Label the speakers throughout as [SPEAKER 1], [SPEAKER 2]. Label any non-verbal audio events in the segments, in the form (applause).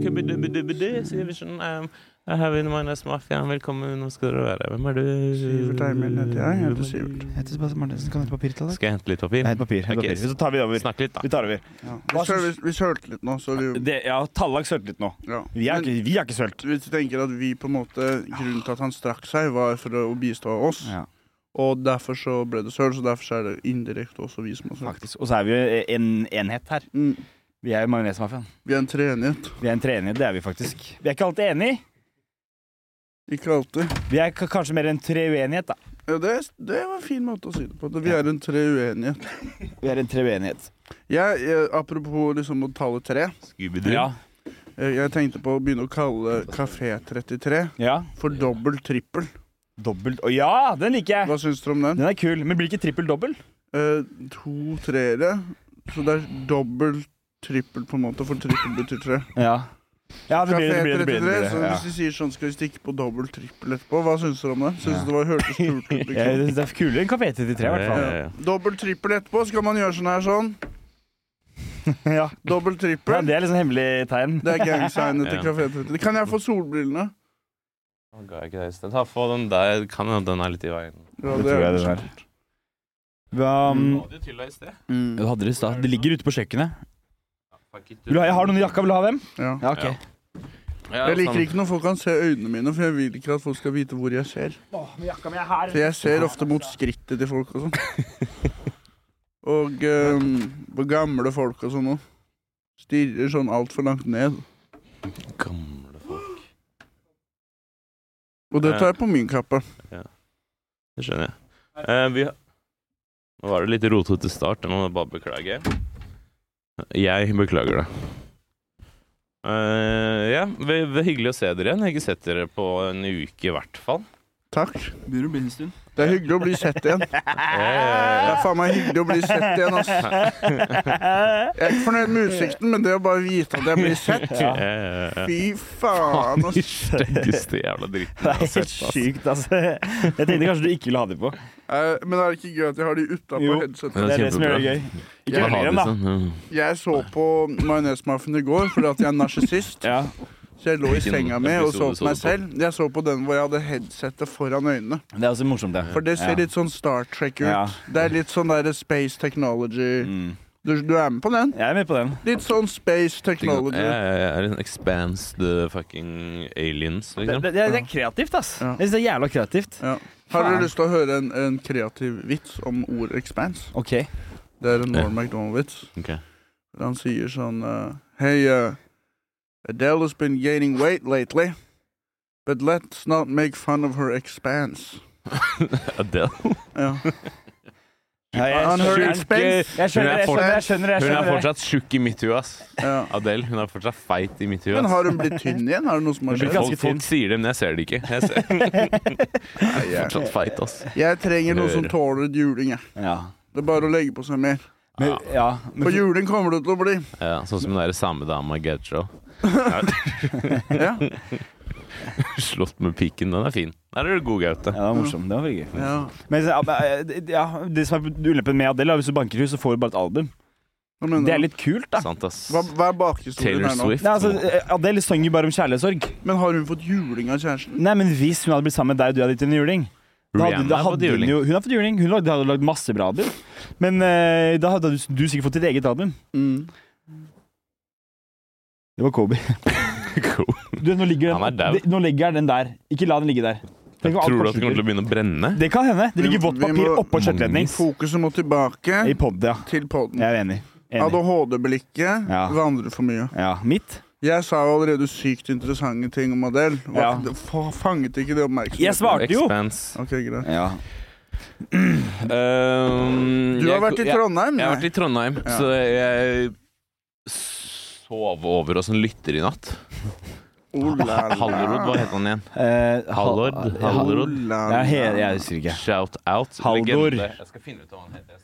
[SPEAKER 1] Trada Um, jeg har vunnet Majones Mafia. Velkommen, nå skal dere være. Hvem er du?
[SPEAKER 2] Sivert Eimen heter jeg. Jeg heter Sivert.
[SPEAKER 3] Jeg heter Sebastian Martinsen. Kan du hente papir til deg?
[SPEAKER 1] Skal jeg hente litt papir?
[SPEAKER 3] Nei, hente papir. hent
[SPEAKER 1] Ok,
[SPEAKER 3] papir. Så tar vi over.
[SPEAKER 1] Snakk litt, da.
[SPEAKER 3] Vi tar over.
[SPEAKER 2] Ja. Vi, søl, vi, vi sølte litt nå, så vi,
[SPEAKER 3] Det, ja, Tallak sølte litt nå.
[SPEAKER 2] ja.
[SPEAKER 3] Vi har ikke, vi ikke sølt.
[SPEAKER 2] vi tenker at vi på en måte Grunnen til at han strakk seg, var for å bistå oss.
[SPEAKER 3] Ja,
[SPEAKER 2] Og derfor så ble det søl, så derfor så er det indirekte også vi som har sølt.
[SPEAKER 3] faktisk. Og så er vi jo en enhet her.
[SPEAKER 2] Mm.
[SPEAKER 3] Vi er jo Majonesmafiaen.
[SPEAKER 2] Vi er en treenighet.
[SPEAKER 3] Vi er en treenighet, det er vi faktisk. Vi er ikke alltid enige.
[SPEAKER 2] Ikke alltid.
[SPEAKER 3] Vi er k kanskje mer en treuenighet, da.
[SPEAKER 2] Ja, det, det var en fin måte å si det på. Vi er en treuenighet.
[SPEAKER 3] Vi er en treuenighet.
[SPEAKER 2] Jeg, jeg, apropos liksom å tale tre.
[SPEAKER 3] Ja.
[SPEAKER 2] Jeg, jeg tenkte på å begynne å kalle Kafé 33
[SPEAKER 3] ja.
[SPEAKER 2] for dobbel trippel.
[SPEAKER 3] Dobbelt Å ja, den liker jeg!
[SPEAKER 2] Hva syns dere om den?
[SPEAKER 3] Den er kul. Men blir ikke trippel dobbel?
[SPEAKER 2] Eh, to treere. Så det er dobbel trippel, på en måte, for trippel betyr tre. (laughs)
[SPEAKER 3] Ja. Ja, det blir det. Blir det, det, blir det, blir, så
[SPEAKER 2] hvis de sier sånn, skal vi stikke på dobbel trippel etterpå? Hva syns dere om det? Syns
[SPEAKER 3] Ja.
[SPEAKER 2] det var hørtes kult ut? (laughs)
[SPEAKER 3] Ja.
[SPEAKER 2] Liksom.
[SPEAKER 3] Det er kulere enn Kafé 33, i hvert fall.
[SPEAKER 1] Ja, ja, ja.
[SPEAKER 2] Dobbel trippel etterpå, så kan man gjøre sånn her sånn. (laughs)
[SPEAKER 3] Ja.
[SPEAKER 2] Dobbel
[SPEAKER 3] Ja, det er liksom hemmelig tegn.
[SPEAKER 2] Det er gangsignet til. Kafé 33. Kan jeg få solbrillene?
[SPEAKER 1] Å, ga jeg ikke deg i sted. Ta få den der. Kan hende den er litt i veien.
[SPEAKER 2] Ja,
[SPEAKER 3] Det tror jeg det er. Hva, um,
[SPEAKER 1] sted.
[SPEAKER 2] Mm.
[SPEAKER 3] du hadde det i stad. Det ligger ute på kjøkkenet.
[SPEAKER 1] Fuck it,
[SPEAKER 3] Vil du ha, jeg har noen i jakka. Vil du ha dem?
[SPEAKER 2] Ja.
[SPEAKER 3] Ja, ok.
[SPEAKER 2] Jeg liker
[SPEAKER 1] sånn.
[SPEAKER 2] ikke når folk kan se øynene mine, for jeg vil ikke at folk skal vite hvor jeg ser.
[SPEAKER 3] men jakka mi er her.
[SPEAKER 2] For jeg ser ofte mot skrittet til folk og sånn. (laughs) Og um, på gamle folk og sånn òg. Stirrer sånn altfor langt ned.
[SPEAKER 1] Gamle folk.
[SPEAKER 2] Og det tar jeg på min kappe.
[SPEAKER 1] Det skjønner jeg. Eh, vi har Nå var det litt rotete start. Jeg må bare beklage. Jeg beklager det. Eh, ja, det er hyggelig å se dere igjen. Jeg har ikke sett dere på en uke i hvert fall.
[SPEAKER 2] Takk.
[SPEAKER 3] Begynner å bli en stund.
[SPEAKER 2] Det er hyggelig å bli sett igjen. (laughs) Det
[SPEAKER 1] Eh,
[SPEAKER 2] er faen meg hyggelig å bli sett igjen, ass. Jeg er ikke fornøyd med utsikten, men det å bare vite at jeg blir sett Fy faen,
[SPEAKER 1] De
[SPEAKER 2] ass. (laughs)
[SPEAKER 1] styggeste jævla dritten
[SPEAKER 3] Det
[SPEAKER 1] jeg
[SPEAKER 3] er
[SPEAKER 1] har
[SPEAKER 3] helt
[SPEAKER 1] sett. ass.
[SPEAKER 3] sykt, altså. Jeg tenkte kanskje du ikke ville ha de på.
[SPEAKER 2] Eh, Men er det ikke gøy at jeg har de utapå headsetet?
[SPEAKER 3] Det er det som gjør det gøy. Ikke
[SPEAKER 2] Jeg
[SPEAKER 3] dem,
[SPEAKER 1] det
[SPEAKER 3] da.
[SPEAKER 2] Jeg så på Majonesmafiaen i går fordi at jeg er narsissist.
[SPEAKER 3] Ja.
[SPEAKER 2] Så jeg lå i senga mi og så på meg selv. Jeg så på den hvor jeg hadde headsetet foran øynene.
[SPEAKER 3] Det er også morsomt, det.
[SPEAKER 2] For det ser
[SPEAKER 3] Ja.
[SPEAKER 2] litt sånn Star Trek ut.
[SPEAKER 3] Ja.
[SPEAKER 2] Det er litt sånn der space technology.
[SPEAKER 3] Mm.
[SPEAKER 2] Du, du er med på den?
[SPEAKER 3] Jeg er med på den.
[SPEAKER 2] Litt sånn space
[SPEAKER 1] Jeg
[SPEAKER 2] technology.
[SPEAKER 1] er en expanse the fucking aliens,
[SPEAKER 3] Det,
[SPEAKER 1] liksom.
[SPEAKER 3] det, det er kreativt, ass.
[SPEAKER 2] Ja.
[SPEAKER 3] Jeg synes det er jævla kreativt.
[SPEAKER 2] Ja. Har du lyst til å høre en, en kreativ vits om ordet expanse?
[SPEAKER 3] OK.
[SPEAKER 2] Det er en Norm MacDonald-vits.
[SPEAKER 1] Okay.
[SPEAKER 2] Han sier sånn uh, Hei, uh, Adele has been gaining weight lately, but let's not make fun of her expanse. (laughs)
[SPEAKER 1] Adele.
[SPEAKER 2] Ja. (laughs)
[SPEAKER 3] Ja, jeg,
[SPEAKER 2] hører
[SPEAKER 3] skjønner,
[SPEAKER 2] expense.
[SPEAKER 3] jeg skjønner, jeg skjønner, jeg skjønner, jeg
[SPEAKER 1] Hun er fortsatt tjukk i mitt hue, ass.
[SPEAKER 2] ja.
[SPEAKER 1] Adele hun er fortsatt feit i mitt hue.
[SPEAKER 2] Men har hun blitt tynn igjen? Har det noe som har skjedd?
[SPEAKER 1] Folk, folk sier det, men jeg ser det ikke. Jeg ser (laughs)
[SPEAKER 2] Nei,
[SPEAKER 1] fortsatt feit, ass.
[SPEAKER 2] jeg trenger noe som tåler juling, jeg.
[SPEAKER 3] Ja.
[SPEAKER 2] Det er bare å legge på seg mer.
[SPEAKER 3] Men, ja, men,
[SPEAKER 2] For juling kommer det til å bli.
[SPEAKER 1] Ja, sånn som den samme samedama i Gadjo. (laughs)
[SPEAKER 2] Ja.
[SPEAKER 1] Slått med pikken. Den er fin. Der er du god, Gaute.
[SPEAKER 3] ja, det var morsomt. Det var veldig gøy.
[SPEAKER 2] ja.
[SPEAKER 3] Men ja, det som er ulempen med Adele, er hvis du banker henne, så får du bare et album. Det er litt kult, da.
[SPEAKER 1] Sant, ass.
[SPEAKER 2] Hva, hva er bakhistorien her nå?
[SPEAKER 1] Swift.
[SPEAKER 3] Nei, altså, Adele synger bare om kjærlighetssorg.
[SPEAKER 2] Men har hun fått juling av kjæresten?
[SPEAKER 3] Nei, men hvis hun hadde blitt sammen med deg og du hadde gitt henne juling da hadde, da
[SPEAKER 1] har
[SPEAKER 3] hadde
[SPEAKER 1] fått
[SPEAKER 3] hun,
[SPEAKER 1] juling.
[SPEAKER 3] jo, hun har fått juling. Hun hadde, hadde lagd masse bra album. Men uh, da hadde du, du sikkert fått ditt eget album.
[SPEAKER 2] Mm.
[SPEAKER 3] Det var Kobe. (laughs)
[SPEAKER 1] Cool.
[SPEAKER 3] Du, nå, ligger
[SPEAKER 1] er
[SPEAKER 3] den, de, nå legger den der. Ikke la den ligge der. Tenk om
[SPEAKER 1] Tror du at det kommer til å begynne å brenne?
[SPEAKER 3] Det kan hende. Det ligger vått papir oppå skjøteledning.
[SPEAKER 2] Fokuset må tilbake
[SPEAKER 3] I pod, ja.
[SPEAKER 2] til podden.
[SPEAKER 3] Jeg er enig. enig.
[SPEAKER 2] ADHD-blikket
[SPEAKER 3] Ja.
[SPEAKER 2] vandrer for mye.
[SPEAKER 3] Ja, Mitt?
[SPEAKER 2] Jeg sa jo allerede sykt interessante ting om Adele.
[SPEAKER 3] Ja.
[SPEAKER 2] Fanget ikke det oppmerksomheten?
[SPEAKER 3] Jeg svarte jo!
[SPEAKER 1] Expanse.
[SPEAKER 2] Ok, greit.
[SPEAKER 3] Ja.
[SPEAKER 1] Um,
[SPEAKER 2] Du har
[SPEAKER 1] jeg-
[SPEAKER 2] vært i
[SPEAKER 1] jeg-
[SPEAKER 2] Trondheim?
[SPEAKER 1] Jeg har vært i Trondheim,
[SPEAKER 2] Ja.
[SPEAKER 1] så jeg sov over oss en lytter i natt. Hallerud, hva het han igjen?
[SPEAKER 3] Eh,
[SPEAKER 1] Hallord?
[SPEAKER 2] Hallorod?
[SPEAKER 3] Ja, he, jeg husker ikke.
[SPEAKER 1] Shout out.
[SPEAKER 3] Haldor.
[SPEAKER 1] Legende. Jeg skal finne ut hva han heter.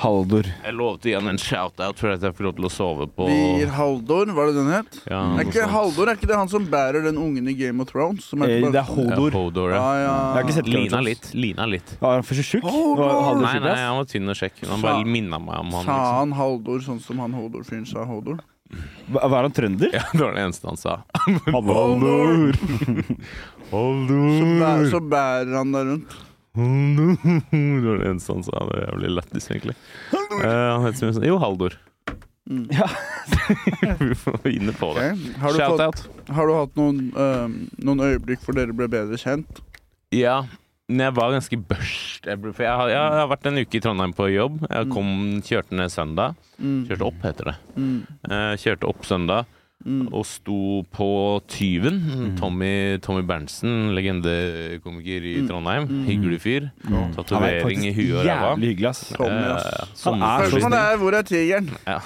[SPEAKER 3] Haldor.
[SPEAKER 1] Jeg lovte igjen en shout-out for at jeg fikk lov til å sove på
[SPEAKER 2] Vi gir Haldor, var det den het?
[SPEAKER 1] ja,
[SPEAKER 2] Er
[SPEAKER 1] noe
[SPEAKER 2] ikke
[SPEAKER 1] sånt.
[SPEAKER 2] Haldor er ikke det han som bærer den ungen i Game of Thrones? Som
[SPEAKER 3] Eh,
[SPEAKER 2] er
[SPEAKER 3] det er Hodor.
[SPEAKER 1] Ja, Hodor,
[SPEAKER 2] ja,
[SPEAKER 1] ja.
[SPEAKER 2] ja.
[SPEAKER 3] Jeg har ikke sett Game of
[SPEAKER 1] Lina
[SPEAKER 3] Thrones.
[SPEAKER 1] litt. Lina litt.
[SPEAKER 3] Var han for så tjukk?
[SPEAKER 2] Haldor!
[SPEAKER 3] Var Haldor
[SPEAKER 1] Nei,
[SPEAKER 3] tjukk,
[SPEAKER 1] nei,
[SPEAKER 3] ass?
[SPEAKER 1] han var tynn og kjekk. Han
[SPEAKER 2] Sa-
[SPEAKER 1] bare minna meg om han.
[SPEAKER 2] Sa
[SPEAKER 1] Liksom.
[SPEAKER 2] han Haldor sånn som han Hodor-fyren sa Hodor?
[SPEAKER 3] Hva- Var han trønder? (laughs)
[SPEAKER 1] Ja, det var det eneste han sa. (laughs)
[SPEAKER 3] Haldor.
[SPEAKER 2] Så, bæ, så bærer han deg rundt.
[SPEAKER 1] Haldor. Det var det eneste han sa. Det er jævlig lættis, egentlig. Eh, han het så mye sånn Jo, Haldor.
[SPEAKER 2] Mm.
[SPEAKER 3] Ja. (laughs)
[SPEAKER 1] Vi får inne på
[SPEAKER 2] Ok.
[SPEAKER 1] det.
[SPEAKER 2] Har, du
[SPEAKER 1] Shout-out.
[SPEAKER 2] har du hatt noen, eh, noen øyeblikk hvor dere ble bedre kjent?
[SPEAKER 1] Ja, men jeg var ganske børst. Jeg, for jeg, har, jeg har vært en uke i Trondheim på jobb. Jeg kom, kjørte ned søndag.
[SPEAKER 2] Mm.
[SPEAKER 1] Kjørte opp, heter det.
[SPEAKER 2] Mm.
[SPEAKER 1] Eh, kjørte opp søndag
[SPEAKER 2] Mm.
[SPEAKER 1] og sto på Tyven. Tommy, Tommy Berntsen, legendekomiker i. Trondheim.
[SPEAKER 2] Mm.
[SPEAKER 1] Hyggelig fyr.
[SPEAKER 3] Er
[SPEAKER 1] Tatovering i huet og ræva.
[SPEAKER 3] Jævlig hyggelig, ass.
[SPEAKER 2] Tommy,
[SPEAKER 1] Eh,
[SPEAKER 2] ass.
[SPEAKER 3] Han er
[SPEAKER 1] sommerfull-
[SPEAKER 3] så
[SPEAKER 2] Spørsmålet er hvor er tigeren?
[SPEAKER 1] Ja.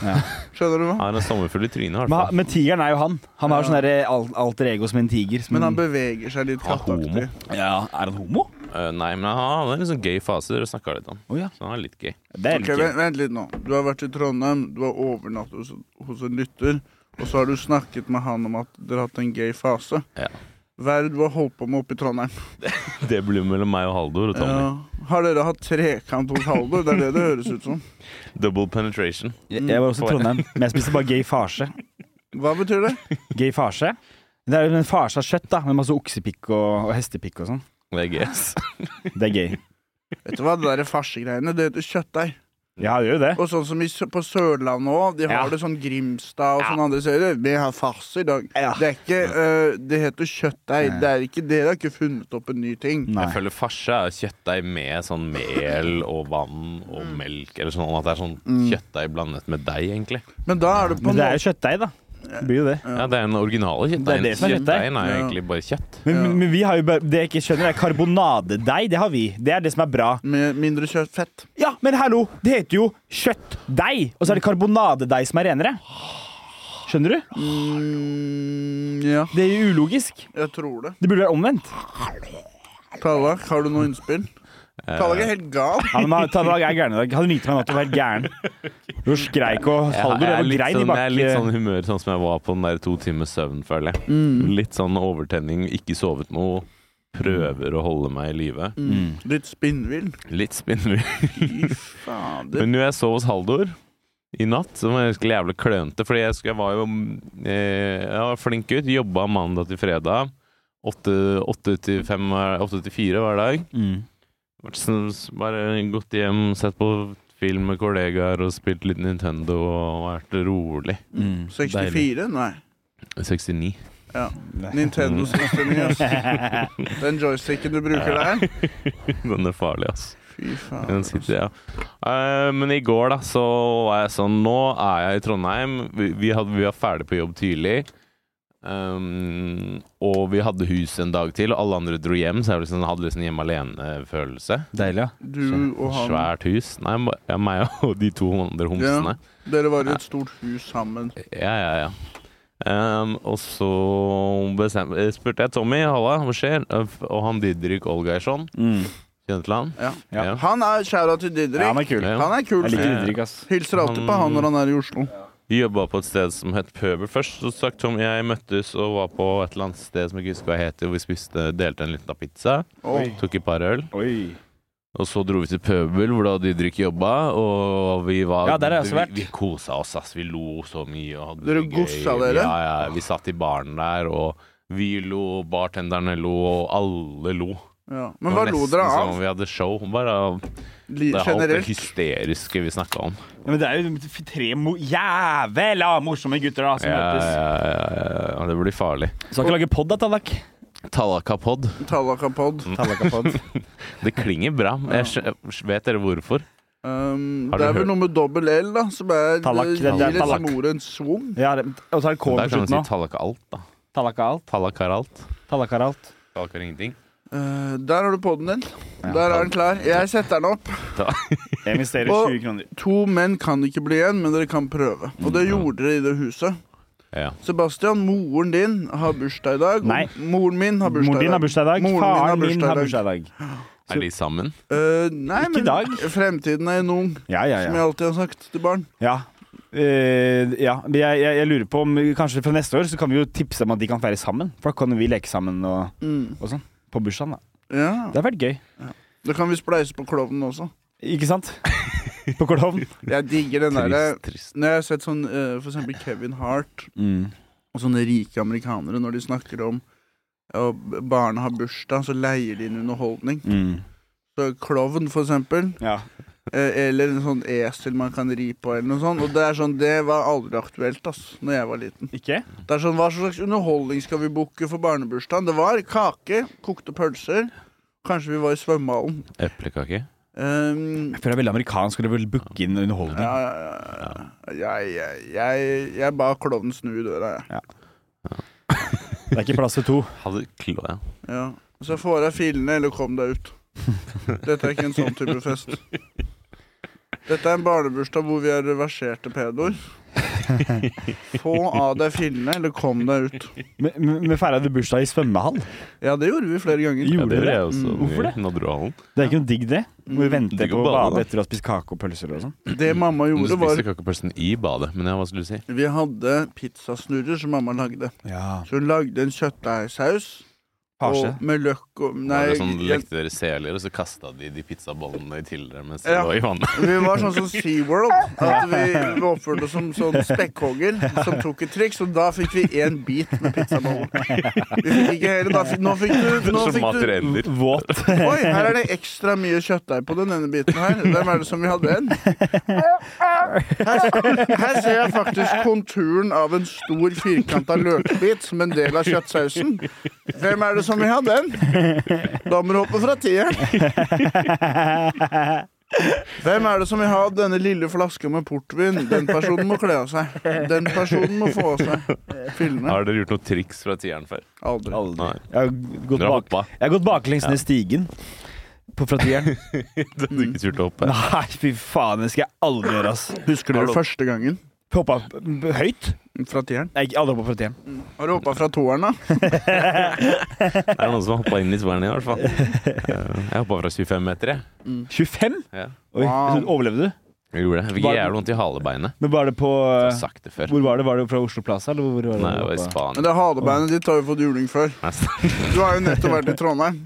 [SPEAKER 2] Skjønner du hva?
[SPEAKER 1] Han er en sommerfull i trynet, i
[SPEAKER 3] Men,
[SPEAKER 1] hvert fall.
[SPEAKER 3] men tigeren er jo han. Han har
[SPEAKER 2] Ja.
[SPEAKER 3] sånn derre alter ego som en tiger. Som
[SPEAKER 2] Men han beveger seg litt
[SPEAKER 1] Han
[SPEAKER 2] katteaktig.
[SPEAKER 3] ja, Er han homo?
[SPEAKER 1] Eh, nei, men han hadde en litt sånn gøy fase dere snakka litt om.
[SPEAKER 3] Oh, ja.
[SPEAKER 1] Så han er litt gøy.
[SPEAKER 3] Det er
[SPEAKER 2] Ok,
[SPEAKER 3] litt
[SPEAKER 2] vent,
[SPEAKER 3] gøy.
[SPEAKER 2] vent litt nå. Du har vært i Trondheim, du har overnattet hos, hos en lytter, og så har du snakket med han om at dere har hatt en gay fase.
[SPEAKER 1] Ja.
[SPEAKER 2] Hva er det du har holdt på med oppe i Trondheim? (laughs)
[SPEAKER 1] Det blir mellom meg og Haldor og Tommy.
[SPEAKER 2] Ja. Har dere hatt trekant hos Haldor? Det er det det høres ut som. (laughs)
[SPEAKER 1] Double penetration.
[SPEAKER 3] Jeg, jeg var også i Trondheim, (laughs) men jeg spiste bare gay farse.
[SPEAKER 2] Hva betyr det?
[SPEAKER 3] Gay farse? Det er jo en farse av kjøtt, da, med masse oksepikk og, og hestepikk og sånn. (laughs)
[SPEAKER 1] Det er gøy. ass.
[SPEAKER 3] Det er gay.
[SPEAKER 2] Vet du hva, det der farsegreiene, det heter kjøttdeig.
[SPEAKER 3] Ja, det gjør jo det.
[SPEAKER 2] Og sånn som i, på Sørlandet òg, de har
[SPEAKER 3] Ja.
[SPEAKER 2] det sånn Grimstad og
[SPEAKER 3] Ja.
[SPEAKER 2] sånne andre steder. Vi har farse i dag.
[SPEAKER 3] Ja.
[SPEAKER 2] Det er ikke øh, Det heter kjøttdeig. Det er ikke Dere har ikke funnet opp en ny ting.
[SPEAKER 3] Nei.
[SPEAKER 1] Jeg føler farse er kjøttdeig med sånn mel og vann og melk. Eller sånn at det er sånn
[SPEAKER 2] Mm.
[SPEAKER 1] kjøttdeig blandet med deig, egentlig.
[SPEAKER 2] Men da er det på
[SPEAKER 3] Men det er jo kjøttdeig, da. Det blir jo det.
[SPEAKER 1] Ja, Det er den originale
[SPEAKER 3] Det
[SPEAKER 1] kjøttdeigen.
[SPEAKER 3] det er kjøttdeig.
[SPEAKER 1] Kjøttdeigen er jo
[SPEAKER 2] Ja.
[SPEAKER 1] egentlig bare kjøtt.
[SPEAKER 3] Men,
[SPEAKER 2] Ja.
[SPEAKER 3] men vi har jo bare, det jeg ikke skjønner, er karbonadedeig. Det har vi. Det er det som er bra.
[SPEAKER 2] Med mindre kjøttfett.
[SPEAKER 3] Ja, men hallo! Det heter jo kjøttdeig, og så er det karbonadedeig som er renere. Skjønner du?
[SPEAKER 2] Mm, ja,
[SPEAKER 3] Det er jo ulogisk.
[SPEAKER 2] jeg tror det.
[SPEAKER 3] Det burde være omvendt.
[SPEAKER 2] Tallak, har du noe innspill?
[SPEAKER 1] Eh,
[SPEAKER 2] Tallak er helt gal.
[SPEAKER 3] Ja, men Tallag er gæren i dag. Han ringte meg i natt og å være gæren. (laughs) Du skreik og
[SPEAKER 1] Haldur
[SPEAKER 3] og grein i
[SPEAKER 1] bakken. jeg er litt sånn humør sånn som jeg var på den der to timers søvn, føler jeg.
[SPEAKER 2] Mm.
[SPEAKER 1] Litt sånn overtenning, ikke sovet noe. Prøver å holde meg i live.
[SPEAKER 2] Mm. Litt spinnvill.
[SPEAKER 1] Litt spinnvill. Men når jeg sov hos Haldor i natt, så var jeg skulle jævlig klønete. Fordi jeg, jeg var jo eh, Jeg var flink gutt. Jobba mandag til fredag. Åtte til fire hver dag.
[SPEAKER 3] Mm.
[SPEAKER 1] Bare gått hjem, sett på film med kollegaer og spilt litt Nintendo og vært rolig.
[SPEAKER 3] Mm.
[SPEAKER 2] 64? Nei.
[SPEAKER 1] 69.
[SPEAKER 2] Ja. Nintendo 69, ass. Den joysticken du bruker der. (laughs)
[SPEAKER 1] Den er farlig, ass.
[SPEAKER 2] Fy faen.
[SPEAKER 1] Sitter, ja. uh, men i går da, så var jeg sånn Nå er jeg i Trondheim. Vi, vi, hadde, vi var ferdig på jobb tidlig. Um, og vi hadde hus en dag til, og alle andre dro hjem, så jeg liksom, hadde liksom hjemme alene-følelse.
[SPEAKER 3] Deilig, ja.
[SPEAKER 2] Du og han
[SPEAKER 1] Svært hus. Nei, ja, meg og de to andre homsene.
[SPEAKER 2] Dere var i et stort hus sammen.
[SPEAKER 1] Ja, ja, ja. Um, og så bestem, eh, spurte jeg Tommy halla, hva skjer? Og han Didrik Olgeirsson,
[SPEAKER 3] Mm.
[SPEAKER 1] kjenner til han?
[SPEAKER 2] Ja.
[SPEAKER 3] Ja.
[SPEAKER 2] Han er skjæra til Didrik.
[SPEAKER 3] Ja, han er kul.
[SPEAKER 1] Ja.
[SPEAKER 2] Han er kul.
[SPEAKER 3] Jeg liker. Didrik, ass.
[SPEAKER 2] Hilser alltid på han når han er i Oslo.
[SPEAKER 1] Vi jobba på et sted som het Pøbel først. Så sagt Tom jeg møttes og var på et eller annet sted som jeg ikke husker hva heter, hvor vi spiste, delte en liten pizza.
[SPEAKER 2] Oi.
[SPEAKER 1] Tok et par øl.
[SPEAKER 3] Oi.
[SPEAKER 1] Og så dro vi til Pøbel, hvor da Didrik jobba, og vi var
[SPEAKER 3] Ja, der har jeg også vært.
[SPEAKER 1] Vi, vi kosa oss, ass. Vi lo så mye og hadde
[SPEAKER 2] Dere
[SPEAKER 1] det
[SPEAKER 2] gossa dere?
[SPEAKER 1] Ja, ja. Vi satt i baren der, og vi lo, bartenderne lo, og alle lo.
[SPEAKER 2] Ja. Men hva lo dere
[SPEAKER 1] som
[SPEAKER 2] av?
[SPEAKER 1] om vi hadde show. Bare det er alt det hysteriske vi snakka om.
[SPEAKER 3] Ja, men det er jo tre mo jævla morsomme gutter da som
[SPEAKER 1] Ja, ja,
[SPEAKER 3] møtes.
[SPEAKER 1] ja, ja, ja, det blir farlig.
[SPEAKER 3] Skal ikke lage pod da, Tallak?
[SPEAKER 1] Tallakapod.
[SPEAKER 2] Tallakapod. (laughs)
[SPEAKER 3] Tallakapod.
[SPEAKER 1] Det klinger bra. Jeg vet dere hvorfor?
[SPEAKER 2] Um,
[SPEAKER 1] Har
[SPEAKER 2] det er vel
[SPEAKER 1] hørt-
[SPEAKER 2] noe med dobbel L, da, som er
[SPEAKER 3] Tallak,
[SPEAKER 2] det
[SPEAKER 3] det
[SPEAKER 2] gir liksom ordet en svung.
[SPEAKER 3] Ja, det- og så er det K
[SPEAKER 1] Der
[SPEAKER 3] på
[SPEAKER 1] kan man
[SPEAKER 3] slutten
[SPEAKER 1] si
[SPEAKER 3] nå.
[SPEAKER 1] tallak alt, da.
[SPEAKER 3] Tallak er alt.
[SPEAKER 1] Tallak har alt.
[SPEAKER 3] Tallak er alt.
[SPEAKER 1] Har ingenting.
[SPEAKER 2] Uh, der har du podden din.
[SPEAKER 3] Ja.
[SPEAKER 2] Der er den klar. Jeg setter den opp. (laughs)
[SPEAKER 3] Jeg investerer 20 kroner.
[SPEAKER 2] To menn kan ikke bli igjen, men dere kan prøve. Og det gjorde dere i det huset.
[SPEAKER 1] Ja.
[SPEAKER 2] Sebastian, moren din har bursdag i dag.
[SPEAKER 3] Nei.
[SPEAKER 2] Moren min har bursdag
[SPEAKER 3] Moren din har bursdag i dag.
[SPEAKER 2] Moren min har
[SPEAKER 3] Faren min
[SPEAKER 2] bursdag i
[SPEAKER 3] har
[SPEAKER 2] dag.
[SPEAKER 3] bursdag i dag.
[SPEAKER 1] Er de sammen?
[SPEAKER 2] Uh, nei,
[SPEAKER 3] Ikke
[SPEAKER 2] men
[SPEAKER 3] dag.
[SPEAKER 2] fremtiden er en ung,
[SPEAKER 3] Ja, ja,
[SPEAKER 2] som jeg alltid har sagt til barn.
[SPEAKER 3] Ja. Uh, ja. men Jeg, jeg, jeg lurer på om kanskje fra neste år så kan vi jo tipse om at de kan feire sammen. For da kan vi leke sammen og,
[SPEAKER 2] Mm.
[SPEAKER 3] og sånn. På bursdagen, da.
[SPEAKER 2] Ja.
[SPEAKER 3] Det har vært gøy.
[SPEAKER 2] Da kan vi spleise på klovnen også.
[SPEAKER 3] Ikke sant? (laughs) på klovn.
[SPEAKER 2] Jeg digger den derre
[SPEAKER 1] Trist, trist.
[SPEAKER 2] Når jeg har sett sånn uh, for eksempel Kevin Hart
[SPEAKER 3] Mm.
[SPEAKER 2] og sånne rike amerikanere, når de snakker om ja, barna har bursdag, så leier de inn underholdning.
[SPEAKER 3] Mm.
[SPEAKER 2] Så Klovn, for eksempel.
[SPEAKER 3] Ja.
[SPEAKER 2] Eh, eller en sånn esel man kan ri på, eller noe sånt. Og det er sånn, det var aldri aktuelt, ass, når jeg var liten.
[SPEAKER 3] Ikke?
[SPEAKER 2] Det er sånn, Hva slags underholdning skal vi booke for barnebursdagen? Det var kake, kokte pølser. Kanskje vi var i svømmehallen.
[SPEAKER 1] Eplekake?
[SPEAKER 2] Um,
[SPEAKER 3] Jeg føler det er veldig amerikansk å vel booke inn underholdning.
[SPEAKER 2] ja, ja, ja, ja. Jeg, jeg, jeg, jeg ba klovnen snu i døra, jeg.
[SPEAKER 3] Det er ikke plass til to.
[SPEAKER 1] Hadde klo, ja.
[SPEAKER 2] Ja. Så få av deg filene, eller kom deg ut. Dette er ikke en sånn type fest. Dette er en barnebursdag hvor vi er reverserte pedoer. (laughs) Få av deg fillene, eller kom deg ut.
[SPEAKER 3] Men, men men feira du bursdag i svømmehall?
[SPEAKER 2] Ja, det gjorde vi flere ganger.
[SPEAKER 1] ja
[SPEAKER 3] Gjorde
[SPEAKER 1] det gjorde
[SPEAKER 3] dere?
[SPEAKER 1] også.
[SPEAKER 2] Mm,
[SPEAKER 3] hvorfor det?
[SPEAKER 1] Nadderudhallen.
[SPEAKER 3] Det er ikke noe digg, det? Vi venter på å
[SPEAKER 1] bade,
[SPEAKER 3] bade etter å ha spist kakepølser og sånn.
[SPEAKER 2] Det mamma gjorde, var Du
[SPEAKER 1] spiste kakepølsen i badet, men ja, hva skulle du si?
[SPEAKER 2] Vi hadde pizzasnurrer som mamma lagde.
[SPEAKER 3] Ja.
[SPEAKER 2] Så hun lagde en kjøttdeigsaus
[SPEAKER 3] Farse.
[SPEAKER 2] og med løk og
[SPEAKER 1] Var
[SPEAKER 2] Nei,
[SPEAKER 1] det sånn, lekte dere seler, og så kasta de de pizzabollene til dere mens de
[SPEAKER 2] Ja.
[SPEAKER 1] lå i vannet?
[SPEAKER 2] vi var sånn som SeaWorld. At vi, (laughs) vi oppførte oss som sånn spekkhogger som tok et triks, og da fikk vi én bit med pizzabollen. Vi fikk ikke hele, da fikk, Nå fikk du, nå
[SPEAKER 1] Som
[SPEAKER 2] fikk du
[SPEAKER 1] materieller.
[SPEAKER 3] Våt.
[SPEAKER 2] Oi, her er det ekstra mye kjøttdeig på den ene biten her. Hvem er det som vil ha den? Her, her ser jeg faktisk konturen av en stor firkanta løkbit som en del av kjøttsausen. Hvem er det som vil ha den? (laughs) Da må du hoppe fra tieren. Hvem er det som vil ha denne lille flaska med portvin? Den personen må kle av seg. Den personen må få av seg fillene.
[SPEAKER 1] Har dere gjort noe triks fra tieren før?
[SPEAKER 2] Aldri.
[SPEAKER 3] Aldri.
[SPEAKER 1] Nei.
[SPEAKER 3] Jeg har gått, bak, jeg har gått baklengs ned stigen på fra tieren. (laughs)
[SPEAKER 1] Du hadde ikke turt å hoppe?
[SPEAKER 3] Nei, fy faen, det skal jeg aldri gjøre, ass.
[SPEAKER 2] Husker du første gangen
[SPEAKER 3] Hoppa høyt?
[SPEAKER 2] fra tieren?
[SPEAKER 3] Nei, ikke aldri hoppa fra tieren.
[SPEAKER 2] Har du hoppa fra toeren, da? (laughs)
[SPEAKER 1] Det er noen som har hoppa inn i toeren i hvert fall. (laughs) Jeg hoppa fra 25 meter, jeg.
[SPEAKER 3] 25?
[SPEAKER 1] Ja.
[SPEAKER 3] Oi,
[SPEAKER 2] Wow.
[SPEAKER 3] Overlevde du?
[SPEAKER 1] Jeg gjorde det. Jeg fikk jævlig vondt i halebeinet.
[SPEAKER 3] Men var det på
[SPEAKER 1] Jeg sagt det før.
[SPEAKER 3] Hvor var det? Var det fra Oslo Plaza? Eller hvor var det?
[SPEAKER 1] Nei, det var i
[SPEAKER 2] Men
[SPEAKER 1] Spania.
[SPEAKER 2] det halebeinet ditt har jo fått juling før. Du har jo nettopp vært i Trondheim.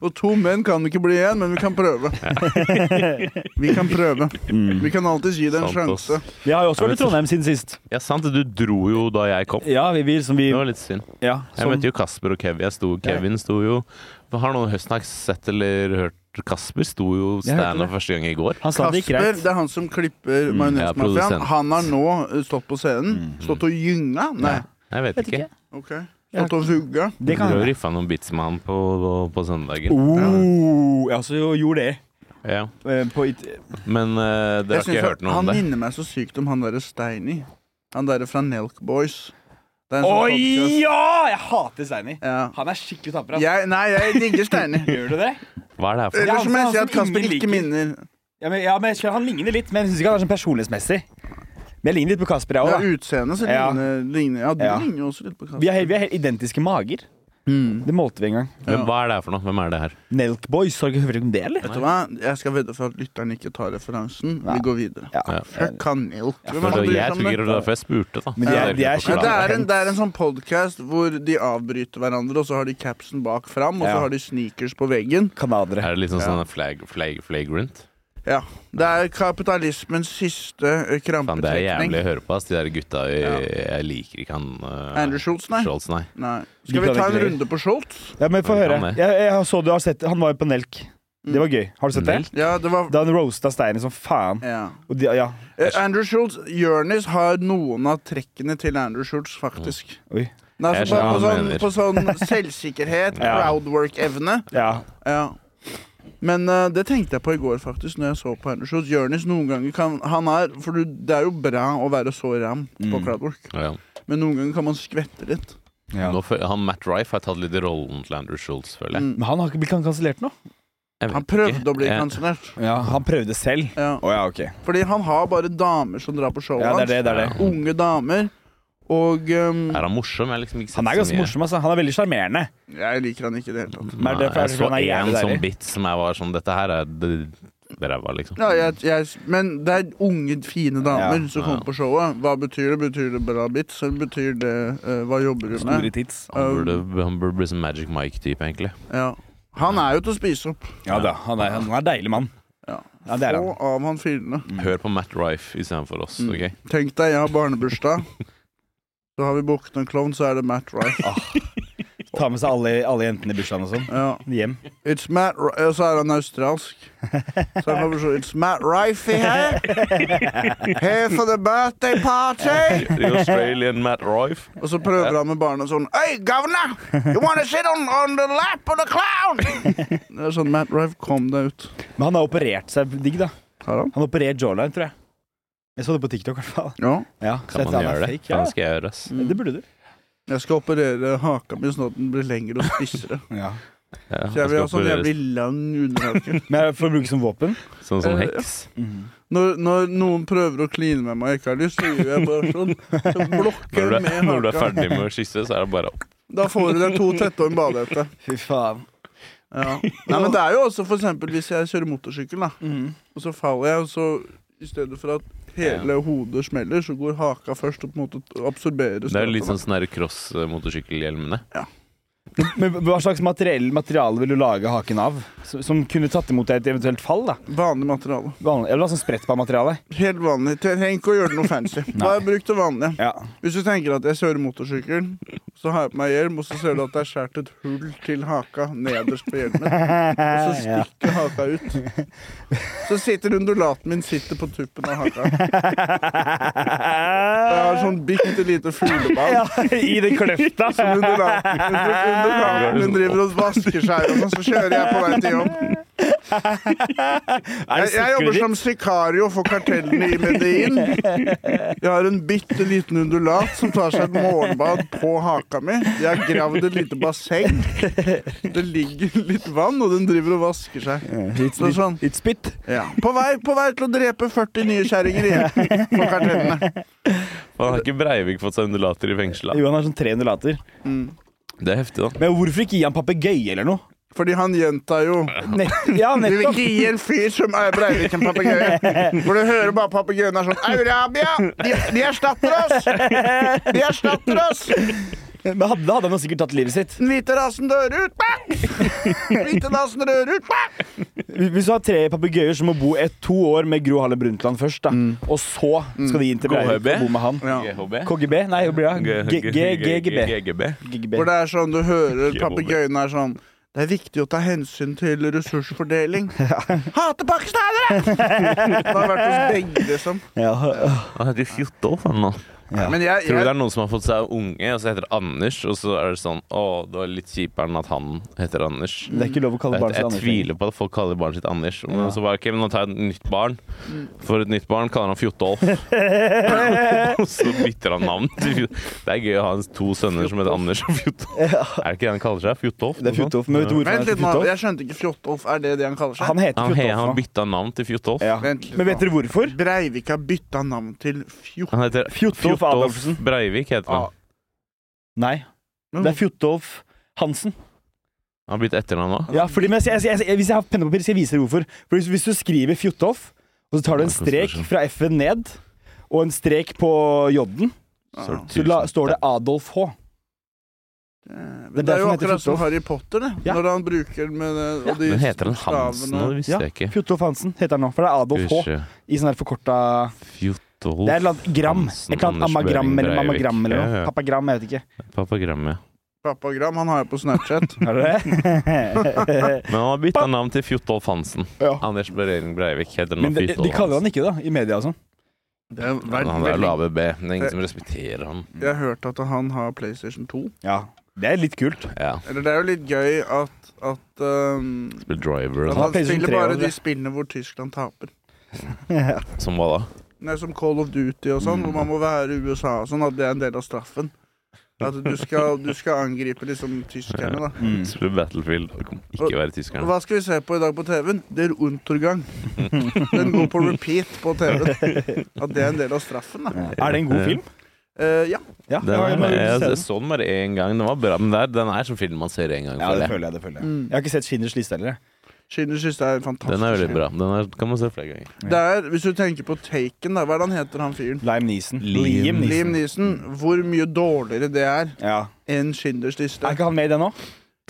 [SPEAKER 2] Og to menn kan ikke bli én, men vi kan prøve. (laughs) Vi kan prøve.
[SPEAKER 3] Mm.
[SPEAKER 2] Vi kan alltids gi det en
[SPEAKER 1] Sant, ass.
[SPEAKER 2] sjanse.
[SPEAKER 3] Vi har jo også vært i Trondheim siden sist.
[SPEAKER 1] Ja, sant. Du dro jo da jeg kom.
[SPEAKER 3] Ja, vi, vi, som vi
[SPEAKER 1] Det var litt synd.
[SPEAKER 3] ja,
[SPEAKER 1] Jeg
[SPEAKER 3] som,
[SPEAKER 1] møtte jo Kasper og Kevin. Jeg sto, Kevin sto jo Har noen høstnaks sett eller hørt Kasper sto jo
[SPEAKER 3] Jeg hørte
[SPEAKER 1] standup første gang i går.
[SPEAKER 3] Han sa det gikk
[SPEAKER 2] Kasper,
[SPEAKER 3] greit.
[SPEAKER 2] det er han som klipper
[SPEAKER 3] Mm,
[SPEAKER 1] ja,
[SPEAKER 2] Majonesmafiaen.
[SPEAKER 1] produsent.
[SPEAKER 2] Han har nå uh, stått på scenen.
[SPEAKER 3] Mm.
[SPEAKER 2] Stått og gynga? Nei.
[SPEAKER 1] Jeg vet
[SPEAKER 3] Vet
[SPEAKER 1] ikke.
[SPEAKER 3] ikke.
[SPEAKER 2] Ok. Stått og vugga?
[SPEAKER 3] Det
[SPEAKER 1] Du
[SPEAKER 3] kan
[SPEAKER 1] har riffa noen bits med han på, på, på søndagen.
[SPEAKER 3] Oh, jeg også gjorde det.
[SPEAKER 1] Ja.
[SPEAKER 3] Eh, På it
[SPEAKER 1] Men uh, dere har ikke hørt noe om det?
[SPEAKER 2] Han minner meg så sykt om han derre Steiny. Han derre fra Nelk Boys. Å sånn podcast.
[SPEAKER 3] ja! Jeg hater Steini.
[SPEAKER 2] Ja.
[SPEAKER 3] Han er skikkelig tapper. Altså.
[SPEAKER 2] Jeg, nei, jeg digger Steiny. (laughs)
[SPEAKER 3] Gjør du det?
[SPEAKER 1] Hva er det her for
[SPEAKER 2] Eller
[SPEAKER 3] han
[SPEAKER 2] jeg
[SPEAKER 3] sier
[SPEAKER 2] at Kasper ikke minner.
[SPEAKER 3] Ja, men, ja, men Han ligner litt, men jeg syns ikke han er sånn personlighetsmessig. Men jeg ligner litt på Kasper, jeg
[SPEAKER 2] Ja,
[SPEAKER 3] òg.
[SPEAKER 2] utseendet så
[SPEAKER 3] Ja.
[SPEAKER 2] ligner, ligner Ja, du
[SPEAKER 3] Ja.
[SPEAKER 2] ligner jo også litt på Kasper.
[SPEAKER 3] Vi har helt, vi har helt identiske mager.
[SPEAKER 2] Mm.
[SPEAKER 3] Det målte vi en gang.
[SPEAKER 1] Men hva er det her for noe? Hvem er det her?
[SPEAKER 3] Nelk Boys, har du ikke hørt om det, eller?
[SPEAKER 2] Vet du hva? Jeg skal vedde for at lytteren ikke tar referansen.
[SPEAKER 3] Ja.
[SPEAKER 2] Vi går videre.
[SPEAKER 3] Ja.
[SPEAKER 1] Ja.
[SPEAKER 2] Fuck han Nelk.
[SPEAKER 1] Jeg tror
[SPEAKER 2] det?
[SPEAKER 1] ikke det derfor jeg spurte, da.
[SPEAKER 3] De er- de er
[SPEAKER 2] Ja, det, er en, det er en sånn podkast hvor de avbryter hverandre, og så har de capsen bak fram, og så har de sneakers på veggen.
[SPEAKER 3] Kanadere.
[SPEAKER 1] Er det sånn, sånn flag, flag, flagrant?
[SPEAKER 2] Ja. Det er kapitalismens siste
[SPEAKER 1] krampetrekning. Det er jævlig å høre på. ass. De der gutta jeg,
[SPEAKER 2] Ja.
[SPEAKER 1] jeg liker ikke han uh,
[SPEAKER 2] Andrew Schultz, nei.
[SPEAKER 1] Schultz, nei.
[SPEAKER 2] nei. Skal vi ta en runde på Schultz?
[SPEAKER 3] Ja, men Få høre. Jeg, jeg så du har sett Han var jo på Nelk. Det var gøy. Har du sett det?
[SPEAKER 2] Ja, det var
[SPEAKER 3] Da han roasta steinen som faen.
[SPEAKER 2] ja.
[SPEAKER 3] Og de, ja.
[SPEAKER 2] Eh, Andrew Schultz Jonis har noen av trekkene til Andrew Schultz, faktisk.
[SPEAKER 3] Oi.
[SPEAKER 2] Nei, altså, på, på, sånn, på sånn selvsikkerhet, (laughs)
[SPEAKER 3] Ja.
[SPEAKER 2] crowdwork-evne.
[SPEAKER 3] Ja.
[SPEAKER 2] Ja. Men uh, det tenkte jeg på i går, faktisk, når jeg så på Schultz. Jonis noen ganger kan Han er For du, det er jo bra å være så ram på
[SPEAKER 3] Mm.
[SPEAKER 2] crowdwork,
[SPEAKER 1] Ja.
[SPEAKER 2] men noen ganger kan man skvette litt.
[SPEAKER 3] ja.
[SPEAKER 1] Nå, han Matt Rife har tatt litt rollen til Andrew Schultz, føler jeg.
[SPEAKER 2] Mm.
[SPEAKER 3] Men han har ikke blitt kansellert nå?
[SPEAKER 2] Han prøvde
[SPEAKER 1] ikke.
[SPEAKER 2] å bli
[SPEAKER 1] Jeg-
[SPEAKER 2] kansellert.
[SPEAKER 3] Ja, han prøvde selv.
[SPEAKER 2] Ja.
[SPEAKER 3] Oh, ja, ok.
[SPEAKER 2] Fordi han har bare damer som drar på showet
[SPEAKER 3] Ja, det er det. det, er det.
[SPEAKER 2] Unge damer. Og um,
[SPEAKER 1] Er han morsom? Jeg liksom ikke
[SPEAKER 3] Han er ganske morsom, altså. Han er veldig sjarmerende.
[SPEAKER 2] jeg liker han ikke i det hele tatt.
[SPEAKER 1] Nei,
[SPEAKER 3] det er
[SPEAKER 1] jeg så
[SPEAKER 3] er
[SPEAKER 1] en sånn bit som jeg var sånn Dette her er det- ræva, liksom.
[SPEAKER 2] Ja, jeg, jeg, men det er unge, fine damer
[SPEAKER 3] Ja.
[SPEAKER 2] som
[SPEAKER 1] Ja.
[SPEAKER 2] kommer på showet. Hva betyr det? Betyr det bra bits, eller betyr det uh, Hva jobber du
[SPEAKER 3] Store
[SPEAKER 2] med?
[SPEAKER 3] tits.
[SPEAKER 1] Han burde, han burde bli sånn Magic Mike-type, egentlig.
[SPEAKER 2] Ja. Han er jo til å spise opp.
[SPEAKER 3] Ja da, han er, han er en deilig mann.
[SPEAKER 2] Ja.
[SPEAKER 3] Ja, det er
[SPEAKER 2] Få av han filene.
[SPEAKER 1] Hør på Matt Rife istedenfor oss.
[SPEAKER 2] Mm.
[SPEAKER 1] ok?
[SPEAKER 2] Tenk deg, jeg har barnebursdag. (laughs) Så har vi booket en klovn, så er det Matt Rife.
[SPEAKER 3] Ta med seg alle, alle jentene i bursdagen og sånn.
[SPEAKER 2] Ja.
[SPEAKER 3] Hjem.
[SPEAKER 2] It's Matt Ri- Og så er han australsk. Så han kommer sånn It's Matt Rifey here. Here for the birthday party.
[SPEAKER 1] The Australian Matt Rife.
[SPEAKER 2] Og så prøver han med barna sånn Hey, governor! You wanna sit on, on the lap of the clown? Det er sånn, Matt Rife, kom deg ut.
[SPEAKER 3] Men han har operert seg digg, da.
[SPEAKER 2] Har han?
[SPEAKER 3] Han har operert jawline, tror jeg. Jeg så det på TikTok, i hvert fall.
[SPEAKER 2] Ja.
[SPEAKER 3] Ja,
[SPEAKER 1] Kan man gjøre det?
[SPEAKER 3] fake, Ja.
[SPEAKER 1] Kan skal jeg gjøre, ass.
[SPEAKER 3] Det burde du.
[SPEAKER 2] Jeg skal operere haka mi sånn at den blir lengre og spissere. (laughs)
[SPEAKER 3] Ja.
[SPEAKER 1] Ja,
[SPEAKER 2] Så jeg vil ha
[SPEAKER 1] skal
[SPEAKER 2] sånn jævlig lang underhake. (laughs)
[SPEAKER 3] Men for å bruke som våpen?
[SPEAKER 1] Sånn som
[SPEAKER 2] Eh,
[SPEAKER 1] heks.
[SPEAKER 2] Når, når noen prøver å kline med meg og ikke har lyst, så gjør jeg bare sånn. Så (laughs) blokker
[SPEAKER 1] Når du,
[SPEAKER 2] jeg
[SPEAKER 1] haka.
[SPEAKER 2] med
[SPEAKER 1] når du er ferdig med å kysse, så er det bare opp.
[SPEAKER 2] Da får du deg to tette og en badehette.
[SPEAKER 3] Fy faen.
[SPEAKER 2] Ja. Nei, men det er jo også for eksempel hvis jeg kjører motorsykkel, da,
[SPEAKER 3] Mm.
[SPEAKER 2] og så faller jeg, og så i stedet for at hele hodet smeller, så går haka først og på en måte absorberer
[SPEAKER 1] Det er litt
[SPEAKER 2] sånn
[SPEAKER 1] sånn sånne der cross-motorsykkelhjelmene.
[SPEAKER 3] Men hva slags materiell, materiale vil du lage haken av? Som, som kunne tatt imot et eventuelt fall? da?
[SPEAKER 2] Vanlig materiale.
[SPEAKER 3] Vanlig, eller sånn sprettballmateriale?
[SPEAKER 2] Helt vanlig. Trenger ikke å gjøre det noe fancy. (laughs) Bare bruk det vanlige.
[SPEAKER 3] Ja.
[SPEAKER 2] Hvis du tenker at jeg kjører motorsykkel, så har jeg på meg hjelm, og så ser du at det er skåret et hull til haka nederst på hjelmen. (laughs) Og så
[SPEAKER 3] Ja.
[SPEAKER 2] stikker haka ut. Så sitter undulaten min sitter på tuppen av haka. (laughs) Jeg har sånn bitte lite fugleball.
[SPEAKER 3] ja, I den kløfta.
[SPEAKER 2] Som undulaten, min driver og vasker seg, og så kjører jeg på vei til jobb. Jeg, jeg jobber som sikario for kartellene i Medin. Jeg har en bitte liten undulat som tar seg et morgenbad på haka mi. Jeg har gravd et lite basseng. Det ligger litt vann, og den driver og vasker seg.
[SPEAKER 3] Litt,
[SPEAKER 2] Så sånn.
[SPEAKER 3] it's bit.
[SPEAKER 2] Ja. På, vei, på vei til å drepe 40 nye kjerringer igjen for kartellene.
[SPEAKER 1] Han har ikke Breivik fått seg undulater i fengsel?
[SPEAKER 3] Jo, han har sånn tre undulater.
[SPEAKER 1] Det er heftig, da.
[SPEAKER 3] Men hvorfor ikke gi han papegøye eller noe?
[SPEAKER 2] Fordi han gjentar jo
[SPEAKER 3] Nett, ja, (laughs)
[SPEAKER 2] Du vil
[SPEAKER 3] nettopp.
[SPEAKER 2] ikke gi en fyr som er Breivik en papegøye. (laughs) For du hører bare papegøyen er sånn Eurabia! De, de erstatter oss! De erstatter oss!
[SPEAKER 3] Men hadde, da hadde han sikkert tatt livet sitt.
[SPEAKER 2] Den hvite rasen dør ut! Hvite rasen dør ut!
[SPEAKER 3] Hvis du har tre papegøyer som må bo et, to år med Gro Harlem Brundtland først, da, og så skal de inn til Breivik
[SPEAKER 1] KHB?
[SPEAKER 3] og bo med han
[SPEAKER 2] Ja.
[SPEAKER 3] KGB? Nei, GGB.
[SPEAKER 2] Hvor det er sånn du hører papegøyene er sånn det er viktig å ta hensyn til ressursfordeling. (laughs) Hater pakistanere! (laughs) Det har vært hos begge, liksom.
[SPEAKER 3] Ja.
[SPEAKER 1] Han heter jo Fjotolf, han nå.
[SPEAKER 3] Ja.
[SPEAKER 2] Men jeg,
[SPEAKER 1] Tror du det er noen som har fått seg unge, og så heter det Anders, og så er det sånn Å, det var litt kjipere enn at han heter Anders.
[SPEAKER 3] Det er ikke lov å kalle
[SPEAKER 1] Jeg,
[SPEAKER 3] barnet sitt
[SPEAKER 1] jeg tviler på at folk kaller barnet sitt Anders. Men
[SPEAKER 3] Ja.
[SPEAKER 1] så bare, ok, men nå tar jeg et nytt barn. For et nytt barn kaller han Fjotolf. (laughs) (laughs) og så bytter han navn. Det er gøy å ha to sønner som heter Anders og Fjotolf. Er det ikke det han kaller seg? Fjotolf?
[SPEAKER 3] Det er Fjotolf. Men vet du hvorfor han heter Fjotolf?
[SPEAKER 2] jeg skjønte ikke Fjotolf. Er det det han kaller seg?
[SPEAKER 3] Han heter
[SPEAKER 1] Han, he, han bytta navn til Fjotolf.
[SPEAKER 3] Ja. Men vet dere hvorfor?
[SPEAKER 2] Breivik har bytta navn til Fjotolf.
[SPEAKER 3] Fjotolf Adolfsen.
[SPEAKER 1] Breivik. heter han.
[SPEAKER 2] Ah.
[SPEAKER 3] Nei, det er Fjotolf Hansen.
[SPEAKER 1] Han har blitt etternavn nå.
[SPEAKER 3] Ja, fordi, jeg, jeg, jeg, hvis jeg har penn og papir, skal jeg vise deg hvorfor. For hvis, hvis du skriver Fjotolf, og så tar du en strek fra F-en ned, og en strek på J-en,
[SPEAKER 1] Så
[SPEAKER 3] så la, står det. Adolf H.
[SPEAKER 2] Eh,
[SPEAKER 3] Det
[SPEAKER 2] det er jo akkurat som Harry Potter, det.
[SPEAKER 3] Ja.
[SPEAKER 2] Når han bruker med det, og de
[SPEAKER 1] Men heter han. Hansen nå? Det visste
[SPEAKER 3] Ja,
[SPEAKER 1] jeg ikke.
[SPEAKER 3] Fjotolf Hansen heter han nå, for det er Adolf H. I sånn her forkorta
[SPEAKER 1] Fjotolf
[SPEAKER 3] Det er et eller annet gram.
[SPEAKER 1] Hansen,
[SPEAKER 3] Et eller annet amagram eller
[SPEAKER 1] Breivik.
[SPEAKER 3] mammagram eller noe. Papagram, jeg vet ikke.
[SPEAKER 1] Papagram, ja.
[SPEAKER 2] Papagram, han har jeg på Snapchat. (laughs)
[SPEAKER 3] Har du det? (laughs)
[SPEAKER 1] Men han har bytta navn til Fjotolf Hansen.
[SPEAKER 3] ja.
[SPEAKER 1] Anders Behring Breivik heter nå
[SPEAKER 3] Men de, de kaller han ikke det, da, i media og sånn.
[SPEAKER 2] Det er
[SPEAKER 1] Han er lave B. Det er ingen som respekterer han.
[SPEAKER 2] Jeg har hørt at han har PlayStation 2.
[SPEAKER 3] Ja. Det er litt kult.
[SPEAKER 1] Ja.
[SPEAKER 2] Eller det er jo litt gøy at, at, um,
[SPEAKER 1] Spiller driver
[SPEAKER 2] at
[SPEAKER 3] Han
[SPEAKER 2] han spiller bare de spillene hvor Tyskland taper. (laughs)
[SPEAKER 1] Som hva da?
[SPEAKER 2] Det er som Call of Duty og sånn, hvor man må være i USA og sånn, at det er en del av straffen. At du skal, du skal angripe liksom tyskerne, da.
[SPEAKER 3] Mm.
[SPEAKER 1] Spiller Battlefield og ikke være tyskerne.
[SPEAKER 2] hva skal vi se på i dag på TV-en? Der Untergang. Den går på repeat på TV-en. At det er en del av straffen, da.
[SPEAKER 3] Er det en god film?
[SPEAKER 2] Uh, ja.
[SPEAKER 3] Ja,
[SPEAKER 1] Den
[SPEAKER 3] ja,
[SPEAKER 1] er,
[SPEAKER 3] jeg
[SPEAKER 1] jeg, jeg så den bare én gang. Den var bra, men det er, den er som film man ser én gang.
[SPEAKER 3] Ja, det
[SPEAKER 1] føler jeg.
[SPEAKER 3] det føler Jeg
[SPEAKER 2] Mm.
[SPEAKER 3] Jeg har ikke sett Schindlers liste heller.
[SPEAKER 2] Schindlers liste er en fantastisk
[SPEAKER 1] Den er veldig bra. Den er, kan man se flere ganger.
[SPEAKER 2] Det er, hvis du tenker på Taken, da, hva er det han heter, han fyren?
[SPEAKER 3] Liam Neeson.
[SPEAKER 1] Liam
[SPEAKER 2] Liam Neeson. Hvor mye dårligere det er
[SPEAKER 3] Ja.
[SPEAKER 2] enn Schindlers liste.
[SPEAKER 3] Er ikke han med i den nå?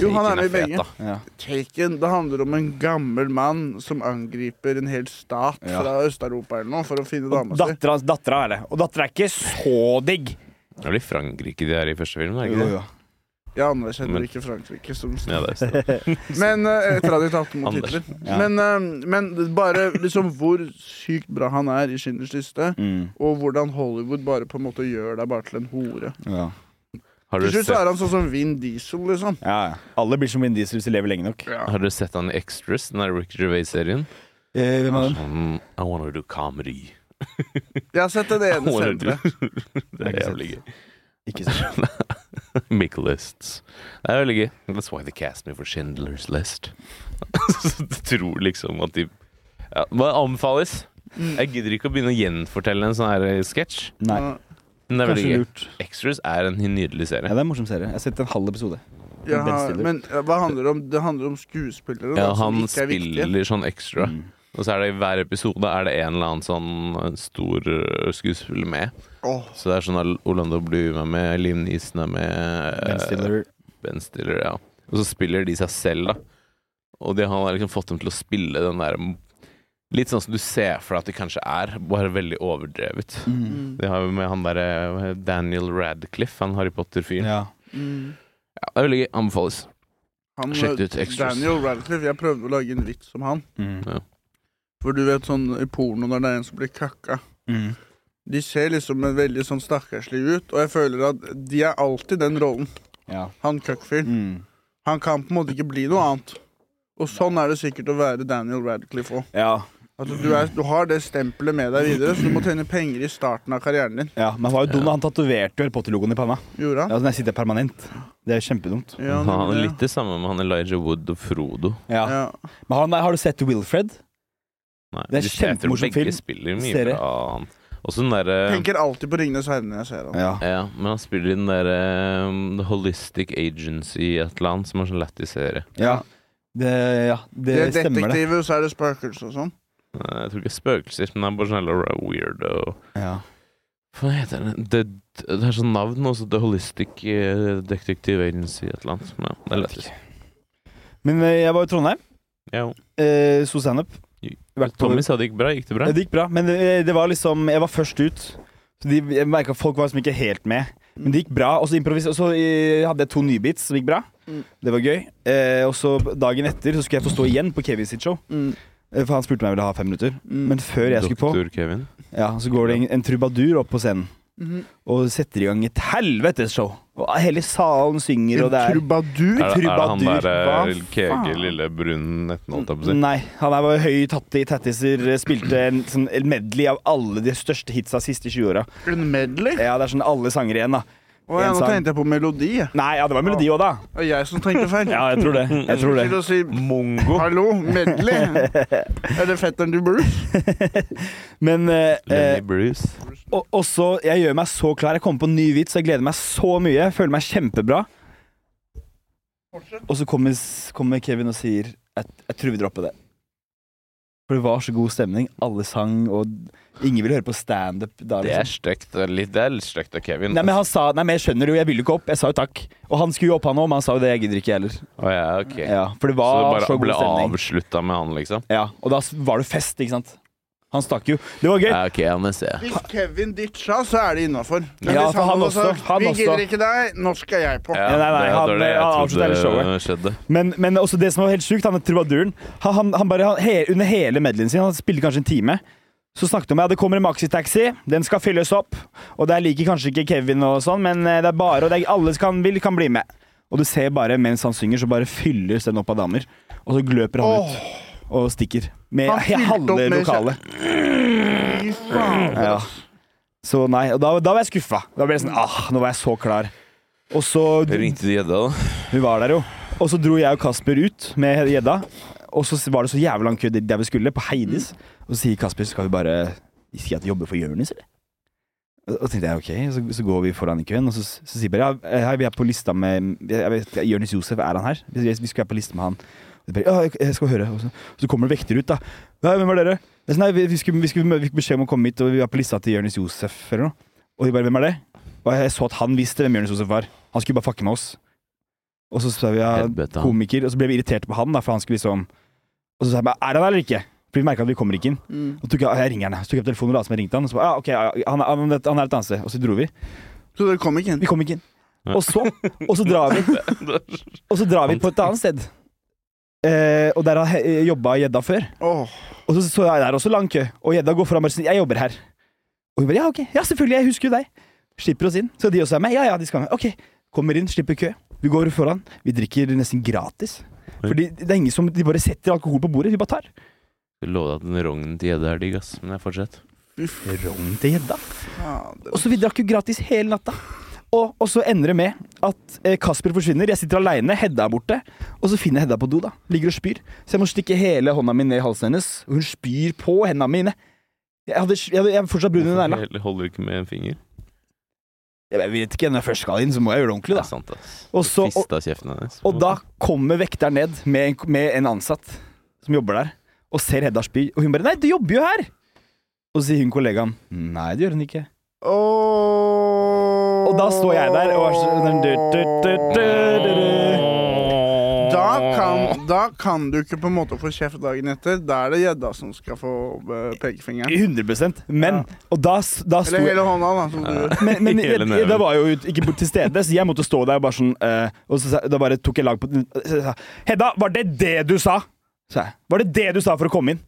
[SPEAKER 2] Jo, han er med i begge.
[SPEAKER 3] Ja.
[SPEAKER 2] Taken, det handler om en gammel mann som angriper en hel stat
[SPEAKER 3] Ja.
[SPEAKER 2] fra Øst-Europa eller noe for å finne dama si.
[SPEAKER 3] Dattera dattera er det. Og dattera er ikke så digg.
[SPEAKER 1] Det er vel i Frankrike de er i første film? er det
[SPEAKER 3] Jo,
[SPEAKER 1] ikke det?
[SPEAKER 3] jo.
[SPEAKER 2] Jeg anerkjenner
[SPEAKER 1] Men-
[SPEAKER 2] ikke Frankrike som
[SPEAKER 1] Ja, det er (laughs)
[SPEAKER 2] Men uh, etter at de tapte mot Hitler.
[SPEAKER 3] Ja.
[SPEAKER 2] Men, uh, men bare liksom hvor sykt bra han er i Schindlers liste,
[SPEAKER 3] Mm.
[SPEAKER 2] og hvordan Hollywood bare på en måte gjør deg bare til en hore.
[SPEAKER 3] Ja.
[SPEAKER 1] Har
[SPEAKER 2] Til slutt så
[SPEAKER 1] sett,
[SPEAKER 2] er han sånn som Vin Diesel, liksom.
[SPEAKER 3] ja, ja. Alle blir som Vin Diesel hvis de lever lenge nok.
[SPEAKER 2] Ja.
[SPEAKER 1] har dere sett han i Extras, den der Rick Gervais-serien?
[SPEAKER 3] Eh, hvem er den?
[SPEAKER 1] Sånn, I wanna do comedy.
[SPEAKER 2] Jeg har sett den ene (laughs) senteret. (laughs)
[SPEAKER 1] Det er jævlig gøy.
[SPEAKER 3] Ikke sånn. (laughs)
[SPEAKER 1] Make lists. Det er veldig gøy. That's why they cast me for Schindlers List. (laughs) Så du tror liksom at de ja, må anbefales.
[SPEAKER 2] Mm.
[SPEAKER 1] Jeg gidder ikke å begynne å gjenfortelle en sånn her eh, sketsj.
[SPEAKER 3] Nei,
[SPEAKER 1] Men det er veldig
[SPEAKER 3] kanskje
[SPEAKER 1] gøy. Extras er en nydelig
[SPEAKER 3] Ja,
[SPEAKER 1] serie.
[SPEAKER 3] det er en morsom serie. Jeg har sett en halv episode.
[SPEAKER 2] Ja,
[SPEAKER 3] Ben Stiller.
[SPEAKER 2] men ja, hva handler det om? Det handler om skuespillere
[SPEAKER 1] Ja,
[SPEAKER 2] da, som
[SPEAKER 1] han
[SPEAKER 2] ikke er viktige.
[SPEAKER 1] spiller sånn ekstra.
[SPEAKER 3] Mm.
[SPEAKER 1] Og så er det i hver episode er det en eller annen sånn eh, stor eh, skuespiller med.
[SPEAKER 2] Åh,
[SPEAKER 1] Så det er sånn at Orlando Bloom er med, Liv Neeson er med, eh,
[SPEAKER 3] Ben Stiller.
[SPEAKER 1] Ben Stiller, ja. Og så spiller de seg selv, da. Og de har liksom fått dem til å spille den der Litt sånn som du ser for deg at de kanskje er, bare veldig overdrevet.
[SPEAKER 3] Mm.
[SPEAKER 2] mm,
[SPEAKER 1] De har jo med han derre Daniel Radcliffe, han Harry Potter-fyren. Ja.
[SPEAKER 3] Ja.
[SPEAKER 2] mm.
[SPEAKER 1] det er veldig gøy. Anbefales.
[SPEAKER 2] Han,
[SPEAKER 1] Sjekk det ut, Extras.
[SPEAKER 2] Daniel Radcliffe, jeg prøvde å lage en vits om han.
[SPEAKER 3] Mm.
[SPEAKER 2] For du vet sånn i porno når det er en som blir kakka.
[SPEAKER 3] Mm.
[SPEAKER 2] De ser liksom en veldig sånn stakkarslig ut, og jeg føler at de er alltid den rollen.
[SPEAKER 3] Ja.
[SPEAKER 2] Han cuckfyren.
[SPEAKER 3] Mm.
[SPEAKER 2] Han kan på en måte ikke bli noe annet. Og sånn er det sikkert å være Daniel Radcliffe òg.
[SPEAKER 3] ja.
[SPEAKER 2] Altså, du, er- du har det stempelet med deg videre, så du må tjene penger i starten av karrieren din.
[SPEAKER 3] Ja, men han var jo dum.
[SPEAKER 1] Ja.
[SPEAKER 3] Han tatoverte jo Harry Potter-logoen i panna.
[SPEAKER 2] Gjorde han?
[SPEAKER 3] Ja, Den sitter permanent. Det er kjempedumt.
[SPEAKER 2] Ja,
[SPEAKER 1] han er litt det samme med han Elijah Wood og Frodo.
[SPEAKER 3] Ja.
[SPEAKER 2] Ja.
[SPEAKER 3] Men han, har du sett Wilfred?
[SPEAKER 1] Nei,
[SPEAKER 3] Det er
[SPEAKER 1] jeg
[SPEAKER 3] kjempemorsom
[SPEAKER 1] begge
[SPEAKER 3] film.
[SPEAKER 1] spiller mye
[SPEAKER 3] Serie.
[SPEAKER 1] bra. han. Også den derre
[SPEAKER 2] Tenker alltid på Ringenes herre når jeg ser ham.
[SPEAKER 3] Ja.
[SPEAKER 1] Ja, men han spiller i den derre um, The Holistic Agency et eller annet, som er sånn lættis serie.
[SPEAKER 3] ja. Det, ja, det,
[SPEAKER 2] Det er
[SPEAKER 3] stemmer, det.
[SPEAKER 2] detektiver, og så er det spøkelser og sånn.
[SPEAKER 1] Nei, Jeg tror ikke spøkelser, men det er bare sånn heller weird og
[SPEAKER 3] Ja.
[SPEAKER 1] Hva heter det? Det, det er sånn navn også. The Holistic eh, Detective Agency et eller annet. Ja, det er lættis.
[SPEAKER 3] Men eh, jeg var i Trondheim.
[SPEAKER 1] Ja.
[SPEAKER 3] Eh, so standup. Vært på-
[SPEAKER 1] Tommy sa det gikk bra. Gikk det bra?
[SPEAKER 3] Det gikk bra, men det, det var liksom Jeg var først ut. Så de, jeg merka folk var liksom ikke helt med. Men det gikk bra. Og så, eh, hadde jeg to nybits som gikk bra.
[SPEAKER 2] Mm.
[SPEAKER 3] Det var gøy. Eh, og så dagen etter så skulle jeg få stå igjen på Kevin sitt show.
[SPEAKER 2] Mm.
[SPEAKER 3] Eh, For han spurte meg om jeg ville ha fem minutter.
[SPEAKER 2] Mm.
[SPEAKER 3] Men før jeg skulle på,
[SPEAKER 1] Doktor Kevin.
[SPEAKER 3] ja, så går det en, en trubadur opp på scenen
[SPEAKER 2] Mhm.
[SPEAKER 3] og setter i gang et helvetes show. Og hele salen synger, og det er
[SPEAKER 2] trubadur?
[SPEAKER 1] Er, det- er det han der eh, kege lille brunen netten, holdt jeg på å si?
[SPEAKER 3] Nei, han er bare høy i tattiser, spilte en sånn medley av alle de største hitsa siste 20 åra.
[SPEAKER 2] En medley?
[SPEAKER 3] Ja, det er sånn alle sanger igjen, da.
[SPEAKER 2] Å, ja, nå tenkte jeg på melodi.
[SPEAKER 3] Nei, ja, det var melodi òg, da.
[SPEAKER 2] Var jeg som tenkte feil. (laughs)
[SPEAKER 3] Ja, jeg tror det. Jeg tror det.
[SPEAKER 2] Til å si
[SPEAKER 1] Mongo.
[SPEAKER 2] hallo, medley. (laughs) Er det fetteren til Bruce? (laughs)
[SPEAKER 3] Men eh,
[SPEAKER 1] Lenny
[SPEAKER 3] eh,
[SPEAKER 1] Bruce.
[SPEAKER 3] og, også, jeg gjør meg så klar. Jeg kommer på en ny vits, og jeg gleder meg så mye. Jeg føler meg kjempebra. Og så kommer, kommer Kevin og sier jeg, jeg tror vi dropper det. For det var så god stemning. Alle sang, og ingen ville høre på standup da.
[SPEAKER 1] Det er
[SPEAKER 3] Liksom.
[SPEAKER 1] stygt. Det er litt, det er litt stygt av Kevin.
[SPEAKER 3] Nei, men han sa Nei, men jeg skjønner jo, jeg ville jo ikke opp. Jeg sa jo takk. Og han skulle jo opp, han òg, men han sa jo det. Jeg gidder ikke, jeg heller.
[SPEAKER 1] Oh, ja, ok.
[SPEAKER 3] Ja, for det
[SPEAKER 1] Så
[SPEAKER 3] det
[SPEAKER 1] det
[SPEAKER 3] så,
[SPEAKER 1] bare
[SPEAKER 3] god
[SPEAKER 1] ble
[SPEAKER 3] stemning.
[SPEAKER 1] avslutta med han, liksom?
[SPEAKER 3] Ja, og da var det fest, ikke sant. Han stakk jo. Det var gøy.
[SPEAKER 1] Ja, ok, ja, men se.
[SPEAKER 2] Hvis Kevin ditcha, så er det innafor.
[SPEAKER 3] Ja,
[SPEAKER 2] hvis
[SPEAKER 3] for han også. Han
[SPEAKER 2] Vi gidder ikke deg, nå skal jeg på.
[SPEAKER 1] Ja,
[SPEAKER 3] nei, nei,
[SPEAKER 1] det
[SPEAKER 3] han-
[SPEAKER 1] var det jeg
[SPEAKER 3] han
[SPEAKER 1] trodde skjedde.
[SPEAKER 3] Men, men også det som var helt sjukt, han er trubaduren. Han, han, han bare, han, he, under hele medleyen sin, han spilte kanskje en time, så snakket vi om at det kommer en maxitaxi, den skal fylles opp. Og der liker kanskje ikke Kevin og sånn, men eh, det er bare, og det er, alle som kan, vil, kan bli med. Og du ser bare mens han synger, så bare fylles den opp av damer. Og så gløper han
[SPEAKER 2] oh.
[SPEAKER 3] ut og stikker. Med halve lokalet. Ja. Så nei, og da, da var jeg skuffa. Da ble jeg sånn ah, nå var jeg så klar. Og så
[SPEAKER 1] Ringte de gjedda, da?
[SPEAKER 3] Hun var der jo. Og så dro jeg og Kasper ut med gjedda. Og så var det så jævlig lang kø der vi skulle, på Heidis. Og så sier Kasper skal vi bare si at vi jobber for Jonis, eller? Og så tenkte jeg ok, så, så går vi foran i køen, og så, så sier bare ja, hei, vi er på lista med jeg vet, Jonis Josef, er han her? Vi, vi skal være på lista med han. Og de bare, ja, jeg- skal høre. Og så, og så kommer det vekter ut, da. Nei, hvem var dere? Jeg sa, nei, vi, vi, skulle, vi, skulle, vi fikk beskjed om å komme hit, og vi var på lista til Jonis Josef eller noe. Og de bare, hvem er det? Og jeg så at han visste hvem Jonis Josef var. Han skulle bare fucke med oss. Og så sa vi ja, komiker, og så ble vi irriterte på han, da, for han skulle liksom Og så sa jeg bare er han der eller ikke? For vi merka at vi kommer ikke inn.
[SPEAKER 2] Mm.
[SPEAKER 3] Og tok, jeg- jeg ringer han. Så tok jeg opp telefonen og la som jeg ringte han. Og så bare, ja, ok, ja, han, han, han er et annet sted. Og så dro vi.
[SPEAKER 2] Så dere kom ikke inn?
[SPEAKER 3] Vi kom ikke inn. Og så, og så drar vi (laughs) Og så drar vi på et annet sted. Eh, og der har he- jobba gjedda før.
[SPEAKER 2] Oh.
[SPEAKER 3] Og så så jeg der også lang kø, og gjedda går foran bare sier 'Jeg jobber her'. Og hun bare 'Ja, ok. Ja, selvfølgelig. Jeg husker jo deg'. Slipper oss inn. Så de også er med. Ja, ja, de skal med. Ok. Kommer inn, slipper kø. Vi går foran. Vi drikker nesten gratis. Fordi det er ingen som De bare setter alkohol på bordet. Vi bare tar.
[SPEAKER 1] Du lover at den rognen til gjedde er digg, ass. Men jeg fortsetter.
[SPEAKER 3] Rogn til gjedda. Og så vi drakk jo gratis hele natta. Og, og så ender det med at eh, Kasper forsvinner. Jeg sitter aleine, Hedda er borte. Og så finner jeg Hedda på do. da Ligger og spyr. Så jeg må stikke hele hånda mi ned i halsen hennes. Og hun spyr på hendene mine. Jeg hadde, jeg hadde, jeg fortsatt brun i negla.
[SPEAKER 1] Holder ikke med en finger?
[SPEAKER 3] Jeg vet ikke, når jeg først skal inn, så må jeg gjøre det ordentlig,
[SPEAKER 1] Det
[SPEAKER 3] da.
[SPEAKER 1] er sant, ass.
[SPEAKER 3] Og, så, og, og da kommer vekteren ned med en, med en ansatt som jobber der, og ser Hedda spy. Og hun bare 'Nei, du jobber jo her!' Og så sier hun kollegaen 'Nei, det gjør hun ikke'.
[SPEAKER 2] Oh.
[SPEAKER 3] Og da står jeg der og er sånn
[SPEAKER 2] da kan, da kan du ikke på en måte få kjeft dagen etter. Da er det gjedda som skal få eh, pekefingeren.
[SPEAKER 3] 100% Men Og da, da sto
[SPEAKER 2] Eller hele hånda, da. Som du
[SPEAKER 3] men, men (laughs) jeg, da var jeg jo ikke til stede, så jeg måtte stå der og bare sånn uh, Og så da bare tok jeg lag på sa, Hedda, var det det du sa? sa jeg. Var det det du sa for å komme inn?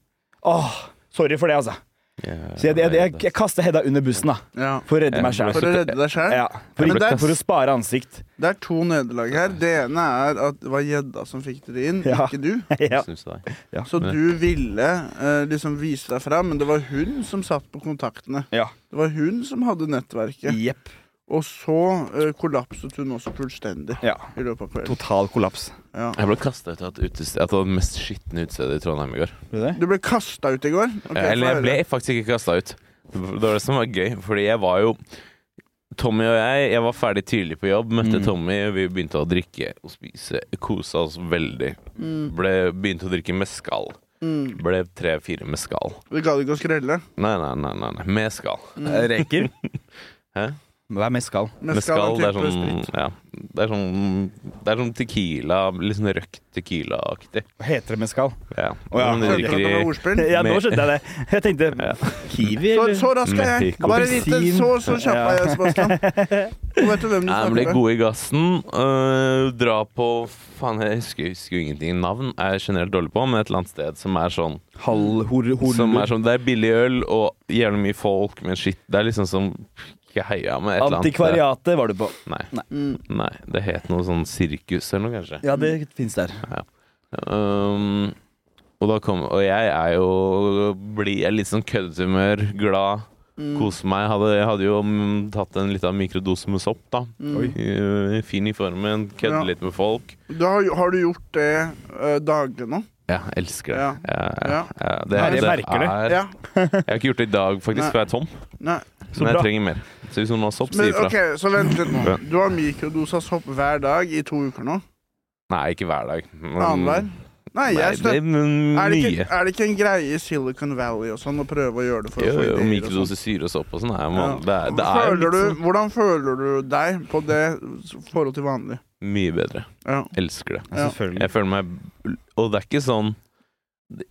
[SPEAKER 3] Åh, sorry for det, altså.
[SPEAKER 1] Ja,
[SPEAKER 3] Så jeg, jeg, jeg, jeg kaster Hedda under bussen, da.
[SPEAKER 2] Ja.
[SPEAKER 3] For å redde meg sjæl.
[SPEAKER 2] For å redde deg selv.
[SPEAKER 3] Ja, for,
[SPEAKER 2] Ja, er-
[SPEAKER 3] for å spare ansikt.
[SPEAKER 2] Det er to nederlag her. Det ene er at det var gjedda som fikk dere inn,
[SPEAKER 3] Ja.
[SPEAKER 2] ikke du. (laughs) Så du ville eh, liksom vise deg fram, men det var hun som satt på kontaktene.
[SPEAKER 3] Ja.
[SPEAKER 2] Det var hun som hadde nettverket.
[SPEAKER 3] Jepp.
[SPEAKER 2] Og så eh, kollapset hun også fullstendig
[SPEAKER 3] Ja.
[SPEAKER 2] i løpet av kvelden.
[SPEAKER 3] Total kollaps.
[SPEAKER 2] Ja.
[SPEAKER 1] Jeg ble kasta ut av et utested. et av det mest skitne utestedet i Trondheim i går.
[SPEAKER 3] Det?
[SPEAKER 2] Du ble kasta ut i går? Ok,
[SPEAKER 1] Eller jeg ble faktisk ikke kasta ut. Det var det som var gøy, fordi jeg var jo Tommy og jeg Jeg var ferdig tidlig på jobb, møtte
[SPEAKER 3] Mm.
[SPEAKER 1] Tommy, vi begynte å drikke og spise. Kosa oss veldig.
[SPEAKER 2] Mm,
[SPEAKER 1] Ble, begynte å drikke mescal.
[SPEAKER 2] mm.
[SPEAKER 1] Ble tre-fire mescal.
[SPEAKER 2] Vi gadd ikke å skrelle?
[SPEAKER 1] Nei, nei, nei, nei, nei. mescal.
[SPEAKER 2] Mm.
[SPEAKER 3] Reker? (laughs)
[SPEAKER 1] Hæ?
[SPEAKER 3] Hva er mescal?
[SPEAKER 1] Mescal, det er sånn. Ja. Det er sånn Det er sånn tequila, litt sånn røkt tequila-aktig.
[SPEAKER 3] Heter det mescal?
[SPEAKER 1] Ja.
[SPEAKER 3] Oh, ja,
[SPEAKER 1] Men du drikker i
[SPEAKER 2] ordspill?
[SPEAKER 3] Ja, nå skjønte jeg det. Jeg tenkte
[SPEAKER 1] Ja.
[SPEAKER 3] kiwi,
[SPEAKER 2] Så,
[SPEAKER 3] eller?
[SPEAKER 2] så rask er jeg.
[SPEAKER 1] Mexico.
[SPEAKER 2] Bare vite, så, så kjapp er jeg, Sebastian. Vet du hvem du snakker med.
[SPEAKER 1] god i gassen. Uh, dra på Faen, jeg husker, husker jo ingenting. Navn er jeg generelt dårlig på, men et eller annet sted som er sånn
[SPEAKER 3] Hall, hor, hor,
[SPEAKER 1] Som er sånn Det er billig øl og gjerne mye folk, men shit Det er liksom som ikke heia med et eller annet.
[SPEAKER 3] Antikvariatet var du på.
[SPEAKER 1] Nei,
[SPEAKER 2] Mm.
[SPEAKER 1] nei, det het noe sånn sirkus eller noe, kanskje.
[SPEAKER 3] Ja, det fins der.
[SPEAKER 1] Um, og da kom Og jeg er jo blid, jeg er litt sånn køddehumør, glad,
[SPEAKER 2] Mm.
[SPEAKER 1] koser meg. Hadde, jeg hadde jo mm, tatt en liten mikrodose med sopp, da.
[SPEAKER 2] Mm.
[SPEAKER 1] Fin i formen, kødde
[SPEAKER 2] Ja.
[SPEAKER 1] litt med folk.
[SPEAKER 2] Du har, har du gjort det uh, daglig nå?
[SPEAKER 1] Ja, elsker det.
[SPEAKER 2] Ja.
[SPEAKER 1] Ja,
[SPEAKER 2] Ja.
[SPEAKER 1] ja, det,
[SPEAKER 3] Ja, jeg
[SPEAKER 1] det
[SPEAKER 3] merker det.
[SPEAKER 1] er- Jeg har ikke gjort det i dag, faktisk,
[SPEAKER 2] Nei.
[SPEAKER 1] for jeg er tom.
[SPEAKER 2] Nei.
[SPEAKER 3] Så
[SPEAKER 1] Men jeg
[SPEAKER 3] bra.
[SPEAKER 1] trenger mer. Så hvis noen har sopp, si
[SPEAKER 2] Men,
[SPEAKER 1] ifra.
[SPEAKER 2] ok, så vent litt nå. Du har mikrodosa sopp hver dag i to uker nå?
[SPEAKER 1] Nei, ikke hver dag. Men-
[SPEAKER 2] Annenhver? Nei,
[SPEAKER 1] Nei,
[SPEAKER 2] jeg
[SPEAKER 1] det
[SPEAKER 2] støtter
[SPEAKER 1] er men
[SPEAKER 2] er det,
[SPEAKER 1] mye.
[SPEAKER 2] ikke, er det ikke en greie i Silicon Valley og sånn å prøve å gjøre det for
[SPEAKER 1] Jo,
[SPEAKER 2] å få
[SPEAKER 1] jo,
[SPEAKER 2] ideer? og sånn?
[SPEAKER 1] mikrodose syre og sopp og sånn. er man- Det er, det er
[SPEAKER 2] Føler du,
[SPEAKER 1] sånn
[SPEAKER 2] hvordan føler du deg på det i forhold til vanlig?
[SPEAKER 1] mye bedre.
[SPEAKER 2] Ja.
[SPEAKER 1] Elsker det.
[SPEAKER 2] Ja.
[SPEAKER 3] Selvfølgelig.
[SPEAKER 1] Jeg føler meg Og det er ikke sånn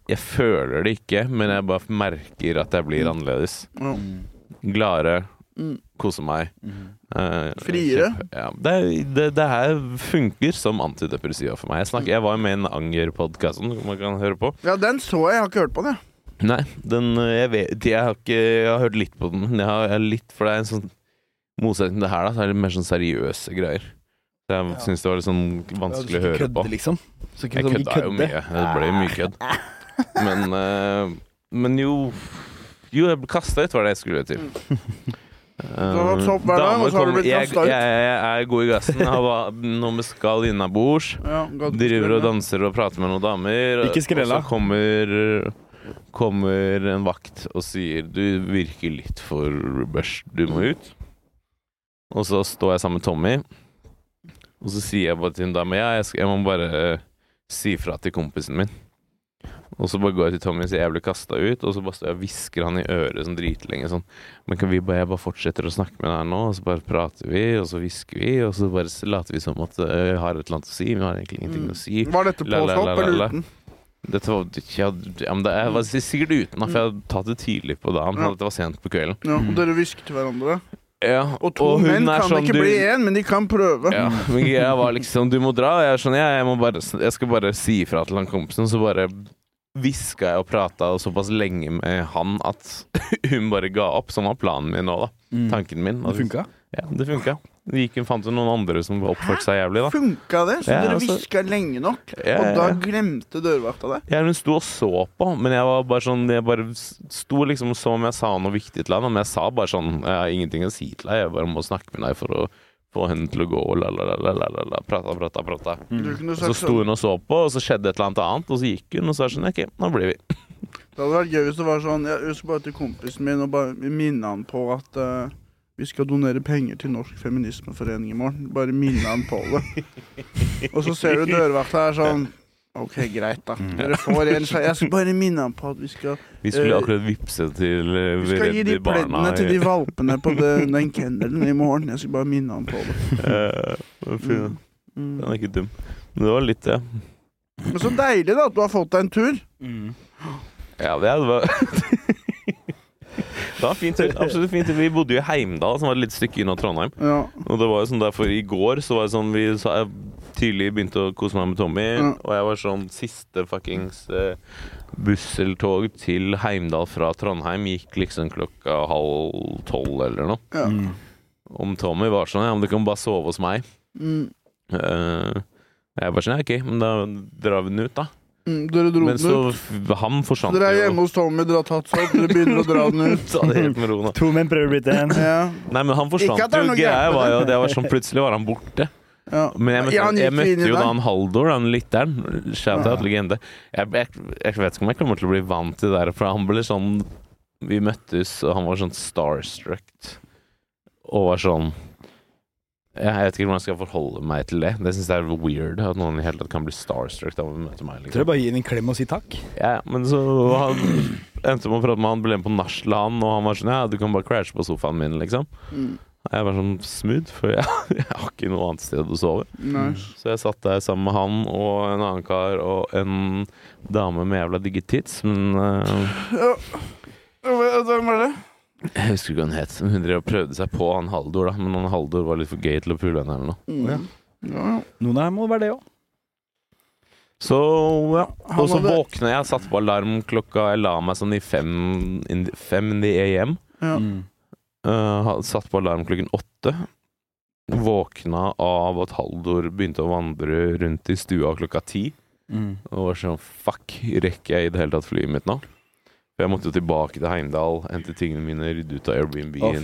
[SPEAKER 1] Jeg føler det ikke, men jeg bare merker at jeg blir annerledes.
[SPEAKER 2] Ja.
[SPEAKER 3] Mm.
[SPEAKER 1] Gladere,
[SPEAKER 2] Mm.
[SPEAKER 1] Kose meg.
[SPEAKER 3] Mm.
[SPEAKER 1] Uh,
[SPEAKER 2] Friere?
[SPEAKER 1] Ja, det, det, det her funker som antidepressiva for meg. Jeg, snakker, jeg var med i en Anger-podkast man kan høre på.
[SPEAKER 2] ja, den så jeg. Jeg har ikke hørt på den. jeg.
[SPEAKER 1] Nei, den eh, Jeg vet Jeg har, ikke, jeg har hørt litt på den. Jeg har, jeg har litt, for det er en sånn motsetning til det her, da. Så er det mer sånn seriøse greier. Så jeg
[SPEAKER 3] Ja.
[SPEAKER 1] syns det var litt sånn vanskelig å høre på.
[SPEAKER 3] liksom.
[SPEAKER 1] Jeg
[SPEAKER 3] sånn,
[SPEAKER 1] kødda jo mye. Det ble jo mye kødd. Men, uh, men jo Jo, jeg ble kasta ut, var det jeg skulle til. (laughs)
[SPEAKER 2] sopp hver dag, og så har du blitt
[SPEAKER 1] jeg,
[SPEAKER 2] ut.
[SPEAKER 1] jeg, jeg er god i gassen. Har noe med skall innabords.
[SPEAKER 2] Ja,
[SPEAKER 1] Driver og danser og prater med noen damer.
[SPEAKER 3] Ikke skrella.
[SPEAKER 1] Og så kommer, kommer en vakt og sier 'du virker litt for børst, du må ut'. Og så står jeg sammen med Tommy, og så sier jeg bare til en dame ja, jeg, skal, jeg må bare eh, si fra til kompisen min. Og så bare går jeg til Tommy og sier jeg ble kasta ut, og så bare står jeg og hvisker han i øret sånn dritlenge sånn Men kan vi bare, jeg bare fortsetter å snakke med deg nå, og så bare prater vi, og så hvisker vi, og så bare later vi som at vi jeg har et eller annet å si, vi har egentlig ingenting å si.
[SPEAKER 2] Var dette
[SPEAKER 1] påstått
[SPEAKER 2] på
[SPEAKER 1] la,
[SPEAKER 2] eller uten?
[SPEAKER 1] Dette var ja, ja, men det er, var sikkert uten, for jeg hadde tatt det tidlig på dagen.
[SPEAKER 2] Ja.
[SPEAKER 1] Dette var sent på kvelden.
[SPEAKER 2] Ja, og dere hvisket til hverandre?
[SPEAKER 1] Ja,
[SPEAKER 2] Og to menn kan
[SPEAKER 1] sånn,
[SPEAKER 2] ikke
[SPEAKER 1] du-
[SPEAKER 2] bli én, men de kan prøve.
[SPEAKER 1] Ja, men jeg var liksom Du må dra. Og jeg er sånn, jeg, jeg, bare, jeg skal bare si ifra til han kompisen, så bare hviska jeg og prata såpass lenge med han at (laughs) hun bare ga opp. Sånn var planen min nå, da.
[SPEAKER 3] Mm.
[SPEAKER 1] Tanken min.
[SPEAKER 3] Det funka.
[SPEAKER 1] Ja, det funka. Vi gikk fant jo noen andre som oppførte seg jævlig, da.
[SPEAKER 2] Funka det? Så
[SPEAKER 1] Ja,
[SPEAKER 2] dere
[SPEAKER 1] altså-
[SPEAKER 2] hviska lenge nok?
[SPEAKER 1] Ja,
[SPEAKER 2] Og da glemte dørvakta det?
[SPEAKER 1] Ja, hun sto og så på, men jeg var bare sånn Jeg bare sto liksom og så om jeg sa noe viktig til henne, men jeg sa bare sånn Jeg har ingenting å si til deg, jeg bare må snakke med deg for å få henne til å gå, og la, la, la, la, la, la, la, prata, prata, prata.
[SPEAKER 2] Mm.
[SPEAKER 1] Og så sto
[SPEAKER 2] sånn
[SPEAKER 1] hun og så på, og så skjedde et eller annet annet, og så gikk hun, og så er det sånn OK, nå blir vi.
[SPEAKER 2] Det hadde vært gøy hvis det var sånn Jeg husker bare til kompisen min og bare minne han på at uh, vi skal donere penger til Norsk Feminismeforening i morgen. Bare minne han på det. (laughs) Og så ser du dørvakta er sånn OK, greit, da.
[SPEAKER 3] Mm.
[SPEAKER 2] Dere får en sjanse. Jeg skal bare minne ham på at vi skal
[SPEAKER 1] Vi skulle
[SPEAKER 2] Eh,
[SPEAKER 1] akkurat vippse til uh,
[SPEAKER 2] Vi skal gi de pleddene til de (laughs) valpene på den, den kennelen i morgen. Jeg skal bare minne ham på det.
[SPEAKER 1] uh, Den
[SPEAKER 2] Mm.
[SPEAKER 1] er ikke dum. Men det var litt, ja.
[SPEAKER 2] Men så deilig da at du har fått deg en tur.
[SPEAKER 3] Mm.
[SPEAKER 1] Ja, det var Det var fint. Absolutt fint. Vi bodde jo i Heimdal, som var et lite stykke unna Trondheim.
[SPEAKER 2] Ja.
[SPEAKER 1] Og det var jo sånn derfor i går så var det sånn Vi så jeg tidlig begynte å kose meg med Tommy,
[SPEAKER 2] mm.
[SPEAKER 1] og jeg var sånn siste fuckings uh, buss eller tog til Heimdal fra Trondheim gikk liksom klokka halv tolv eller noe.
[SPEAKER 2] ja.
[SPEAKER 3] Mm.
[SPEAKER 1] Om Tommy var sånn Ja, men du kan bare sove hos meg.
[SPEAKER 2] Mm.
[SPEAKER 1] Uh, jeg bare sånn Ja, OK, men da drar vi den ut, da.
[SPEAKER 2] Mm. Dere dro
[SPEAKER 1] Men
[SPEAKER 2] den
[SPEAKER 1] så
[SPEAKER 2] ut.
[SPEAKER 1] så Han forsvant
[SPEAKER 2] Dere er
[SPEAKER 1] jo.
[SPEAKER 2] hjemme hos Tommy, dere har tatt sopp, dere begynner å dra den ut. (laughs)
[SPEAKER 1] Ta det helt med ro nå.
[SPEAKER 3] To menn prøver å bli til
[SPEAKER 2] én.
[SPEAKER 1] Nei, men han forsvant jo. Greia var jo
[SPEAKER 2] det.
[SPEAKER 1] det var sånn Plutselig var han borte.
[SPEAKER 2] Ja.
[SPEAKER 1] Men jeg møtte,
[SPEAKER 2] Ja, han
[SPEAKER 1] jeg møtte jo da han Haldor, han lytteren. Shout out
[SPEAKER 2] Ja.
[SPEAKER 1] legende. Jeg, jeg, jeg vet ikke om jeg kommer til å bli vant til det der, for han ble sånn Vi møttes, og han var sånn starstruck. Og var sånn jeg vet ikke hvordan jeg skal forholde meg til det. Det syns jeg er weird. At noen i hele tatt kan bli starstruck av å møte meg.
[SPEAKER 3] Tror
[SPEAKER 1] Liksom.
[SPEAKER 3] jeg bare gi ham en klem og si takk.
[SPEAKER 1] Ja, men så han endte med å prate med han, ble med på nachspiel, han, og han var sånn Ja, du kan bare crashe på sofaen min, liksom.
[SPEAKER 2] Mm.
[SPEAKER 1] Jeg var sånn smooth, for jeg, (laughs) jeg har ikke noe annet sted å sove.
[SPEAKER 2] Nice.
[SPEAKER 1] Så jeg satt der sammen med han og en annen kar og en dame med jævla digge tits, men
[SPEAKER 2] uh, Hvem var det?
[SPEAKER 1] Jeg husker ikke hva hun het. Hun prøvde seg på han Haldor, da. Men han Haldor var litt for gay til å pule henne eller noe.
[SPEAKER 2] Mm.
[SPEAKER 3] ja.
[SPEAKER 2] Ja, ja.
[SPEAKER 3] Noen her må være det òg.
[SPEAKER 1] Så ja. Og så våkna jeg, satte på alarm klokka Jeg la meg sånn i fem in, fem in the AM.
[SPEAKER 2] Ja.
[SPEAKER 3] Mm.
[SPEAKER 1] Uh, satt på alarm klokken åtte. Våkna av at Haldor begynte å vandre rundt i stua klokka ti.
[SPEAKER 3] Mm.
[SPEAKER 1] Og var sånn Fuck, rekker jeg i det hele tatt flyet mitt nå? For jeg måtte jo tilbake til Heimdal, hente tingene mine, rydde ut av Airbnb-en.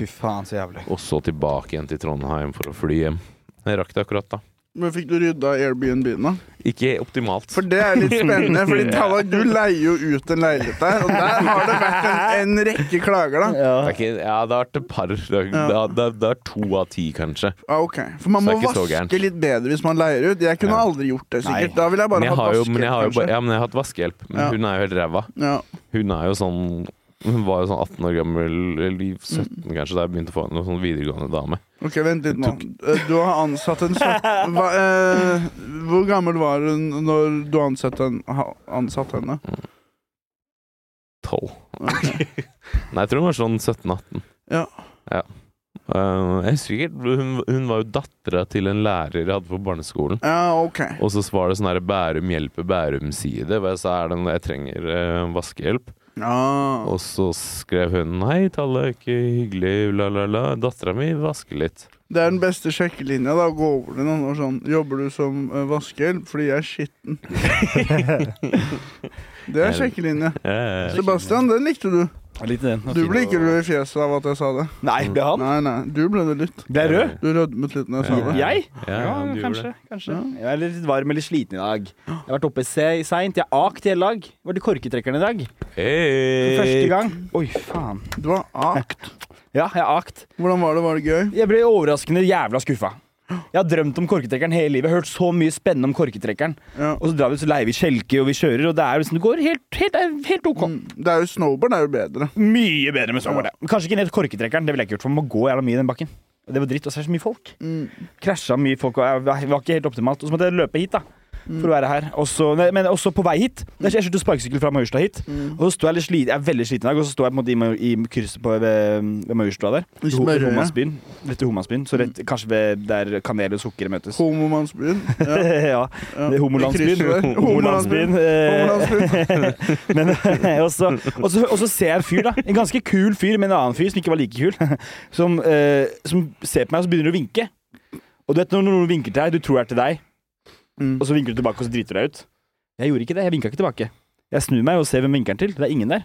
[SPEAKER 3] jævlig.
[SPEAKER 1] og så tilbake igjen til Trondheim for å fly hjem. Jeg rakk det akkurat da.
[SPEAKER 2] Men fikk du rydda Airbnb-en, da?
[SPEAKER 1] Ikke optimalt.
[SPEAKER 2] For det er litt spennende, fordi (laughs) Talla, du leier jo ut en leilighet der, og der har det vært en, en rekke klager, da.
[SPEAKER 1] det
[SPEAKER 3] Ja.
[SPEAKER 1] er ikke, ja, det har vært et par. Det er,
[SPEAKER 2] Ja.
[SPEAKER 1] det er, det er, to av ti, kanskje.
[SPEAKER 2] Ah, ok, For man må
[SPEAKER 1] det
[SPEAKER 2] vaske litt bedre hvis man leier ut. Jeg kunne
[SPEAKER 1] Ja.
[SPEAKER 2] aldri gjort det, sikkert.
[SPEAKER 3] Nei.
[SPEAKER 2] Da ville jeg bare hatt
[SPEAKER 1] vaskehjelp, jo, men jeg har
[SPEAKER 2] kanskje.
[SPEAKER 1] ja, men jeg har hatt vaskehjelp. Men
[SPEAKER 2] Ja.
[SPEAKER 1] hun er jo helt ræva.
[SPEAKER 2] Ja.
[SPEAKER 1] Hun er jo sånn Hun var jo sånn 18 år gammel, eller 17 kanskje, da jeg begynte å få henne sånn videregående dame.
[SPEAKER 2] Ok, vent litt nå. Eh, Du har ansatt en søt... Hva, eh, hvor gammel var hun når du ansatte, en, ha, ansatt henne?
[SPEAKER 1] 12.
[SPEAKER 2] Ok. (laughs)
[SPEAKER 1] Nei, jeg tror hun var sånn 17-18.
[SPEAKER 2] Ja.
[SPEAKER 1] Ja. Eh, jeg husker ikke, hun, hun var jo dattera til en lærer jeg hadde på barneskolen.
[SPEAKER 2] Ja, ok.
[SPEAKER 1] Og så var det sånn her Bærum hjelper Bærum-side, hvor jeg sa er det, jeg trenger eh, vaskehjelp.
[SPEAKER 2] Ja.
[SPEAKER 1] Og så skrev hun Hei, Talle, ikke hyggelig, la, la, la. Dattera mi vasker litt.
[SPEAKER 2] Det er den beste sjekkelinja. da, gå over til noen og sånn Jobber du som uh, vaskehjelp fordi jeg er skitten? (laughs) (laughs) Det er sjekkelinje. Sebastian, den likte du.
[SPEAKER 3] Jeg likte den.
[SPEAKER 2] Du ble ikke rød i fjeset av at jeg sa det.
[SPEAKER 3] Nei, ble han?
[SPEAKER 2] Nei, nei, du ble det litt.
[SPEAKER 3] Ble jeg rød?
[SPEAKER 2] Du rødmet litt når jeg sa det.
[SPEAKER 3] Jeg?
[SPEAKER 1] Ja,
[SPEAKER 3] Ja,
[SPEAKER 1] du
[SPEAKER 3] kanskje. kanskje.
[SPEAKER 2] Ja.
[SPEAKER 3] Jeg er litt varm eller sliten i dag. Jeg har vært oppe se- seint. Jeg har akt i hele dag. Var til korketrekkeren i dag. For første gang. Oi, faen.
[SPEAKER 2] Du har akt.
[SPEAKER 3] Ja, jeg har akt.
[SPEAKER 2] Hvordan var det? Var det gøy?
[SPEAKER 3] Jeg ble overraskende jævla skuffa. (gasps) Jeg har drømt om korketrekkeren hele livet. Jeg har Hørt så mye spennende om korketrekkeren.
[SPEAKER 2] Ja.
[SPEAKER 3] Og så drar vi, så leier vi kjelke, og vi kjører, og det er liksom, det går helt, helt, helt ok.
[SPEAKER 2] Mm. Det er jo snowboard er jo bedre.
[SPEAKER 3] Mye bedre med snowboard. ja. Kanskje ikke ned korketrekkeren, det ville jeg ikke gjort, for man må gå jævla mye i den bakken. Det var dritt, og så er det så mye folk.
[SPEAKER 2] Mm.
[SPEAKER 3] Krasja mye folk, og jeg var ikke helt optimalt. Og så måtte jeg løpe hit, da.
[SPEAKER 2] Mm.
[SPEAKER 3] For å være her. Også, nei, men også på vei hit. Jeg kjørte sparkesykkel fra Majorstua hit.
[SPEAKER 2] Mm.
[SPEAKER 3] Og så sto jeg litt sliten, jeg er veldig sliten i dag, og så står jeg på en måte i, i krysset på, ved, ved Majorstua der. Homansbyen. Rett til Homansbyen. Så rett, kanskje ved der kanel og sukker møtes.
[SPEAKER 2] Homomannsbyen. (laughs) Ja.
[SPEAKER 3] ja.
[SPEAKER 2] Ja. (laughs)
[SPEAKER 3] Homolandsbyen. Homolandsbyen. (laughs)
[SPEAKER 2] Homolandsbyen.
[SPEAKER 3] eh, Men og så, ser jeg en fyr, da. En ganske kul fyr med en annen fyr som ikke var like kul. Som, eh, som ser på meg og så begynner å vinke. Og du vet når noen vinker til deg, du tror det er til deg,
[SPEAKER 2] Mm.
[SPEAKER 3] og så vinker du tilbake, og så driter du deg ut. Jeg gjorde ikke det. Jeg vinka ikke tilbake. Jeg snur meg og ser hvem vinkeren til. Det er ingen der.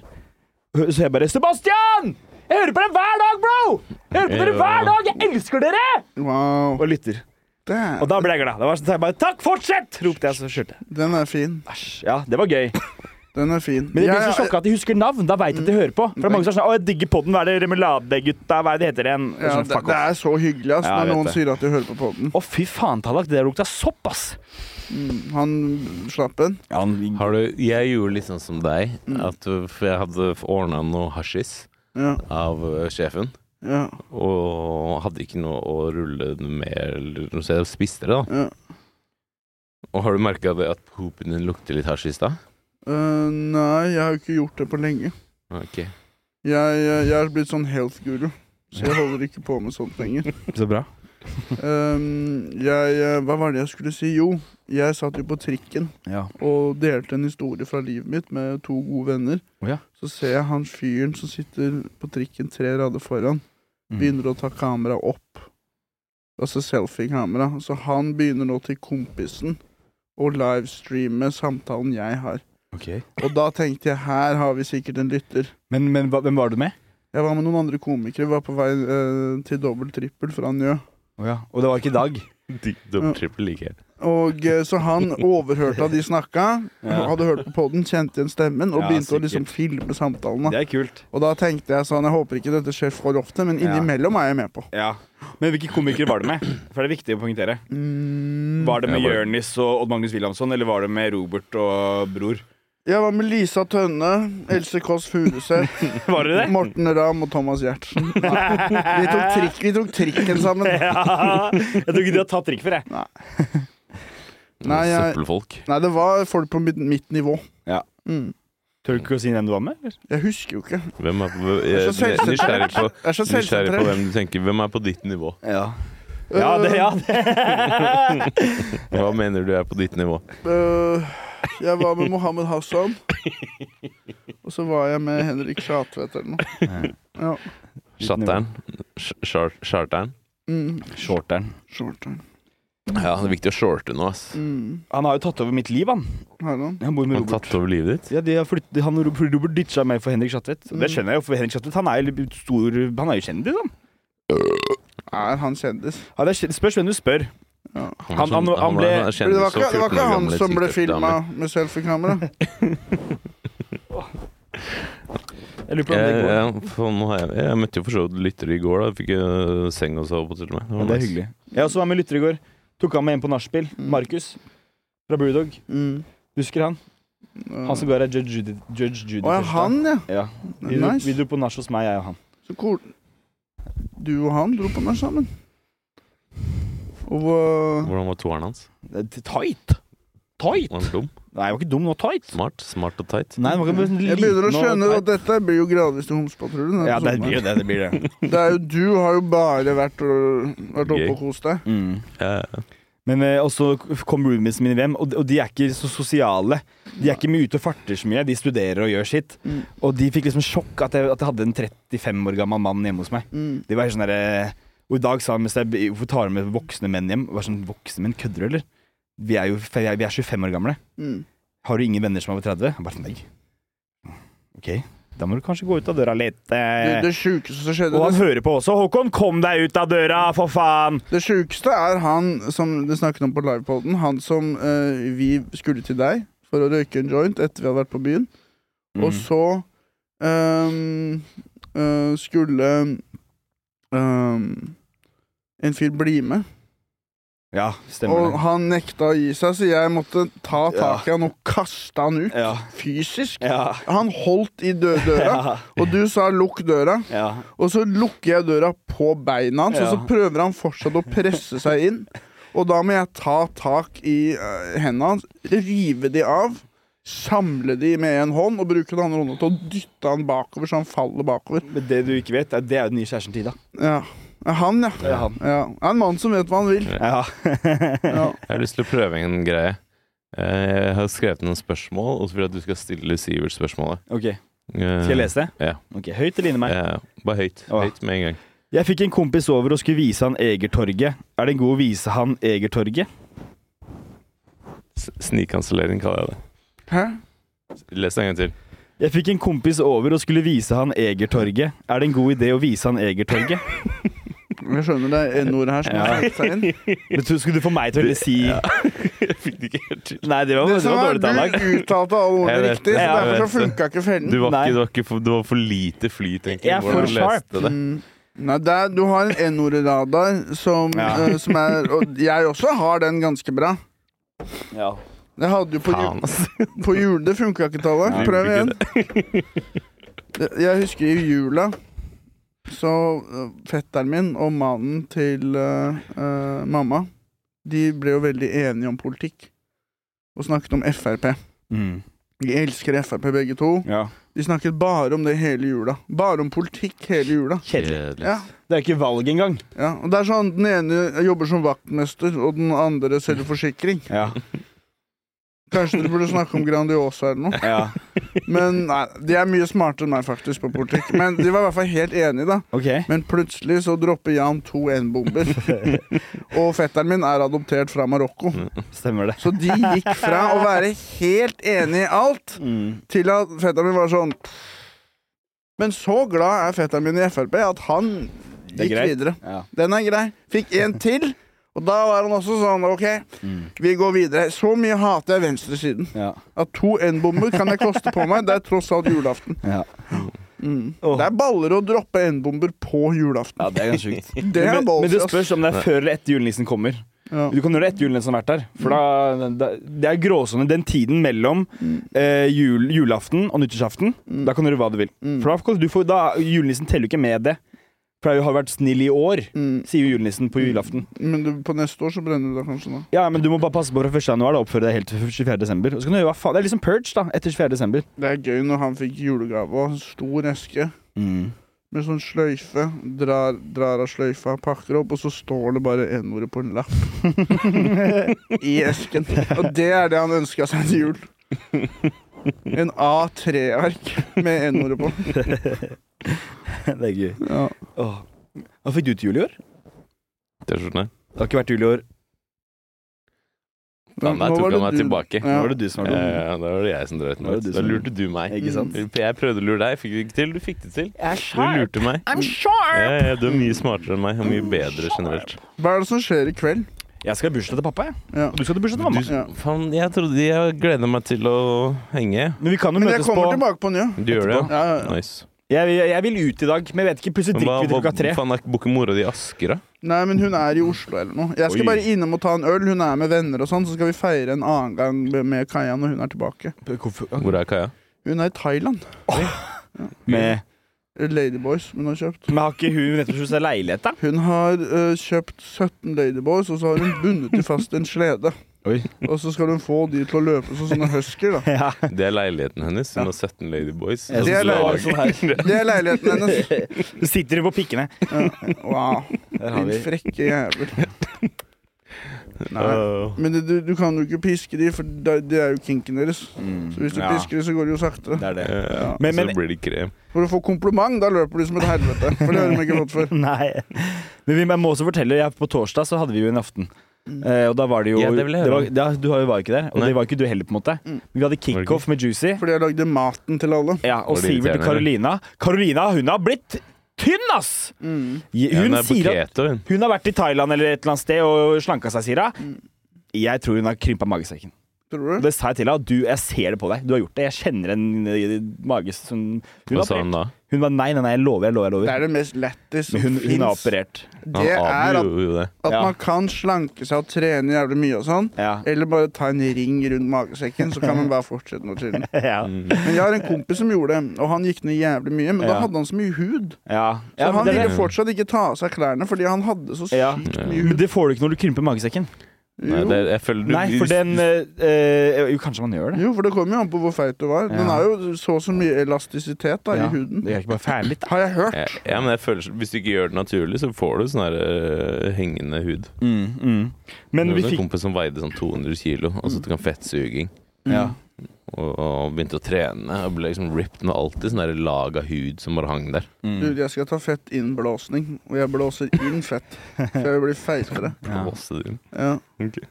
[SPEAKER 3] Så jeg bare 'Sebastian! Jeg hører på dere hver dag, bro! Jeg hører på dere hver dag! Jeg elsker dere!'
[SPEAKER 2] Wow.
[SPEAKER 3] Og lytter.
[SPEAKER 2] Damn.
[SPEAKER 3] Og da ble jeg glad. Da var så jeg bare 'Takk, fortsett!' ropte jeg, så kjørte jeg.
[SPEAKER 2] Den er fin.
[SPEAKER 3] Æsj. Ja, det var gøy.
[SPEAKER 2] Den er fin.
[SPEAKER 3] Men det blir så sjokka at de husker navn. Da veit jeg at de hører på. For det er mange som er sånn 'Å, jeg digger podden. Hva er det Remuladegutta? Hva er det det heter igjen?'
[SPEAKER 2] Ja,
[SPEAKER 3] sånn,
[SPEAKER 2] det,
[SPEAKER 3] fuck
[SPEAKER 2] det
[SPEAKER 3] off.
[SPEAKER 2] er så hyggelig ass,
[SPEAKER 3] Ja,
[SPEAKER 2] når noen
[SPEAKER 3] det.
[SPEAKER 2] sier at de hører på podden.
[SPEAKER 3] Å, fy faen, Tallak. Det der lukta sopp, ass.
[SPEAKER 2] Mm. Han slapp en.
[SPEAKER 3] Ja, han,
[SPEAKER 1] Har du, jeg gjorde litt sånn som deg,
[SPEAKER 2] Mm.
[SPEAKER 1] at, for jeg hadde ordna noe hasjis
[SPEAKER 2] Ja,
[SPEAKER 1] av uh, sjefen.
[SPEAKER 2] ja,
[SPEAKER 1] Og hadde ikke noe å rulle med, eller noe, så jeg spiste det, da.
[SPEAKER 2] ja.
[SPEAKER 1] Og har du merka at popen din lukter litt hasjis da?
[SPEAKER 2] Eh, nei, jeg har jo ikke gjort det på lenge.
[SPEAKER 1] Ok.
[SPEAKER 2] Jeg, jeg, jeg er blitt sånn health guru, så jeg holder ikke på med sånt lenger. (laughs)
[SPEAKER 3] så bra.
[SPEAKER 2] Um, jeg, eh, hva var det jeg skulle si? Jo, jeg satt jo på trikken
[SPEAKER 3] Ja.
[SPEAKER 2] og delte en historie fra livet mitt med to gode venner.
[SPEAKER 3] Å ja.
[SPEAKER 2] Så ser jeg han fyren som sitter på trikken tre rader foran,
[SPEAKER 3] Mm.
[SPEAKER 2] begynner å ta kamera opp. Altså selfie-kamera. Så han begynner nå til kompisen å livestreame samtalen jeg har.
[SPEAKER 3] Ok.
[SPEAKER 2] Og da tenkte jeg her har vi sikkert en lytter.
[SPEAKER 3] Men, men hva- hvem var du med?
[SPEAKER 2] Jeg var med noen andre komikere, var på vei eh, til dobbel-trippel fra Njø.
[SPEAKER 3] Oh, ja. Og det var ikke Dag? (laughs)
[SPEAKER 1] Dobbel-trippel liker jeg.
[SPEAKER 2] Og eh, Så han overhørte at de snakka, (laughs)
[SPEAKER 3] Ja.
[SPEAKER 2] hadde hørt på poden, kjente igjen stemmen og
[SPEAKER 3] Ja,
[SPEAKER 2] begynte å liksom filme samtalene.
[SPEAKER 3] Det er kult.
[SPEAKER 2] Og da tenkte jeg sånn, jeg håper ikke dette skjer for ofte, men innimellom er jeg med på.
[SPEAKER 3] Ja. Men hvilke komikere var du med? For det er viktig å poengtere.
[SPEAKER 2] Mm,
[SPEAKER 3] Var det med
[SPEAKER 1] ja,
[SPEAKER 3] Jørnis og Odd Magnus Wilhelmsson, eller var det med Robert og Bror?
[SPEAKER 2] Jeg var med Lisa Tønne, Else Kåss Furuseth, (laughs)
[SPEAKER 3] Var det det?
[SPEAKER 2] Morten Ramm og Thomas Giertsen. (laughs) Vi tok, trikk, vi tok trikken sammen. (laughs)
[SPEAKER 3] Ja. Jeg tror ikke de har tatt trikk før, jeg.
[SPEAKER 2] Nei, jeg,
[SPEAKER 1] Søppelfolk.
[SPEAKER 2] nei, det var folk på mitt, mitt nivå.
[SPEAKER 3] Ja.
[SPEAKER 2] Mm.
[SPEAKER 3] Tør du ikke å si hvem du var med? eller?
[SPEAKER 2] Jeg husker jo ikke.
[SPEAKER 1] Hvem er på,
[SPEAKER 2] er
[SPEAKER 1] jeg,
[SPEAKER 2] så
[SPEAKER 1] er nysgjerrig på,
[SPEAKER 2] Jeg er så
[SPEAKER 1] nysgjerrig på
[SPEAKER 2] selvsentrert.
[SPEAKER 1] hvem du tenker. Hvem er på ditt nivå?
[SPEAKER 3] Ja. Ja, det, ja. (laughs)
[SPEAKER 1] Hva mener du er på ditt nivå?
[SPEAKER 2] Uh, jeg var med Mohammed Hassan. Og så var jeg med Henrik Schatvedt eller noe. Ja.
[SPEAKER 1] Char- Charteren?
[SPEAKER 2] Mm.
[SPEAKER 3] Shorteren.
[SPEAKER 2] Shorteren.
[SPEAKER 1] Ja, det er viktig å shorte nå, ass.
[SPEAKER 2] Mm.
[SPEAKER 3] Han har jo tatt over mitt liv, han.
[SPEAKER 2] Har han?
[SPEAKER 3] Han bor med
[SPEAKER 1] Han har tatt over livet ditt?
[SPEAKER 3] Ja, de har flytt, han og Robert ditcha meg for Henrik Schatvedt. Mm. Det skjønner jeg jo, for Henrik Schatvedt han er jo stor Han er jo kjendis, han.
[SPEAKER 2] Er han kjendis?
[SPEAKER 3] Ja, det er spørs hvem du spør.
[SPEAKER 2] Ja.
[SPEAKER 1] Han,
[SPEAKER 3] Han- han- han ble-
[SPEAKER 1] ble
[SPEAKER 2] Det var ikke, det var ikke han
[SPEAKER 1] gammel
[SPEAKER 2] som ble filma med selfiekamera? (laughs)
[SPEAKER 3] Jeg lurer på om det går.
[SPEAKER 1] jeg, jeg, jeg, jeg møtte jo for så vidt lyttere i går. da Jeg Fikk jeg seng og sove på til og med.
[SPEAKER 3] Ja, det er hyggelig. Jeg også var med lytter i går. Tok han med en på nachspiel.
[SPEAKER 2] Mm.
[SPEAKER 3] Markus fra Brewdog.
[SPEAKER 2] Mm.
[SPEAKER 3] Husker han? Han som går her, Judge Judy. Judge Judy
[SPEAKER 2] Å ja, han, ja.
[SPEAKER 3] Ja. Vi, dro, vi dro på nach hos meg, jeg og han.
[SPEAKER 2] Så cool. Du og han dro på nach sammen. Og uh,
[SPEAKER 1] Hvordan var toeren hans?
[SPEAKER 3] Tight! Tight!
[SPEAKER 1] Var han dum?
[SPEAKER 3] Nei, jeg var ikke dum nå. Tight.
[SPEAKER 1] Smart? Smart og tight?
[SPEAKER 3] Nei, ikke
[SPEAKER 2] Jeg begynner å skjønne at dette blir jo gradvis til Homsepatruljen.
[SPEAKER 3] Ja, det blir
[SPEAKER 2] jo
[SPEAKER 3] det. det, blir det.
[SPEAKER 2] det er jo Du har jo bare vært, vært oppe og kost deg.
[SPEAKER 3] Mm.
[SPEAKER 1] Ja,
[SPEAKER 3] Men eh, også kom roommates mine hjem, og, de- og de er ikke så sosiale. De er ikke mye ute og farter så mye. De studerer og gjør sitt.
[SPEAKER 2] Mm.
[SPEAKER 3] Og de fikk liksom sjokk at jeg, at jeg hadde en 35 år gammel mann hjemme hos meg.
[SPEAKER 2] Mm.
[SPEAKER 3] De var sånn der, Og i dag sa han Hvorfor tar du med voksne menn hjem? Og var sånn, voksne menn, kødder du, eller? Vi er jo vi er 25 år gamle.
[SPEAKER 2] Mm.
[SPEAKER 3] Har du ingen venner som er over 30? Jeg bare sånn, nei. Ok, da må du kanskje gå ut av døra litt.
[SPEAKER 2] Det,
[SPEAKER 3] Eh.
[SPEAKER 2] det sjukeste som skjedde
[SPEAKER 3] Og han
[SPEAKER 2] det,
[SPEAKER 3] hører på også. Håkon, kom deg ut av døra, for faen!
[SPEAKER 2] det sjukeste er han som det snakket om på livepoden. Han som eh, vi skulle til deg for å røyke en joint etter vi hadde vært på byen.
[SPEAKER 3] Mm.
[SPEAKER 2] Og så eh, skulle ehm, en fyr bli med.
[SPEAKER 3] Ja, stemmer
[SPEAKER 2] Og
[SPEAKER 3] det.
[SPEAKER 2] han nekta å gi seg, så jeg måtte ta tak i han og kaste han ut.
[SPEAKER 3] Ja.
[SPEAKER 2] Fysisk.
[SPEAKER 3] Ja.
[SPEAKER 2] Han holdt i dø døra, (laughs)
[SPEAKER 3] Ja.
[SPEAKER 2] og du sa 'lukk døra'.
[SPEAKER 3] ja.
[SPEAKER 2] Og så lukker jeg døra på beina hans, og så prøver han fortsatt å presse seg inn. Og da må jeg ta tak i uh, hendene hans, rive de av, samle de med en hånd og bruke den andre hånda til å dytte han bakover så han faller bakover.
[SPEAKER 3] Men det du ikke vet, er det er jo den nye kjæresten til Ida.
[SPEAKER 2] Ja. Han, ja.
[SPEAKER 3] Det er han.
[SPEAKER 2] ja. En mann som vet hva han vil.
[SPEAKER 3] Ja. (laughs)
[SPEAKER 2] Ja.
[SPEAKER 1] Jeg har lyst til å prøve en greie. Eh, Jeg har skrevet noen spørsmål, og så vil jeg at du skal stille Sivert spørsmålet.
[SPEAKER 3] Ok,
[SPEAKER 1] Eh,
[SPEAKER 3] Skal jeg lese det?
[SPEAKER 1] Ja.
[SPEAKER 3] Ok, Høyt eller inni meg?
[SPEAKER 1] Ja, bare høyt.
[SPEAKER 3] Åh.
[SPEAKER 1] Høyt med en gang.
[SPEAKER 3] Jeg fikk en kompis over og skulle vise han Egertorget. Er det en god å vise han Egertorget?
[SPEAKER 1] Snikkansellering kaller jeg det.
[SPEAKER 2] Hæ?
[SPEAKER 1] Les det en gang til.
[SPEAKER 3] Jeg fikk en kompis over og skulle vise han Egertorget. Er det en god idé å vise han Egertorget? (laughs)
[SPEAKER 2] Jeg skjønner det er N-ordet her som har fått seg inn. (laughs)
[SPEAKER 3] Men så Skulle du få meg til å si (laughs)
[SPEAKER 1] Jeg fikk det ikke helt til.
[SPEAKER 3] Nei, det var,
[SPEAKER 2] Det
[SPEAKER 3] det var
[SPEAKER 2] er,
[SPEAKER 3] dårlig talllag.
[SPEAKER 2] du uttalte alle
[SPEAKER 1] Jeg
[SPEAKER 2] ordene riktig, så derfor så funka ikke fellen.
[SPEAKER 1] Du var, ikke, du, var ikke for, du var for lite fly, tenker
[SPEAKER 3] Jeg er
[SPEAKER 1] hvordan
[SPEAKER 3] for
[SPEAKER 1] du
[SPEAKER 3] sharp.
[SPEAKER 1] leste det.
[SPEAKER 2] Mm. Nei, det er, du har en N-ordet-radar som,
[SPEAKER 3] Ja.
[SPEAKER 2] uh, som er Og jeg også har den ganske bra.
[SPEAKER 3] Ja.
[SPEAKER 2] Det hadde jo på,
[SPEAKER 1] jul,
[SPEAKER 2] ju-
[SPEAKER 1] altså. (laughs)
[SPEAKER 2] på jul Det funka ikke, Tallak. Prøv igjen. Jeg husker i jula så eh, fetteren min og mannen til uh, uh, mamma De ble jo veldig enige om politikk. Og snakket om Frp.
[SPEAKER 3] Mm.
[SPEAKER 2] De elsker Frp begge to.
[SPEAKER 3] ja.
[SPEAKER 2] De snakket bare om det hele jula. Bare om politikk hele jula.
[SPEAKER 3] Kjedelig.
[SPEAKER 2] Ja,
[SPEAKER 3] Det er ikke valg engang.
[SPEAKER 2] ja. Og det er sånn Den ene jobber som vaktmester, og den andre selger forsikring.
[SPEAKER 3] Ja. (laughs)
[SPEAKER 2] Kanskje dere burde snakke om Grandiosa eller noe.
[SPEAKER 3] ja.
[SPEAKER 2] Men nei, De er mye smartere enn meg faktisk på politikk. Men de var i hvert fall helt enige, da.
[SPEAKER 3] Okay.
[SPEAKER 2] Men plutselig så dropper Jan to N-bomber. (laughs) Og fetteren min er adoptert fra Marokko.
[SPEAKER 3] Stemmer det.
[SPEAKER 2] Så de gikk fra å være helt enige i alt,
[SPEAKER 3] Mm.
[SPEAKER 2] til at fetteren min var sånn Men så glad er fetteren min i Frp at han gikk videre.
[SPEAKER 3] Ja.
[SPEAKER 2] Den er grei. Fikk en til. Og da var han også sånn OK,
[SPEAKER 3] Mm.
[SPEAKER 2] vi går videre. Så mye hater jeg venstresiden.
[SPEAKER 3] Ja.
[SPEAKER 2] At to N-bomber kan jeg koste på meg. Det er tross alt julaften.
[SPEAKER 3] Ja.
[SPEAKER 2] Mm. Det er baller å droppe N-bomber på julaften.
[SPEAKER 3] ja, det er ganske sjukt. (laughs)
[SPEAKER 2] Det er
[SPEAKER 3] men, men det spørs om det er før eller etter julenissen kommer.
[SPEAKER 2] Ja.
[SPEAKER 3] Du kan gjøre det etter julenissen har vært der. For da, da Det er gråsone den tiden mellom
[SPEAKER 2] Mm.
[SPEAKER 3] eh, jul, julaften og nyttårsaften.
[SPEAKER 2] Mm.
[SPEAKER 3] Da kan du gjøre hva du vil.
[SPEAKER 2] Mm.
[SPEAKER 3] For da, du får, da Julenissen teller jo ikke med det. For jeg har vært snill i år,
[SPEAKER 2] Mm.
[SPEAKER 3] sier jo julenissen på julaften.
[SPEAKER 2] Men du, på neste år så brenner du deg kanskje da.
[SPEAKER 3] Ja, men du må bare passe på fra 1. januar da, oppføre deg helt til 24. desember. Og så kan du gjøre hva faen. Det er liksom purge da, etter 24. desember.
[SPEAKER 2] Det er gøy når han fikk julegave og en stor eske med sånn sløyfe. Drar, drar av sløyfa, pakker opp, og så står det bare N-ordet på en lapp (laughs) i esken. Og det er det han ønska seg til jul. En A3-ark med N-ordet på. (laughs)
[SPEAKER 3] det er gøy.
[SPEAKER 2] Ja.
[SPEAKER 3] Åh. Hva fikk du til jul i år?
[SPEAKER 1] T-skjortene.
[SPEAKER 3] Det har ikke vært jul i år.
[SPEAKER 1] Faen, der tok han meg
[SPEAKER 2] du-
[SPEAKER 1] tilbake.
[SPEAKER 3] Nå var det du som var
[SPEAKER 1] Ja,
[SPEAKER 3] dum.
[SPEAKER 1] ja, da var det jeg som
[SPEAKER 3] drøyt
[SPEAKER 1] meg ut. Da lurte du meg.
[SPEAKER 3] Ikke sant?
[SPEAKER 1] Jeg prøvde å lure deg, fikk det ikke til. Du fikk det til.
[SPEAKER 3] Jeg er
[SPEAKER 1] Du lurte meg.
[SPEAKER 3] I'm sharp!
[SPEAKER 1] Ja, ja, du er mye smartere enn meg, og mye bedre generelt.
[SPEAKER 2] Hva er det som skjer i kveld?
[SPEAKER 3] Jeg skal i bursdag til pappa, jeg.
[SPEAKER 2] Ja.
[SPEAKER 3] Og du skal til bursdag til mamma.
[SPEAKER 1] Du,
[SPEAKER 2] Ja.
[SPEAKER 1] faen, jeg trodde jeg gleda meg til å henge.
[SPEAKER 3] Men vi kan jo
[SPEAKER 2] Men jeg
[SPEAKER 3] møtes
[SPEAKER 2] kommer
[SPEAKER 3] på
[SPEAKER 2] tilbake på ny.
[SPEAKER 1] Du gjør det,
[SPEAKER 2] Ja, ja, ja.
[SPEAKER 1] ja? Nice.
[SPEAKER 3] jeg, vil- jeg vil ut i dag, men jeg vet ikke. Plutselig
[SPEAKER 1] Men
[SPEAKER 3] drikker vi til
[SPEAKER 1] hva
[SPEAKER 3] klokka tre.
[SPEAKER 1] faen er ikke ikke mora di i Asker, da?
[SPEAKER 2] Nei, men hun er i Oslo eller noe. Jeg skal
[SPEAKER 3] Oi.
[SPEAKER 2] bare innom og ta en øl. Hun er med venner og sånn, så skal vi feire en annen gang med Kaja når hun er tilbake.
[SPEAKER 1] Hvor er Kaja?
[SPEAKER 2] Hun er i Thailand.
[SPEAKER 3] Med,
[SPEAKER 2] Ladyboys hun har kjøpt.
[SPEAKER 3] men har ikke hun nettopp kjøpt seg leilighet, da?
[SPEAKER 2] Hun har øh, kjøpt 17 Ladyboys, og så har hun bundet de fast i en slede.
[SPEAKER 3] Oi.
[SPEAKER 2] Og så skal hun få de til å løpe som sånne husker, da. (laughs)
[SPEAKER 3] Ja.
[SPEAKER 1] Det er leiligheten hennes. Hun har 17 Ladyboys.
[SPEAKER 3] Jeg
[SPEAKER 2] Det er
[SPEAKER 3] synes (laughs) var.
[SPEAKER 2] Det er leiligheten hennes. (laughs)
[SPEAKER 3] Du på pikkene.
[SPEAKER 2] Wow.
[SPEAKER 3] Der har
[SPEAKER 2] Din
[SPEAKER 3] vi
[SPEAKER 2] frekke jævel. Nei. Men det, du, du kan jo ikke piske de, for det, det er jo kinken deres.
[SPEAKER 3] Mm,
[SPEAKER 2] Så hvis du
[SPEAKER 3] ja,
[SPEAKER 2] pisker de, så går det jo saktere.
[SPEAKER 3] Det er det.
[SPEAKER 1] Ja,
[SPEAKER 3] Men- men-
[SPEAKER 1] så blir det krem.
[SPEAKER 2] For å få kompliment, da løper de som et helvete. For det har de ikke fått før. (laughs)
[SPEAKER 3] Nei. Men vi jeg må også fortelle, jeg, på torsdag så hadde vi jo en aften. Uh, og da var det jo
[SPEAKER 1] Ja, det det
[SPEAKER 3] var, ja, Du var jo ikke der, og
[SPEAKER 1] Nei.
[SPEAKER 3] det var ikke du heller, på en måte.
[SPEAKER 2] Mm.
[SPEAKER 3] Vi hadde kickoff med Juicy.
[SPEAKER 2] Fordi jeg lagde maten til alle.
[SPEAKER 3] Ja, og Sivert og Carolina. Carolina hun har blitt tynn, ass!
[SPEAKER 2] Mm.
[SPEAKER 3] Hun
[SPEAKER 1] er
[SPEAKER 3] sier at
[SPEAKER 1] hun.
[SPEAKER 3] hun har vært i Thailand eller et eller annet sted og slanka seg, sier hun.
[SPEAKER 2] Mm.
[SPEAKER 3] Jeg tror hun har krympa magesekken.
[SPEAKER 2] Tror du?
[SPEAKER 3] Det sa jeg til henne. Du, jeg ser det på deg. Du har gjort det. Jeg kjenner en eh, mage som Hun,
[SPEAKER 1] Hva
[SPEAKER 3] var
[SPEAKER 1] sa
[SPEAKER 3] hun
[SPEAKER 1] da?
[SPEAKER 3] hun var nei, nei, nei, jeg lover, jeg lover. Jeg
[SPEAKER 2] Det er det mest lættis som
[SPEAKER 3] Men hun, hun er operert.
[SPEAKER 2] Det er at,
[SPEAKER 1] avgjorde jo det.
[SPEAKER 2] at
[SPEAKER 3] Ja.
[SPEAKER 2] man kan slanke seg og trene jævlig mye og sånn.
[SPEAKER 3] Ja.
[SPEAKER 2] Eller bare ta en ring rundt magesekken, så kan man bare fortsette noe chillen. (laughs)
[SPEAKER 3] ja.
[SPEAKER 2] Men jeg har en kompis som gjorde det, og han gikk ned jævlig mye. Men da
[SPEAKER 3] Ja.
[SPEAKER 2] hadde han så mye hud.
[SPEAKER 3] ja.
[SPEAKER 2] Så
[SPEAKER 3] ja
[SPEAKER 2] han ville fortsatt ikke ta av seg klærne fordi han hadde så sykt
[SPEAKER 3] Ja.
[SPEAKER 2] mye
[SPEAKER 3] men
[SPEAKER 2] hud.
[SPEAKER 3] det får du ikke når du krymper magesekken.
[SPEAKER 1] Nei, det, jeg føler du
[SPEAKER 3] Nei, for den eh, Jo, kanskje man gjør det.
[SPEAKER 2] jo, for det kommer jo an på hvor feit du var. Den
[SPEAKER 3] er
[SPEAKER 2] har jo så og så mye elastisitet da,
[SPEAKER 3] Ja.
[SPEAKER 2] i huden.
[SPEAKER 3] Det er ikke bare ferdig da.
[SPEAKER 2] Har jeg hørt.
[SPEAKER 1] ja, ja, men jeg føler Hvis du ikke gjør det naturlig, så får du sånn her eh, hengende hud.
[SPEAKER 3] Mm, mm. Men vi
[SPEAKER 1] fikk en kompis som veide sånn 200 kilo, og så tok han fettsuging.
[SPEAKER 3] ja.
[SPEAKER 1] Og, og begynte å trene og ble liksom ripped med alltid sånn lag av hud som bare hang der.
[SPEAKER 3] mm.
[SPEAKER 2] Du, jeg skal ta fettinnblåsning, og jeg blåser inn fett. (laughs) Så jeg blir feitere.
[SPEAKER 3] Ja.
[SPEAKER 1] Blåste det inn.
[SPEAKER 2] Ja.
[SPEAKER 1] Ok.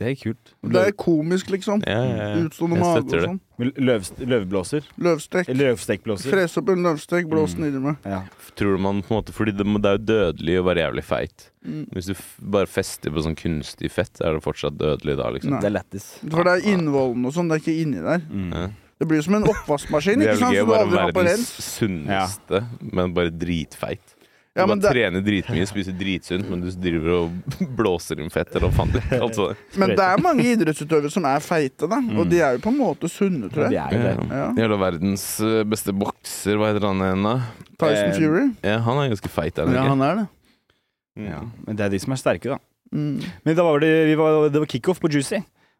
[SPEAKER 3] Det er kult.
[SPEAKER 2] Det er komisk, liksom.
[SPEAKER 1] Ja, ja, ja.
[SPEAKER 2] Utstående mage og sånn.
[SPEAKER 3] Løv, løvblåser?
[SPEAKER 2] Løvstek.
[SPEAKER 3] Løvstekblåser?
[SPEAKER 2] Fres opp en løvstek, blås
[SPEAKER 3] Mm.
[SPEAKER 2] den i meg.
[SPEAKER 3] Ja.
[SPEAKER 1] Tror du man på en måte Fordi det, det er jo dødelig å være jævlig feit.
[SPEAKER 2] Mm.
[SPEAKER 1] Hvis du f bare fester på sånn kunstig fett, er det fortsatt dødelig da, liksom.
[SPEAKER 2] Nei.
[SPEAKER 3] Det er lættis.
[SPEAKER 2] For det er innvollene og sånn, det er ikke inni der.
[SPEAKER 3] Mm.
[SPEAKER 2] Det blir som en oppvaskmaskin, ikke sant? Så
[SPEAKER 1] å
[SPEAKER 2] du aldri har på
[SPEAKER 1] være
[SPEAKER 2] Verdens
[SPEAKER 1] sunneste, men bare dritfeit. Du
[SPEAKER 2] Ja,
[SPEAKER 1] bare
[SPEAKER 2] det,
[SPEAKER 1] trener dritmye, spiser dritsunt, men du driver og (laughs) blåser inn fett eller faen det. (laughs) Altså.
[SPEAKER 2] men det er mange idrettsutøvere som er feite, da. Og de er jo på en måte sunne, tror jeg.
[SPEAKER 3] Ja, de er jo det.
[SPEAKER 2] Ja.
[SPEAKER 1] Hele verdens eh, beste bokser, hva heter han igjen da?
[SPEAKER 2] Tyson
[SPEAKER 3] Eh,
[SPEAKER 2] Fury.
[SPEAKER 1] Ja, han er ganske feit, er han
[SPEAKER 2] Ja, han er det.
[SPEAKER 3] Ja. Men det er de som er sterke, da.
[SPEAKER 2] Mm.
[SPEAKER 3] Men da var det, var, det var kickoff på Juicy.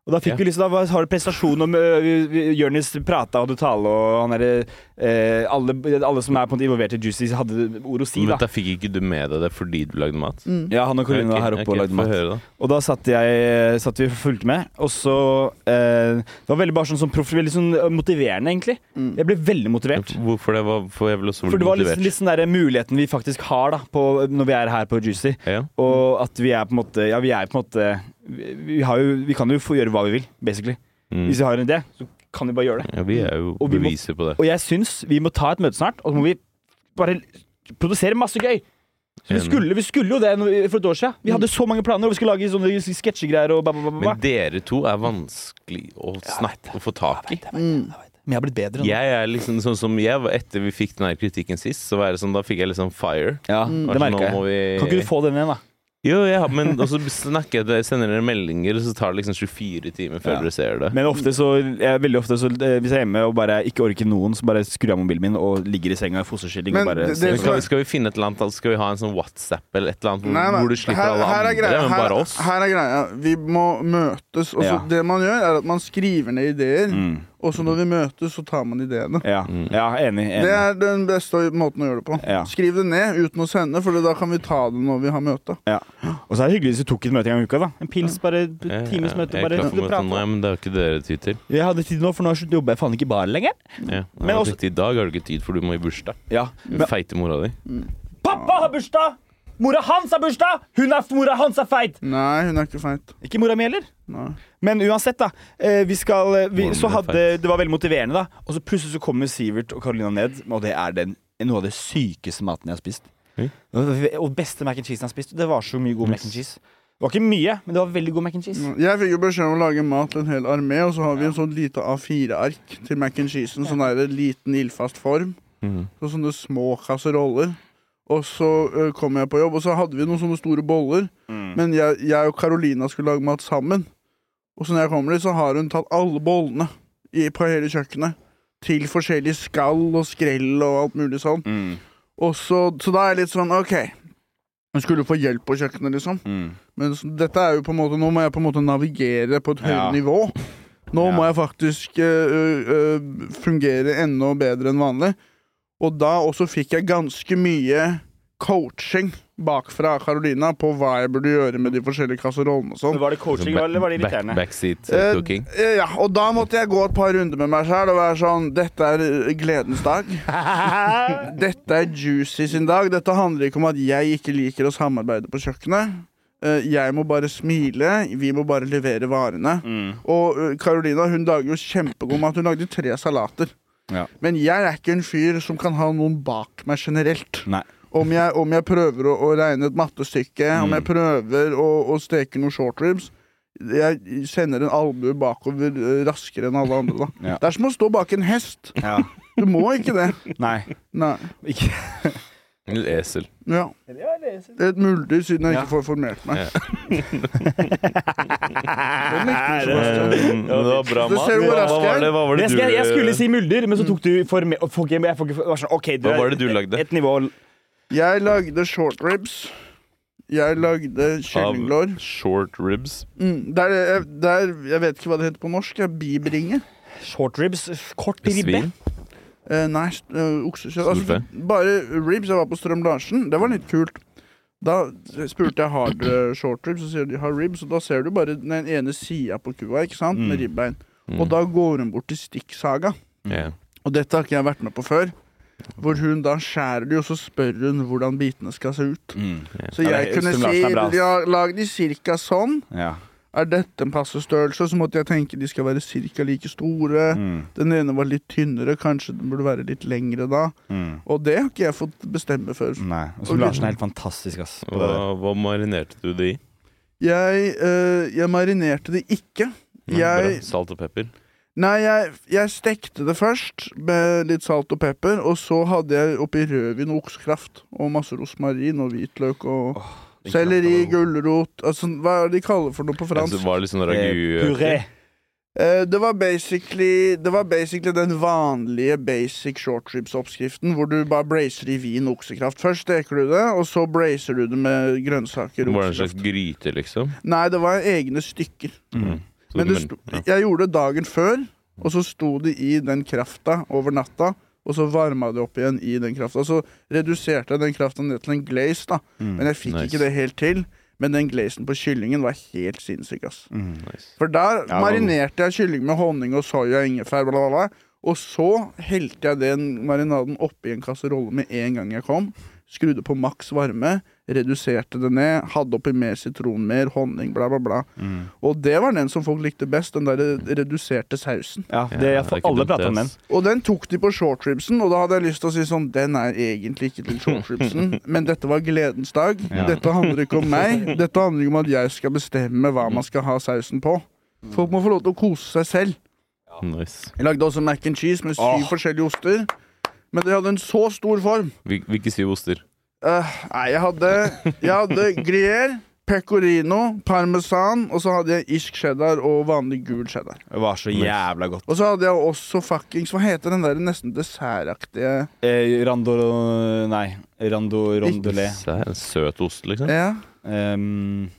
[SPEAKER 3] Og da fikk
[SPEAKER 1] Ja.
[SPEAKER 3] vi liksom, da har du prestasjon om uh, Jonis prata og du tale, og han derre uh, alle, alle som er på en måte involvert i Juicy, hadde ord å si,
[SPEAKER 1] Men
[SPEAKER 3] da.
[SPEAKER 1] da fikk ikke du med deg det fordi du lagde mat?
[SPEAKER 2] Mm.
[SPEAKER 3] Ja, han og Karina var her oppe og lagde mat.
[SPEAKER 1] høre da.
[SPEAKER 3] Og da satt, jeg, satt vi og fulgte med, og så uh, Det var veldig bare sånn, sånn, proff, veldig sånn øh, motiverende, egentlig.
[SPEAKER 2] Mm.
[SPEAKER 3] Jeg ble veldig motivert.
[SPEAKER 1] Hvorfor det? Var, for jeg ble også bli
[SPEAKER 3] For det var litt,
[SPEAKER 1] motivert.
[SPEAKER 3] litt sånn der muligheten vi faktisk har da på, når vi er her på Juicy.
[SPEAKER 1] Ja.
[SPEAKER 3] Og at vi er på en måte Ja, vi er på en måte Vi, jo, vi kan jo få gjøre hva vi vil, basically.
[SPEAKER 1] Mm.
[SPEAKER 3] Hvis vi har en idé, så kan vi bare gjøre det.
[SPEAKER 1] ja, vi er jo
[SPEAKER 3] Og
[SPEAKER 1] beviser på det.
[SPEAKER 3] Og jeg syns vi må ta et møte snart, og så må vi bare produsere masse gøy. Vi, skulle, vi skulle jo det for et år siden. Vi hadde så mange planer, og vi skulle lage sånne sketsjegreier og.
[SPEAKER 1] Men dere to er vanskelig å snakke og få tak i.
[SPEAKER 3] Men jeg har blitt bedre nå.
[SPEAKER 1] Jeg er liksom sånn som jeg etter vi fikk den her kritikken sist, så var det sånn, da fikk jeg sånn fire.
[SPEAKER 3] Ja, det merka jeg.
[SPEAKER 1] vi-
[SPEAKER 3] Kan ikke du få den igjen, da?
[SPEAKER 1] Jo, ja, men også snakker jeg, sender dere meldinger, og så tar det liksom 24 timer før
[SPEAKER 3] Ja.
[SPEAKER 1] dere ser det.
[SPEAKER 3] Men ofte så, jeg, veldig ofte så eh, hvis jeg er hjemme og bare ikke orker noen, så bare skrur jeg av mobilen min og ligger i senga i
[SPEAKER 2] fosterstilling
[SPEAKER 3] og bare
[SPEAKER 2] det- det
[SPEAKER 1] skal, vi- skal vi finne et eller annet, altså, skal vi ha en sånn WhatsApp eller et eller annet
[SPEAKER 2] Nei, nei,
[SPEAKER 1] hvor du slipper
[SPEAKER 2] her-
[SPEAKER 1] alle
[SPEAKER 2] her
[SPEAKER 1] andre,
[SPEAKER 2] greia,
[SPEAKER 1] men bare oss?
[SPEAKER 2] Her er greia. Vi må møtes. Og så
[SPEAKER 3] Ja.
[SPEAKER 2] Det man gjør, er at man skriver ned ideer.
[SPEAKER 3] Mm.
[SPEAKER 2] Og så når vi møtes, så tar man ideene.
[SPEAKER 3] Ja.
[SPEAKER 1] Mm.
[SPEAKER 3] ja, enig. enig.
[SPEAKER 2] Det er den beste måten å gjøre det på.
[SPEAKER 3] Ja.
[SPEAKER 2] Skriv det ned uten å sende, for da kan vi ta det når vi har møte.
[SPEAKER 3] Ja. Og så er det hyggelig hvis du tok et møte en gang i uka. da En pils, bare times møte. Bare jeg, jeg,
[SPEAKER 1] jeg nå, men det har ikke dere tid til.
[SPEAKER 3] Jeg hadde tid nå, for nå jobber jeg faen ikke i baren lenger.
[SPEAKER 1] Ja.
[SPEAKER 3] Men
[SPEAKER 1] Men
[SPEAKER 3] også-
[SPEAKER 1] I dag har du ikke tid, for du må i bursdag.
[SPEAKER 3] Ja
[SPEAKER 1] Men, feite mora di.
[SPEAKER 3] Pappa har bursdag! Mora hans har bursdag! Hun er, mora hans er feit!
[SPEAKER 2] Nei, hun er ikke feit.
[SPEAKER 3] Ikke mora mi heller.
[SPEAKER 2] Nei.
[SPEAKER 3] Men uansett, da. Eh, vi skal, eh, vi, så hadde, det var veldig motiverende, da. Og så plutselig så kommer Sivert og Carolina ned, og det er den, noe av det sykeste maten jeg har spist.
[SPEAKER 1] Mm.
[SPEAKER 3] Og beste mac and cheese jeg har spist. Det var så mye god mac and cheese. Det var ikke mye, men det var veldig god mac and cheese.
[SPEAKER 2] Jeg fikk jo beskjed om å lage mat til en hel armé, og så har vi en sånn lite A4-ark til mac and cheesen. Sånn der liten ildfast form.
[SPEAKER 1] Mm.
[SPEAKER 2] Så sånne små kasseroller. Og så uh, kom jeg på jobb, og så hadde vi noen sånne store boller.
[SPEAKER 3] Mm.
[SPEAKER 2] Men jeg, jeg og Carolina skulle lage mat sammen. Og så når jeg kommer dit, så har hun tatt alle bollene i, på hele kjøkkenet. Til forskjellig skall og skrell og alt mulig sånn.
[SPEAKER 3] Mm.
[SPEAKER 2] Og så, så da er jeg litt sånn OK. Hun skulle få hjelp på kjøkkenet, liksom.
[SPEAKER 3] Mm.
[SPEAKER 2] Men så, dette er jo på en måte Nå må jeg på en måte navigere på et høyere
[SPEAKER 3] Ja.
[SPEAKER 2] nivå. Nå
[SPEAKER 3] Ja.
[SPEAKER 2] må jeg faktisk uh, uh, fungere enda bedre enn vanlig. Og da også fikk jeg ganske mye coaching bakfra Carolina på hva jeg burde gjøre med de forskjellige kasserollene og sånn.
[SPEAKER 3] Var det coaching, eller var det
[SPEAKER 1] Back-
[SPEAKER 3] irriterende?
[SPEAKER 1] Backseat
[SPEAKER 2] Eh,
[SPEAKER 1] cooking.
[SPEAKER 2] eh, ja, og da måtte jeg gå et par runder med meg sjøl og være sånn Dette er eh, gledens dag. (laughs) Dette er Juicy sin dag. Dette handler ikke om at jeg ikke liker å samarbeide på kjøkkenet. Eh, Jeg må bare smile. Vi må bare levere varene.
[SPEAKER 3] Mm.
[SPEAKER 2] Og Carolina hun lager jo kjempegod mat. Hun lagde tre salater.
[SPEAKER 3] Ja.
[SPEAKER 2] Men jeg er ikke en fyr som kan ha noen bak meg generelt.
[SPEAKER 3] Nei.
[SPEAKER 2] Om jeg, om jeg prøver å, å regne et mattestykke, om
[SPEAKER 3] Mm.
[SPEAKER 2] jeg prøver å, å steke noen short ribs Jeg sender en albue bakover eh, raskere enn alle andre, da.
[SPEAKER 3] Ja.
[SPEAKER 2] Det er som å stå bak en hest.
[SPEAKER 3] Ja.
[SPEAKER 2] Du må ikke det.
[SPEAKER 3] Nei.
[SPEAKER 2] Nei.
[SPEAKER 3] Ikke
[SPEAKER 1] Eller esel.
[SPEAKER 2] Ja. Det er et muldyr, siden jeg
[SPEAKER 3] Ja.
[SPEAKER 2] ikke får formert meg. (laughs) Den likte du,
[SPEAKER 1] Eh, men det var bra
[SPEAKER 2] Du
[SPEAKER 1] mat.
[SPEAKER 2] ser hvor
[SPEAKER 1] Hva
[SPEAKER 2] rask jeg er.
[SPEAKER 1] det, hva var det
[SPEAKER 3] jeg,
[SPEAKER 1] du
[SPEAKER 3] jeg skulle si muldyr, men så tok du for me og folk, jeg får ikke, var sånn, OK, du
[SPEAKER 1] Hva
[SPEAKER 3] er
[SPEAKER 1] var det du lagde?
[SPEAKER 3] et nivå
[SPEAKER 2] Jeg lagde short ribs. Jeg lagde kyllinglår.
[SPEAKER 1] Short ribs.
[SPEAKER 2] Mm, det er, det er, jeg vet ikke hva det heter på norsk. Jeg bibringe.
[SPEAKER 3] short ribs, kort ribbe.
[SPEAKER 1] Svin.
[SPEAKER 2] Eh, nei, eh, oksekjøtt. Altså, bare ribs. Jeg var på Strøm Larsen. Det var litt kult. Da spurte jeg har dere short ribs, så sier de har ribs. Og da ser du bare den ene sida på kua, ikke sant, med
[SPEAKER 3] Mm.
[SPEAKER 2] ribbein.
[SPEAKER 1] Mm.
[SPEAKER 2] Og da går hun bort til stikksaga.
[SPEAKER 1] Yeah.
[SPEAKER 2] Og dette har ikke jeg vært med på før. Hvor hun da skjærer de, og så spør hun hvordan bitene skal se ut.
[SPEAKER 3] Mm.
[SPEAKER 2] Så
[SPEAKER 3] Ja,
[SPEAKER 2] jeg
[SPEAKER 3] det-
[SPEAKER 2] kunne si ja, lag de cirka sånn.
[SPEAKER 3] Ja.
[SPEAKER 2] Er dette en passe størrelse? Så måtte jeg tenke de skal være cirka like store.
[SPEAKER 3] Mm.
[SPEAKER 2] Den ene var litt tynnere, kanskje den burde være litt lengre da.
[SPEAKER 3] Mm.
[SPEAKER 2] Og det har ikke jeg fått bestemme før.
[SPEAKER 3] Nei. Og så Larsen er helt fantastisk, ass.
[SPEAKER 1] Hva, hva marinerte du det i?
[SPEAKER 2] Jeg, øh, jeg marinerte det ikke.
[SPEAKER 1] Nei,
[SPEAKER 2] Jeg-
[SPEAKER 1] bra. Salt og pepper?
[SPEAKER 2] Nei, jeg, jeg stekte det først med litt salt og pepper, og så hadde jeg oppi rødvin og oksekraft. Og masse rosmarin og hvitløk og
[SPEAKER 3] Den
[SPEAKER 2] selleri, gulrot Altså, hva er det de kaller for noe på
[SPEAKER 1] Altså,
[SPEAKER 2] fransk?
[SPEAKER 1] det var litt sånn
[SPEAKER 3] Eh,
[SPEAKER 1] ragu
[SPEAKER 3] Puré.
[SPEAKER 2] Eh, det var basically Det var basically den vanlige basic short ribs-oppskriften, hvor du bare bracer i vin og oksekraft. Først steker du det, og så bracer du det med grønnsaker
[SPEAKER 1] Var det en slags gryte, liksom?
[SPEAKER 2] Nei, det var egne stykker.
[SPEAKER 3] Mm.
[SPEAKER 2] Men det sto, jeg gjorde det dagen før, og så sto det i den krafta over natta. Og så varma det opp igjen i den krafta. Så reduserte jeg den krafta ned til en glaze, da.
[SPEAKER 3] Mm.
[SPEAKER 2] Men jeg fikk
[SPEAKER 1] Nice.
[SPEAKER 2] ikke det helt til. Men den glazen på kyllingen var helt sinnssyk, ass.
[SPEAKER 3] Mm.
[SPEAKER 1] Nice.
[SPEAKER 2] For der
[SPEAKER 3] Ja,
[SPEAKER 2] marinerte jeg kylling med honning og soya, ingefær, bla, bla, bla. Og så helte jeg den marinaden oppi en kasserolle med en gang jeg kom. Skrudde på maks varme, reduserte det ned, hadde oppi mer sitron, mer honning, bla, bla, bla.
[SPEAKER 3] Mm.
[SPEAKER 2] Og det var den som folk likte best, den der reduserte sausen.
[SPEAKER 3] Ja,
[SPEAKER 1] Ja,
[SPEAKER 3] det, jeg,
[SPEAKER 1] det ikke
[SPEAKER 3] alle prater om den.
[SPEAKER 2] Og den tok de på shortribsen, og da hadde jeg lyst til å si sånn Den er egentlig ikke til (laughs) shortribsen, men dette var gledens dag.
[SPEAKER 3] Ja.
[SPEAKER 2] Dette handler ikke om meg. (laughs) Dette handler ikke om at jeg skal bestemme hva man skal ha sausen på. Folk må få lov til å kose seg selv.
[SPEAKER 1] Nice.
[SPEAKER 2] Jeg lagde også mac and cheese med syv
[SPEAKER 3] oh.
[SPEAKER 2] forskjellige oster. Men det hadde en så stor form.
[SPEAKER 1] Hvil- Hvilke syv oster?
[SPEAKER 2] Eh, nei, jeg hadde, jeg hadde (laughs) gruyère, pecorino, parmesan, og så hadde jeg irsk cheddar og vanlig gul cheddar.
[SPEAKER 3] Det var så jævla godt.
[SPEAKER 2] Og så hadde jeg også fuckings Hva heter den der nesten dessertaktige
[SPEAKER 3] Eh, rando Nei. Rando
[SPEAKER 1] rondelé En søt ost, liksom?
[SPEAKER 2] Ja.
[SPEAKER 3] Um,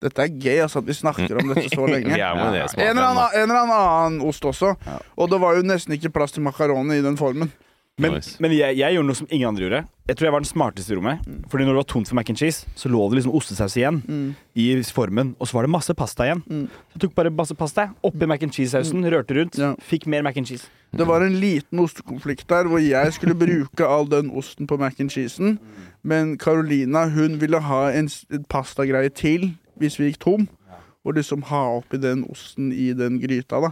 [SPEAKER 2] Dette er gøy, altså, at vi snakker om dette så lenge. (laughs)
[SPEAKER 1] Ja, men det smaker
[SPEAKER 2] En eller, annen, en eller annen ost også.
[SPEAKER 3] Ja.
[SPEAKER 2] Og det var jo nesten ikke plass til makaroni i den formen.
[SPEAKER 3] Men
[SPEAKER 1] Nice.
[SPEAKER 3] men jeg, jeg gjorde noe som ingen andre gjorde. Jeg tror jeg var den smarteste i rommet. Fordi når det var tomt for mac and cheese, så lå det liksom ostesaus igjen
[SPEAKER 2] Mm.
[SPEAKER 3] i formen. Og så var det masse pasta igjen.
[SPEAKER 2] Mm.
[SPEAKER 3] Så jeg tok bare masse pasta oppi mac and cheese-sausen, rørte rundt,
[SPEAKER 2] Ja.
[SPEAKER 3] fikk mer mac and cheese.
[SPEAKER 2] Det var en liten ostekonflikt der hvor jeg skulle bruke all den osten på mac and cheesen, men Carolina hun ville ha en, en pastagreie til hvis vi gikk tom. Og liksom ha oppi den osten i den gryta, da.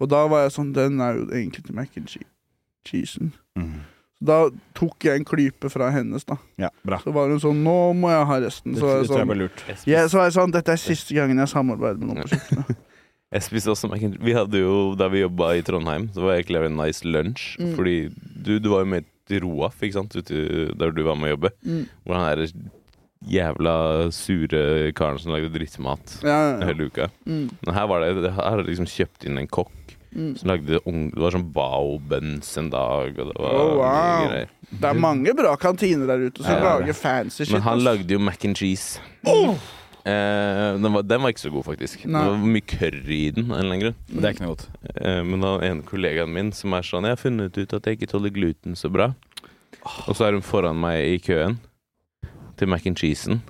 [SPEAKER 2] Og da var jeg sånn Den er jo egentlig til mac and che- cheesen. Så da tok jeg en klype fra hennes, da.
[SPEAKER 3] Ja, bra.
[SPEAKER 2] Så var hun sånn Nå må jeg ha resten. Så var jeg sånn, ja, så var jeg sånn Dette er siste gangen jeg samarbeider med noen på kjøkkenet. (laughs)
[SPEAKER 1] Jeg spiste også Vi hadde jo, Da vi jobba i Trondheim, så var det egentlig en nice lunsj.
[SPEAKER 2] Mm.
[SPEAKER 1] Fordi du, du var jo med til Roaf, ikke sant? Ute, der du var med å jobbe.
[SPEAKER 2] Mm.
[SPEAKER 1] Hvor han er jævla sure karen som lagde drittmat
[SPEAKER 2] Ja, ja, ja.
[SPEAKER 1] hele uka.
[SPEAKER 2] Mm,
[SPEAKER 1] Men her var det, det her hadde liksom kjøpt inn en kokk
[SPEAKER 2] mm.
[SPEAKER 1] som lagde unge, Det var sånn bao-buns en dag, og det var
[SPEAKER 2] Oh, wow.
[SPEAKER 1] mye greier.
[SPEAKER 2] Det er mange bra kantiner der ute som
[SPEAKER 1] Ja,
[SPEAKER 2] lager fancy shit.
[SPEAKER 1] Men han lagde jo mac and cheese. Eh, den, var, den var ikke så god, faktisk.
[SPEAKER 2] Nei.
[SPEAKER 1] Det var mye curry i den. en eller annen grunn
[SPEAKER 3] Det er ikke noe godt.
[SPEAKER 1] Eh, Men da en kollegaen min som er sånn Jeg har funnet ut at jeg ikke tåler gluten så bra. Og så er hun foran meg i køen til mac and cheesen.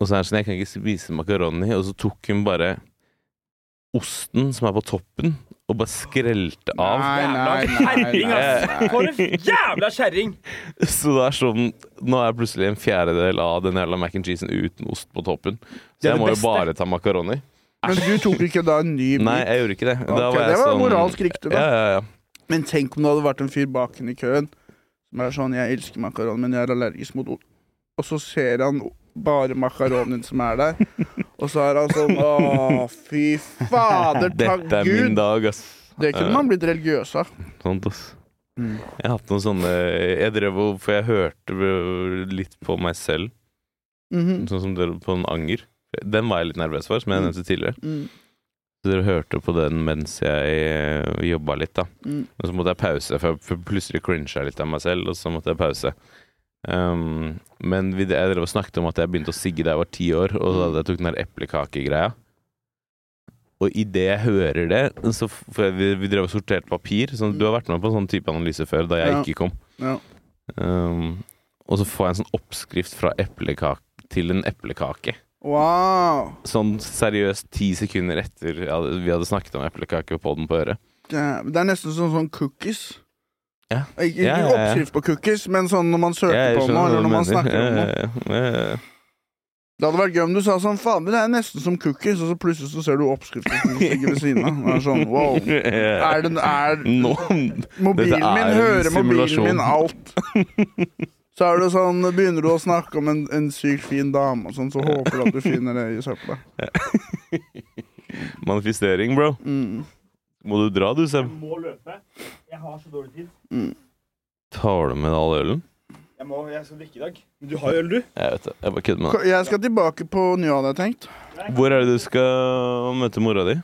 [SPEAKER 1] Og så er hun sånn Jeg kan ikke spise makaroni. Og så tok hun bare osten som er på toppen, og bare skrelte av.
[SPEAKER 2] Nei, nei, nei.
[SPEAKER 3] For en jævla kjerring!
[SPEAKER 1] Så det er sånn Nå er jeg plutselig en fjerdedel av den jævla mac and cheesen uten ost på toppen. Så jeg
[SPEAKER 3] må
[SPEAKER 1] må jo bare ta makaroni.
[SPEAKER 2] Men du tok ikke da en ny bit?
[SPEAKER 1] Nei, jeg gjorde ikke det. Da
[SPEAKER 2] Ok,
[SPEAKER 1] var jeg
[SPEAKER 2] det var
[SPEAKER 1] sånn-
[SPEAKER 2] moralsk riktig, da.
[SPEAKER 1] Ja, ja, ja.
[SPEAKER 2] Men tenk om det hadde vært en fyr baken i køen som er sånn 'Jeg elsker makaroni, men jeg er allergisk mot ost'. Og så ser han bare makaronien som er der. Og så er han sånn Å, fy fader, (laughs) takk
[SPEAKER 1] Dette er min
[SPEAKER 2] Gud!
[SPEAKER 1] dag, ass.
[SPEAKER 2] Det kunne man blitt religiøs av.
[SPEAKER 1] Sånt, ass. Jeg har hatt noen sånne Jeg drev og For jeg hørte litt på meg selv,
[SPEAKER 2] Mhm.
[SPEAKER 1] sånn som dere på en anger. Den var jeg litt nervøs for, som jeg nevnte tidligere.
[SPEAKER 2] Mm.
[SPEAKER 1] Så dere hørte på den mens jeg jobba litt, da.
[SPEAKER 2] Mm.
[SPEAKER 1] Og så måtte jeg pause, for, jeg plutselig crincha litt av meg selv, og så måtte jeg pause. Um, men vi, jeg drev og snakket om at jeg begynte å sigge da jeg var ti år, og da jeg tok den der eplekakegreia. Og idet jeg hører det så, For vi, vi drev og sorterte papir. Sånn, du har vært med på en sånn type analyse før, da jeg
[SPEAKER 2] Ja.
[SPEAKER 1] ikke kom.
[SPEAKER 2] Ja.
[SPEAKER 1] Um, og så får jeg en sånn oppskrift fra eplekake til en eplekake.
[SPEAKER 2] Wow.
[SPEAKER 1] Sånn seriøst ti sekunder etter ja, vi hadde snakket om eplekake på den på øret.
[SPEAKER 2] Det er nesten sånn, sånn cookies.
[SPEAKER 1] Ja.
[SPEAKER 2] Ikke,
[SPEAKER 1] Ja, ja,
[SPEAKER 2] oppskrift på cookies, men sånn når man søker på noe, eller når man snakker om noe. Det hadde vært gøy om du sa sånn Faen, det er nesten som cookies, og så plutselig så ser du oppskriften som ligger ved siden av. Det er sånn, wow. (laughs) Er det, er,
[SPEAKER 1] Nå
[SPEAKER 2] mobilen min hører mobilen min alt. Så er det sånn, begynner du å snakke om en, en sykt fin dame, og sånn, så håper du at du finner det i søpla. (laughs)
[SPEAKER 1] Manifestering, bro.
[SPEAKER 2] Mm.
[SPEAKER 1] Må du dra, du, Sem?
[SPEAKER 3] må løpe. Jeg har så dårlig tid.
[SPEAKER 2] Mm.
[SPEAKER 1] Tar du med all ølen?
[SPEAKER 3] Jeg, må, jeg skal drikke i dag. Men du har øl, du?
[SPEAKER 1] Jeg vet det. Jeg bare kødder med deg.
[SPEAKER 2] Jeg skal tilbake på nye hadde jeg tenkt.
[SPEAKER 1] Hvor er det du skal møte mora di?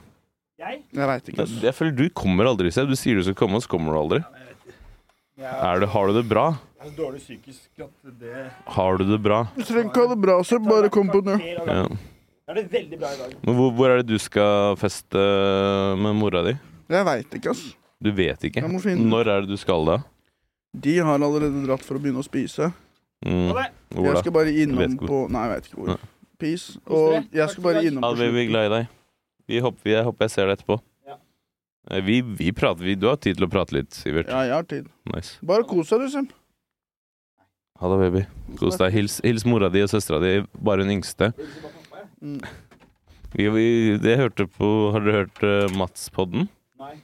[SPEAKER 3] Jeg?
[SPEAKER 2] Jeg veit ikke.
[SPEAKER 1] Jeg føler du kommer aldri, Seb. Du sier du skal komme, og så kommer du aldri. Er det, har du det bra?
[SPEAKER 3] Jeg er så dårlig psykisk at det
[SPEAKER 1] Har du det bra?
[SPEAKER 2] Du trenger ikke ha det bra, så bare kom på Njø.
[SPEAKER 1] Ja.
[SPEAKER 3] Det er det veldig bra i dag.
[SPEAKER 1] Men hvor, hvor er det du skal feste med mora di?
[SPEAKER 2] Jeg veit ikke, ass.
[SPEAKER 1] Du vet ikke.
[SPEAKER 2] Jeg må finne.
[SPEAKER 1] Når er det du skal da?
[SPEAKER 2] De har allerede dratt for å begynne å spise.
[SPEAKER 1] Mm. Hvor
[SPEAKER 2] Jeg
[SPEAKER 1] da?
[SPEAKER 2] skal bare
[SPEAKER 1] vet
[SPEAKER 2] innom
[SPEAKER 1] ikke
[SPEAKER 2] på Nei, jeg vet ikke hvor. Peace.
[SPEAKER 3] Kos dere.
[SPEAKER 2] Og jeg skal bare innom
[SPEAKER 1] på
[SPEAKER 2] på
[SPEAKER 1] vi er
[SPEAKER 2] slutten.
[SPEAKER 1] glad i deg. Vi håper, jeg håper jeg ser deg etterpå.
[SPEAKER 3] Ja.
[SPEAKER 1] Eh, Vi, vi prater, vi, du har tid til å prate litt, Sivert.
[SPEAKER 2] Ja, jeg har tid.
[SPEAKER 1] Nice.
[SPEAKER 2] Bare kos deg, du, Sem.
[SPEAKER 1] Ha det, baby. Kos deg. Hils, hils mora di og søstera di, bare den yngste.
[SPEAKER 2] Mm.
[SPEAKER 1] Vi, vi, det hørte på Har dere hørt uh, Mats-podden?
[SPEAKER 3] Nei.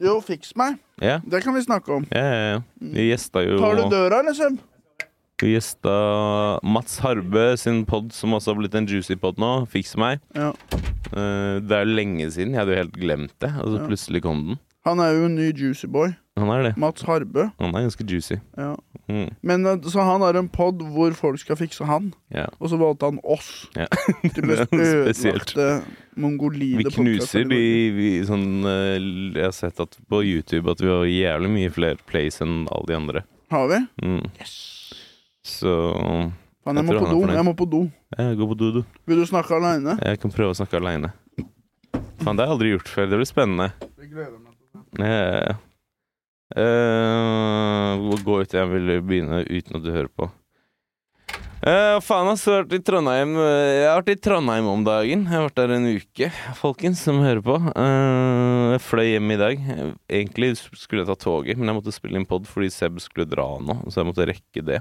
[SPEAKER 2] Jo, fiks meg.
[SPEAKER 1] Ja.
[SPEAKER 2] Det kan vi snakke om.
[SPEAKER 1] Ja, ja, ja. Vi gjesta jo
[SPEAKER 2] Tar du døra, liksom?
[SPEAKER 1] Vi gjesta Mats Harbe sin pod, som også har blitt en juicy pod nå. Fiks meg.
[SPEAKER 2] Ja.
[SPEAKER 1] Eh, det er jo lenge siden. Jeg hadde jo helt glemt det. Og så
[SPEAKER 2] Ja.
[SPEAKER 1] plutselig kom den.
[SPEAKER 2] Han er jo en ny juicy boy.
[SPEAKER 1] Han er det.
[SPEAKER 2] Mats Harbø.
[SPEAKER 1] Han er ganske juicy.
[SPEAKER 2] Ja.
[SPEAKER 1] Mm.
[SPEAKER 2] Men eh, Så han har en pod hvor folk skal fikse han,
[SPEAKER 1] Ja.
[SPEAKER 2] og så valgte han oss.
[SPEAKER 1] Ja.
[SPEAKER 2] De mest ødelagte mongolide
[SPEAKER 1] Vi knuser de vi, sånn, eh, Jeg har sett at på YouTube at vi har jævlig mye flere plays enn alle de andre.
[SPEAKER 2] Har vi?
[SPEAKER 1] Mm. Yes. Så
[SPEAKER 2] Fan,
[SPEAKER 1] Jeg
[SPEAKER 2] jeg må på
[SPEAKER 1] er
[SPEAKER 2] do. Jeg må på do.
[SPEAKER 1] jeg går på do, du.
[SPEAKER 2] Vil du snakke aleine?
[SPEAKER 1] Jeg kan prøve å snakke aleine. Faen, det har jeg aldri gjort før. Det blir spennende. Det gleder meg Ja, ja, ja. Eh, gå ut. Jeg vil begynne uten at du hører på. Uh, faen, ass. Jeg har vært i Trondheim eh, Jeg har vært i Trondheim om dagen. Jeg har vært der en uke, folkens, som hører på. Uh, jeg fløy hjem i dag. Egentlig skulle jeg ta toget, men jeg måtte spille inn pod fordi Seb skulle dra nå, så jeg måtte rekke det.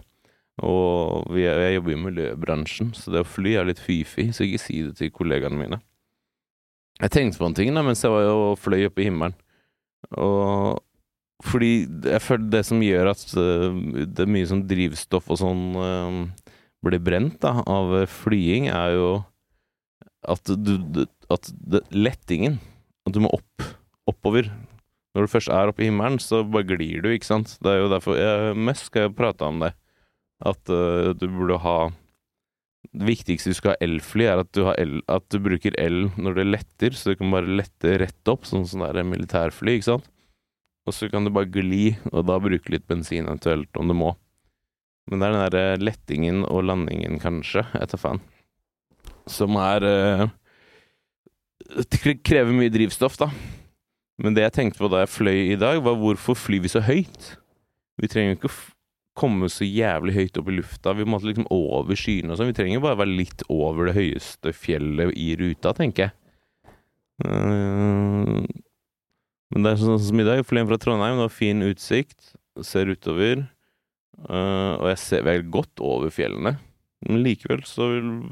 [SPEAKER 1] Og jeg jobber jo i miljøbransjen, så det å fly er litt fy-fy, så ikke si det til kollegaene mine. Jeg tenkte på en ting da, mens jeg var jo fløy opp i himmelen. Og fordi jeg føler det som gjør at øh, det er mye sånn drivstoff og sånn øh, blir brent da, av flying, er jo at du, At det, lettingen At du må opp. Oppover. Når du først er oppe i himmelen, så bare glir du, ikke sant. Det er jo derfor jeg, Mest skal prate om det. At uh, du burde ha Det viktigste du skal ha elfly, er at du, el, at du bruker el når det letter, så du kan bare lette rett opp, sånn som det er militærfly, ikke sant. Og så kan du bare gli, og da bruke litt bensin eventuelt, om du må. Men det er den derre lettingen og landingen, kanskje, etter faen, som er eh, Det krever mye drivstoff, da. Men det jeg tenkte på da jeg fløy i dag, var hvorfor flyr vi så høyt? Vi trenger jo ikke å komme så jævlig høyt opp i lufta. Vi måtte liksom over skyene og sånn. Vi trenger bare være litt over det høyeste fjellet i ruta, tenker jeg. Eh, men det er sånn som i dag. Jeg fløy hjem fra Trondheim, det var fin utsikt. Ser utover. Uh, og jeg ser vel godt over fjellene. Men likevel så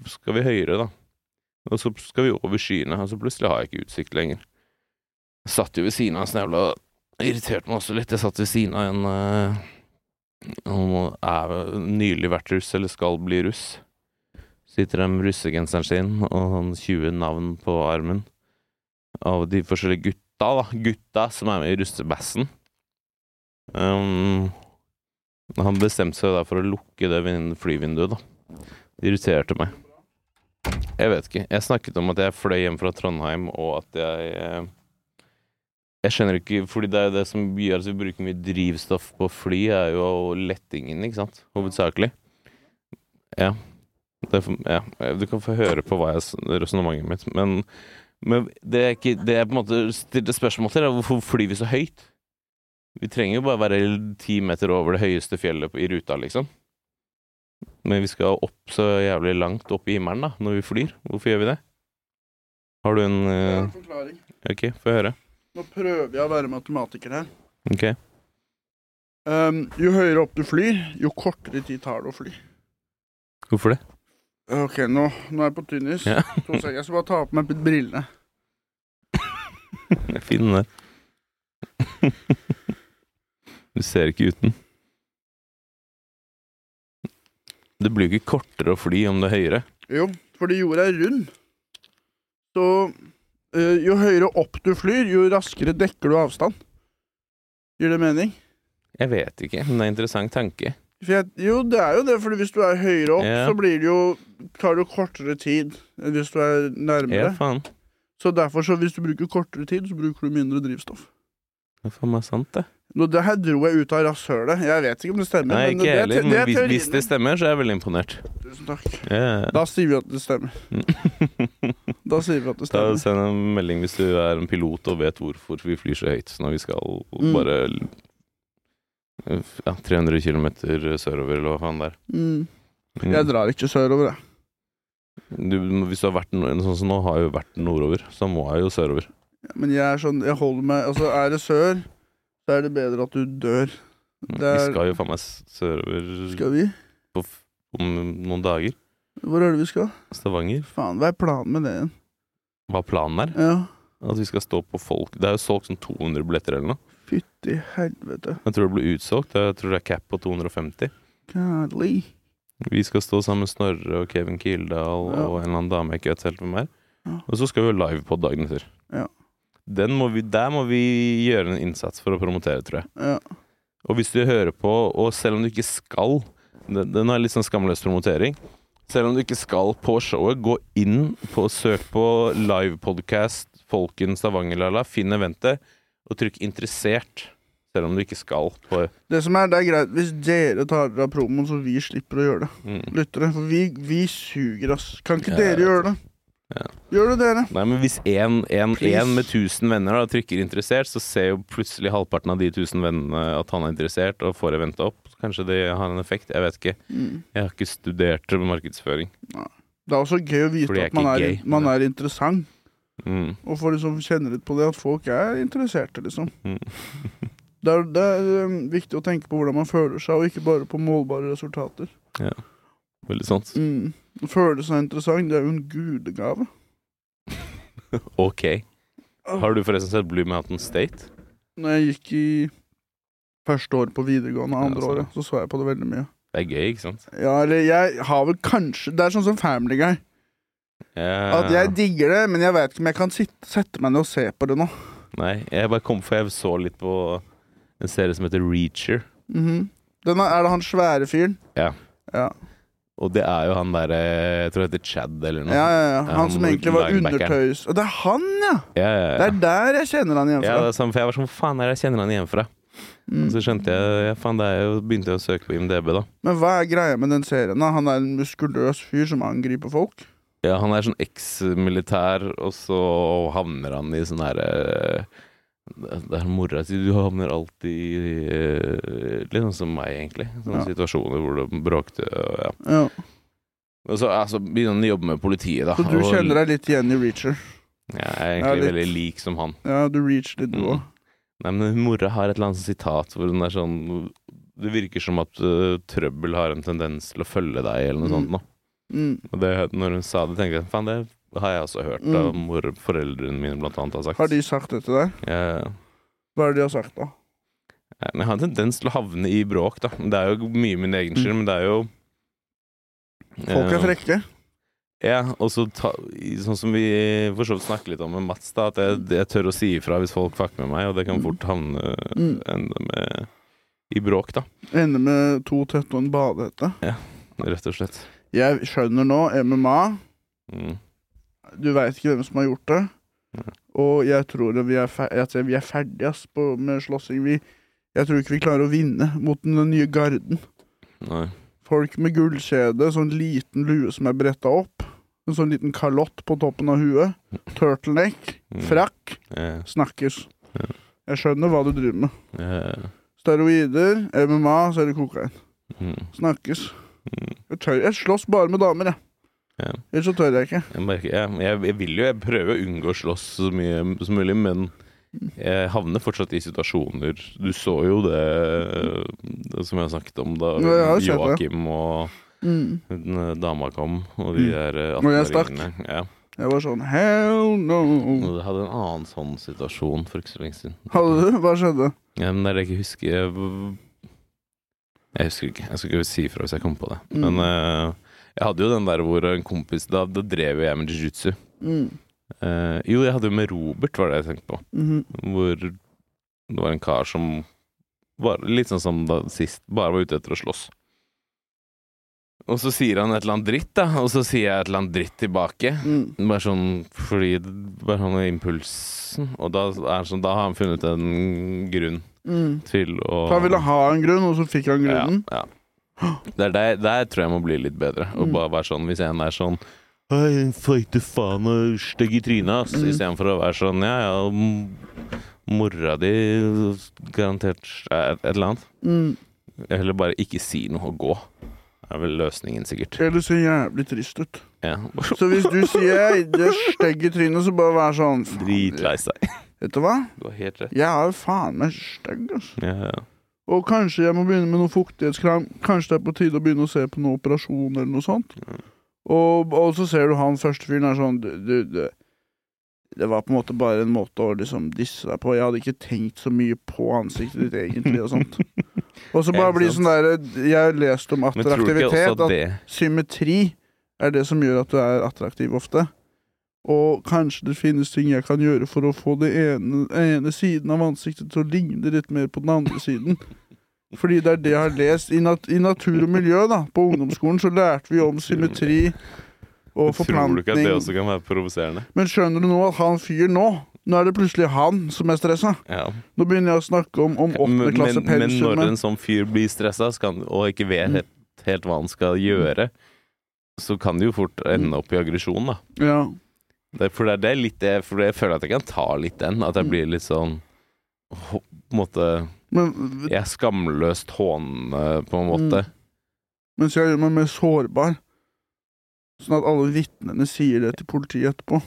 [SPEAKER 1] skal vi høyere, da. Og så skal vi over skyene, og så plutselig har jeg ikke utsikt lenger. Jeg satt jo ved siden av en snævla Irriterte meg også litt. Jeg satt ved siden av en uh, er nylig vært russ, eller skal bli russ. Sitter der med russegenseren sin og sånn 20 navn på armen av de forskjellige gutta, da. Gutta som er med i russebassen. Um, han bestemte seg da for å lukke det flyvinduet, da. Det irriterte meg. Jeg vet ikke. Jeg snakket om at jeg fløy hjem fra Trondheim, og at jeg eh, Jeg skjønner ikke Fordi det er det som gjør at vi bruker mye drivstoff på fly, er jo lettingen, ikke sant? Hovedsakelig. Ja. Det ja. Du kan få høre på hva resonnementet mitt, men, men det er ikke Det er på en måte stilte spørsmål til, er hvorfor flyr vi så høyt? Vi trenger jo bare være ti meter over det høyeste fjellet i ruta, liksom. Men vi skal opp så jævlig langt opp i himmelen da, når vi flyr. Hvorfor gjør vi det? Har du en
[SPEAKER 2] Jeg har
[SPEAKER 1] eh,
[SPEAKER 2] en forklaring.
[SPEAKER 1] Ok, få høre.
[SPEAKER 2] Nå prøver jeg å være matematiker her.
[SPEAKER 1] Ok.
[SPEAKER 2] Um, jo høyere opp du flyr, jo kortere tid tar det å fly.
[SPEAKER 1] Hvorfor det?
[SPEAKER 2] Ok, nå, nå er jeg på tynnis.
[SPEAKER 1] Ja.
[SPEAKER 2] To Jeg skal bare ta på meg brillene.
[SPEAKER 1] Jeg (laughs) er fin den der. (laughs) Du ser ikke uten. Det blir jo ikke kortere å fly om det er høyere.
[SPEAKER 2] Jo, fordi jorda er rund. Så øh, jo høyere opp du flyr, jo raskere dekker du avstand. Gir det mening?
[SPEAKER 1] Jeg vet ikke, men det er en interessant tanke.
[SPEAKER 2] Jeg, jo, det er jo det, for hvis du er høyere opp,
[SPEAKER 1] Ja.
[SPEAKER 2] så blir det jo tar det kortere tid enn hvis du er nærmere.
[SPEAKER 1] Ja, faen.
[SPEAKER 2] Så derfor, så hvis du bruker kortere tid, så bruker du mindre drivstoff.
[SPEAKER 1] Det er faen meg sant, det.
[SPEAKER 2] Nå, det her dro jeg ut av rasshølet. Jeg vet ikke om det stemmer.
[SPEAKER 1] Nei, ikke
[SPEAKER 2] heller, men,
[SPEAKER 1] det, heller,
[SPEAKER 2] det
[SPEAKER 1] men hvis, hvis det stemmer, så er jeg veldig imponert.
[SPEAKER 2] Tusen takk.
[SPEAKER 1] Ja.
[SPEAKER 2] Da sier vi at det stemmer. (laughs) Da sier vi at det stemmer.
[SPEAKER 1] Da Send en melding hvis du er en pilot og vet hvorfor vi flyr så høyt når vi skal
[SPEAKER 2] Mm.
[SPEAKER 1] bare ja, 300 km sørover, eller hva faen det er.
[SPEAKER 2] Mm.
[SPEAKER 1] Mm.
[SPEAKER 2] Jeg drar ikke sørover, jeg.
[SPEAKER 1] Du, hvis du har vært sånn som nå, har jeg jo vært nordover, så må jeg jo sørover.
[SPEAKER 2] Men jeg er sånn, jeg holder meg Altså, er det sør, så er det bedre at du dør. Det
[SPEAKER 1] Vi
[SPEAKER 2] er-
[SPEAKER 1] skal jo faen meg sørover
[SPEAKER 2] Skal vi?
[SPEAKER 1] på, om noen dager.
[SPEAKER 2] Hvor er det vi skal?
[SPEAKER 1] Stavanger.
[SPEAKER 2] Faen, hva er planen med det igjen?
[SPEAKER 1] Hva planen er?
[SPEAKER 2] Ja,
[SPEAKER 1] At vi skal stå på folk Det er jo solgt sånn 200 billetter eller noe.
[SPEAKER 2] Fytti helvete.
[SPEAKER 1] Jeg tror det blir utsolgt. Jeg tror det er cap på 250.
[SPEAKER 2] Godly.
[SPEAKER 1] Vi skal stå sammen med Snorre og Kevin Kildahl
[SPEAKER 2] Ja.
[SPEAKER 1] og en eller annen dame jeg ikke vet helt hvem er.
[SPEAKER 2] Ja.
[SPEAKER 1] Og så skal vi live på dagen etter.
[SPEAKER 2] Ja.
[SPEAKER 1] Den må vi, der må vi gjøre en innsats for å promotere, tror jeg.
[SPEAKER 2] Ja.
[SPEAKER 1] Og hvis du hører på, og selv om du ikke skal Den, den er litt sånn skamløs promotering. Selv om du ikke skal på showet, gå inn på søk på livepodcast Folken Stavanger Lala, finn eventet, og trykk 'interessert'. Selv om du ikke skal på
[SPEAKER 2] Det som er, det er greit hvis dere tar av promoen, så vi slipper å gjøre det.
[SPEAKER 1] mm.
[SPEAKER 2] Lyttere. For vi, vi suger, ass. Kan ikke
[SPEAKER 1] Ja,
[SPEAKER 2] dere gjøre det?
[SPEAKER 1] Ja.
[SPEAKER 2] Gjør det, dere.
[SPEAKER 1] Nei, men hvis én med 1000 venner da, trykker 'interessert', så ser jo plutselig halvparten av de 1000 vennene at han er interessert, og får eventet opp. Kanskje det har en effekt. Jeg vet ikke.
[SPEAKER 2] Mm.
[SPEAKER 1] Jeg har ikke studert markedsføring.
[SPEAKER 2] Det er også gøy å vite at man er,
[SPEAKER 1] gay.
[SPEAKER 2] man er interessant.
[SPEAKER 1] Mm.
[SPEAKER 2] Og få liksom kjenne litt på det at folk er interesserte, liksom.
[SPEAKER 1] Mm. (laughs)
[SPEAKER 2] Det er, det er um, viktig å tenke på hvordan man føler seg, og ikke bare på målbare resultater.
[SPEAKER 1] Veldig sant.
[SPEAKER 2] Mm. Å føle seg interessant, det er jo en gudegave. (laughs)
[SPEAKER 1] Ok. Har du forresten sett Blue Mountain State?
[SPEAKER 2] Når jeg gikk i første året på videregående, andre
[SPEAKER 1] Ja,
[SPEAKER 2] året, så så jeg på det veldig mye.
[SPEAKER 1] Det er gøy, ikke sant?
[SPEAKER 2] Ja, eller jeg har vel kanskje Det er sånn som Family Guy.
[SPEAKER 1] Ja.
[SPEAKER 2] At jeg digger det, men jeg vet ikke om jeg kan sitte, sette meg ned og se på det nå.
[SPEAKER 1] Nei, jeg bare kom for jeg så litt på en serie som heter Reacher.
[SPEAKER 2] Mhm. Den er, er det han svære fyren?
[SPEAKER 1] Ja.
[SPEAKER 2] Ja.
[SPEAKER 1] Og det er jo han derre Jeg tror det heter Chad eller noe.
[SPEAKER 2] ja, ja, ja. Han
[SPEAKER 1] han
[SPEAKER 2] som egentlig var undertøys... Og det er han, ja!
[SPEAKER 1] ja, ja, ja.
[SPEAKER 2] Det er der jeg kjenner han igjen fra.
[SPEAKER 1] Ja, det er sånn, for jeg var sånn, faen er det jeg kjenner han igjen fra?
[SPEAKER 2] Mm.
[SPEAKER 1] Så skjønte jeg, ja faen det er jo, begynte jeg å søke på IMDb da.
[SPEAKER 2] Men hva er greia med den serien? da? Han er en muskuløs fyr som angriper folk?
[SPEAKER 1] Ja, han er sånn eks-militær, og så havner han i sånn herre eh, Det er mora si, du havner alltid i eh, Litt sånn som meg, egentlig. Sånne
[SPEAKER 2] Ja.
[SPEAKER 1] situasjoner hvor det bråkte, og ja.
[SPEAKER 2] Ja.
[SPEAKER 1] Og så altså, begynner han å jobbe med politiet, da.
[SPEAKER 2] Så du
[SPEAKER 1] og,
[SPEAKER 2] kjenner deg litt igjen i Reacher?
[SPEAKER 1] Jeg er egentlig veldig lik som han.
[SPEAKER 2] Ja, du reacher litt, du
[SPEAKER 1] Mm.
[SPEAKER 2] òg.
[SPEAKER 1] Nei, men mora har et eller annet sitat hvor hun er sånn Det virker som at uh, trøbbel har en tendens til å følge deg, eller noe
[SPEAKER 2] Mm.
[SPEAKER 1] sånt. nå.
[SPEAKER 2] Mm.
[SPEAKER 1] Det, når hun sa det, tenkte jeg faen, det har jeg også hørt
[SPEAKER 2] Mm.
[SPEAKER 1] av mor, foreldrene mine blant annet har sagt.
[SPEAKER 2] Har de sagt det til deg?
[SPEAKER 1] Ja.
[SPEAKER 2] Hva er det de har sagt, da?
[SPEAKER 1] jeg har en tendens til å havne i bråk, da. Det er jo mye min egen skyld, men det er jo
[SPEAKER 2] Folk er
[SPEAKER 1] eh,
[SPEAKER 2] frekke.
[SPEAKER 1] Ja, og så sånn som vi for så vidt snakker litt om med Mats, da, at jeg, jeg tør å si ifra hvis folk fucker med meg, og det kan fort havne
[SPEAKER 2] Mm.
[SPEAKER 1] ende med i bråk, da.
[SPEAKER 2] Ende med to tette og en badehette.
[SPEAKER 1] Rett og slett.
[SPEAKER 2] Jeg skjønner nå MMA.
[SPEAKER 1] Mm.
[SPEAKER 2] Du veit ikke hvem som har gjort det.
[SPEAKER 1] Mm.
[SPEAKER 2] Og jeg tror at vi er, fer vi er ferdige ass, på, med slåssing. Vi, jeg tror ikke vi klarer å vinne mot den nye garden.
[SPEAKER 1] Nei.
[SPEAKER 2] Folk med gullkjede, sånn liten lue som er bretta opp. En sånn liten kalott på toppen av huet. Turtleneck.
[SPEAKER 1] Mm.
[SPEAKER 2] Frakk.
[SPEAKER 1] Ja,
[SPEAKER 2] Snakkes.
[SPEAKER 1] Yeah.
[SPEAKER 2] Jeg skjønner hva du driver med.
[SPEAKER 1] Yeah.
[SPEAKER 2] Steroider, MMA, så er det kokain.
[SPEAKER 1] mm,
[SPEAKER 2] Snakkes. Jeg, tør, jeg slåss bare med damer, jeg.
[SPEAKER 1] Ja.
[SPEAKER 2] Ellers så tør jeg ikke.
[SPEAKER 1] Jeg, merker, jeg, jeg, jeg vil jo jeg prøver å unngå å slåss så mye som mulig, men jeg havner fortsatt i situasjoner Du så jo det, det som jeg har snakket om da
[SPEAKER 2] Ja.
[SPEAKER 1] Joakim og
[SPEAKER 2] Mm.
[SPEAKER 1] eh, dama kom, og de
[SPEAKER 2] Mm.
[SPEAKER 1] der eh,
[SPEAKER 2] Og jeg stakk.
[SPEAKER 1] 18-åringene. Ja.
[SPEAKER 2] Jeg var sånn hell no.
[SPEAKER 1] Du jeg hadde en annen sånn situasjon for ikke så lenge siden.
[SPEAKER 2] Hadde du? Hva skjedde?
[SPEAKER 1] Ja, men det er det jeg ikke husker jeg, jeg husker ikke. Jeg skal ikke si ifra hvis jeg kommer på det.
[SPEAKER 2] Mm.
[SPEAKER 1] Men uh, jeg hadde jo den der hvor en kompis Da, da drev jo jeg med jiu-jitsu.
[SPEAKER 2] Mm.
[SPEAKER 1] Uh, jo, jeg hadde jo med Robert, var det jeg tenkte på.
[SPEAKER 2] Mhm.
[SPEAKER 1] Hvor det var en kar som var litt sånn som da sist, bare var ute etter å slåss. Og så sier han et eller annet dritt, da, og så sier jeg et eller annet dritt tilbake.
[SPEAKER 2] Mm.
[SPEAKER 1] Bare sånn fordi Bare han har impulsen. Og da, er sånn, da har han funnet en grunn
[SPEAKER 2] Mm.
[SPEAKER 1] til å
[SPEAKER 2] Så han ville ha en grunn, og så fikk han grunnen?
[SPEAKER 1] Ja, ja. Det er der, der tror jeg må bli litt bedre. Og
[SPEAKER 2] Mm.
[SPEAKER 1] bare være sånn Hvis en er sånn fighte faen og stygg i trynet, ass.
[SPEAKER 2] Mm.
[SPEAKER 1] Istedenfor å være sånn Ja, ja, mora di garantert et, et eller annet.
[SPEAKER 2] Mm.
[SPEAKER 1] Eller bare ikke si noe og gå. Det er vel løsningen, sikkert.
[SPEAKER 2] Eller ser jævlig trist ut.
[SPEAKER 1] Ja.
[SPEAKER 2] Så hvis du sier jeg er stygg i trynet, så bare vær sånn
[SPEAKER 1] Dritlei seg.
[SPEAKER 2] Vet du hva?
[SPEAKER 1] Du har helt rett.
[SPEAKER 2] Jeg er jo faen meg stygg, altså.
[SPEAKER 1] Ja, ja.
[SPEAKER 2] Og kanskje jeg må begynne med noe fuktighetskrem. Kanskje det er på tide å begynne å se på noe operasjon eller noe sånt.
[SPEAKER 1] Ja.
[SPEAKER 2] Og, og så ser du han første fyren er sånn du, du, du, Det var på en måte bare en måte å liksom disse deg på. Jeg hadde ikke tenkt så mye på ansiktet ditt egentlig, og sånt. (laughs) Og så bare
[SPEAKER 1] sant.
[SPEAKER 2] sånn derre Jeg har lest om attraktivitet. At symmetri er det som gjør at du er attraktiv ofte. Og kanskje det finnes ting jeg kan gjøre for å få den ene, ene siden av ansiktet til å ligne litt mer på den andre siden. Fordi det er det jeg har lest. I, nat I natur og miljø, da, på ungdomsskolen, så lærte vi om symmetri og
[SPEAKER 1] Tror du ikke at det også kan være provoserende?
[SPEAKER 2] Men skjønner du nå at han fyren nå Nå er det plutselig han som er stressa.
[SPEAKER 1] Ja.
[SPEAKER 2] Nå begynner jeg å snakke om, om åttende
[SPEAKER 1] Men, men, men når en sånn fyr blir stressa og ikke vet
[SPEAKER 2] Mm.
[SPEAKER 1] helt, helt hva han skal gjøre, så kan det jo fort ende opp i aggresjon, da.
[SPEAKER 2] Ja.
[SPEAKER 1] Det, for det er litt det For jeg føler at jeg kan ta litt den. At jeg
[SPEAKER 2] Mm.
[SPEAKER 1] blir litt sånn På en måte
[SPEAKER 2] Men
[SPEAKER 1] Jeg er skamløst hånende, på en måte.
[SPEAKER 2] Mm. så jeg gjør meg mer sårbar. Sånn at alle vitnene sier det til politiet etterpå.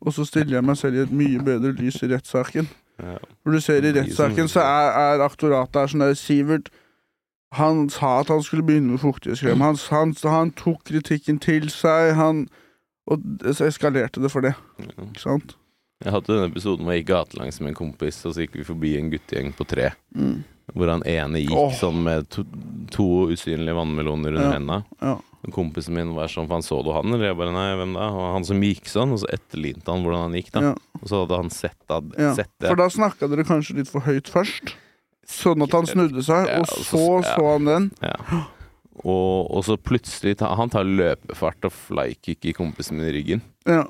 [SPEAKER 2] Og så stiller jeg meg selv i et mye bedre lys i rettssaken. For du ser i rettssaken så er, er aktoratet her sånn der Sivert Han sa at han skulle begynne med fuktighetskrem. Han, han, han tok kritikken til seg. Han Og så eskalerte det for det. Ikke sant?
[SPEAKER 1] Jeg hadde denne episoden hvor jeg gikk gatelangs med en kompis, og så gikk vi forbi en guttegjeng på tre.
[SPEAKER 2] Mm.
[SPEAKER 1] Hvor han ene gikk
[SPEAKER 2] oh.
[SPEAKER 1] sånn med to, to usynlige vannmeloner under
[SPEAKER 2] Ja.
[SPEAKER 1] hendene.
[SPEAKER 2] Ja.
[SPEAKER 1] Kompisen min var sånn, for han så du han, eller jeg bare nei, hvem da? Og han som gikk sånn, og så etterlinte han hvordan han gikk, da.
[SPEAKER 2] Ja.
[SPEAKER 1] Og så hadde han sett,
[SPEAKER 2] ad,
[SPEAKER 1] sett det.
[SPEAKER 2] For da snakka dere kanskje litt for høyt først. Sånn at han snudde seg, og
[SPEAKER 1] så-
[SPEAKER 2] så så han den.
[SPEAKER 1] Ja. Og, og så plutselig ta, Han tar løpefart og flykicker kompisen min i ryggen.
[SPEAKER 2] Ja.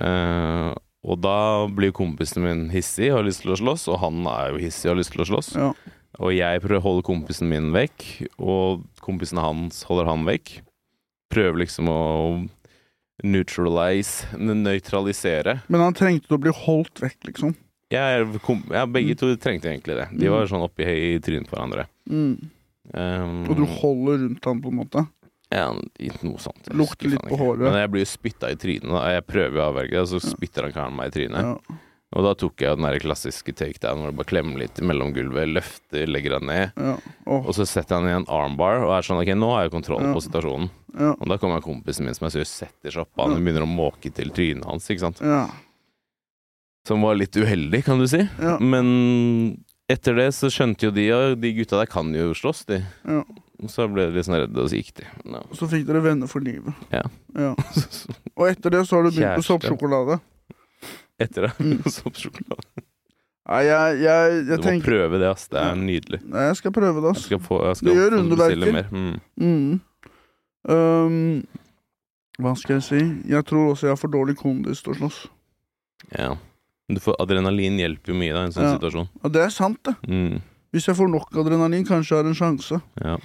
[SPEAKER 1] Uh, og da blir kompisen min hissig og har lyst til å slåss, og han er jo hissig og har lyst til å slåss.
[SPEAKER 2] Ja.
[SPEAKER 1] Og jeg prøver å holde kompisen min vekk, og kompisen hans holder han vekk. Prøver liksom å neutralize, nøytralisere.
[SPEAKER 2] Men han trengte å bli holdt vekk, liksom.
[SPEAKER 1] Jeg, kom, ja, begge to trengte egentlig det. De var sånn oppi i trynet på hverandre.
[SPEAKER 2] Mm.
[SPEAKER 1] Um,
[SPEAKER 2] Og du holder rundt han på en måte.
[SPEAKER 1] Ja, ikke noe sånt.
[SPEAKER 2] Lukter litt på håret.
[SPEAKER 1] Men jeg blir spytta i trynet. Da. Jeg prøver å avverge det, og så spytter han karen meg i trynet.
[SPEAKER 2] Ja.
[SPEAKER 1] Og da tok jeg den der klassiske takedown hvor du bare klemmer litt mellom gulvet, løfter, legger han ned.
[SPEAKER 2] Ja. Oh.
[SPEAKER 1] Og så setter han i en armbar og er sånn OK, nå har jeg kontroll
[SPEAKER 2] Ja.
[SPEAKER 1] på situasjonen.
[SPEAKER 2] ja.
[SPEAKER 1] Og da kommer kompisen min som jeg sier setter seg oppå han og begynner å måke til trynet hans, ikke sant.
[SPEAKER 2] ja.
[SPEAKER 1] Som var litt uheldig, kan du si. Men etter det så skjønte jo de og de gutta der kan jo slåss, de.
[SPEAKER 2] Ja.
[SPEAKER 1] Så ble de litt sånn redde, og så gikk de. No.
[SPEAKER 2] Så fikk dere venner for livet.
[SPEAKER 1] Ja.
[SPEAKER 2] ja. (laughs) Og etter det så har du begynt
[SPEAKER 1] på
[SPEAKER 2] soppsjokolade.
[SPEAKER 1] Etter det.
[SPEAKER 2] Mm. (laughs)
[SPEAKER 1] Soppsjokolade.
[SPEAKER 2] Nei, jeg, jeg,
[SPEAKER 1] Du må
[SPEAKER 2] tenker
[SPEAKER 1] prøve det, ass. Det er nydelig.
[SPEAKER 2] Nei, jeg skal prøve det,
[SPEAKER 1] Jeg
[SPEAKER 2] ass.
[SPEAKER 1] skal få, jeg skal
[SPEAKER 2] Det gjør underverker.
[SPEAKER 1] Mm.
[SPEAKER 2] Mm. Um, hva skal jeg si? Jeg tror også jeg har for dårlig kondis til å slåss.
[SPEAKER 1] Ja. Men Du får, adrenalin hjelper jo mye da, i en sånn
[SPEAKER 2] Ja.
[SPEAKER 1] situasjon.
[SPEAKER 2] Og det er sant, det.
[SPEAKER 1] Mm.
[SPEAKER 2] Hvis jeg får nok adrenalin, kanskje jeg har en sjanse.
[SPEAKER 1] Ja.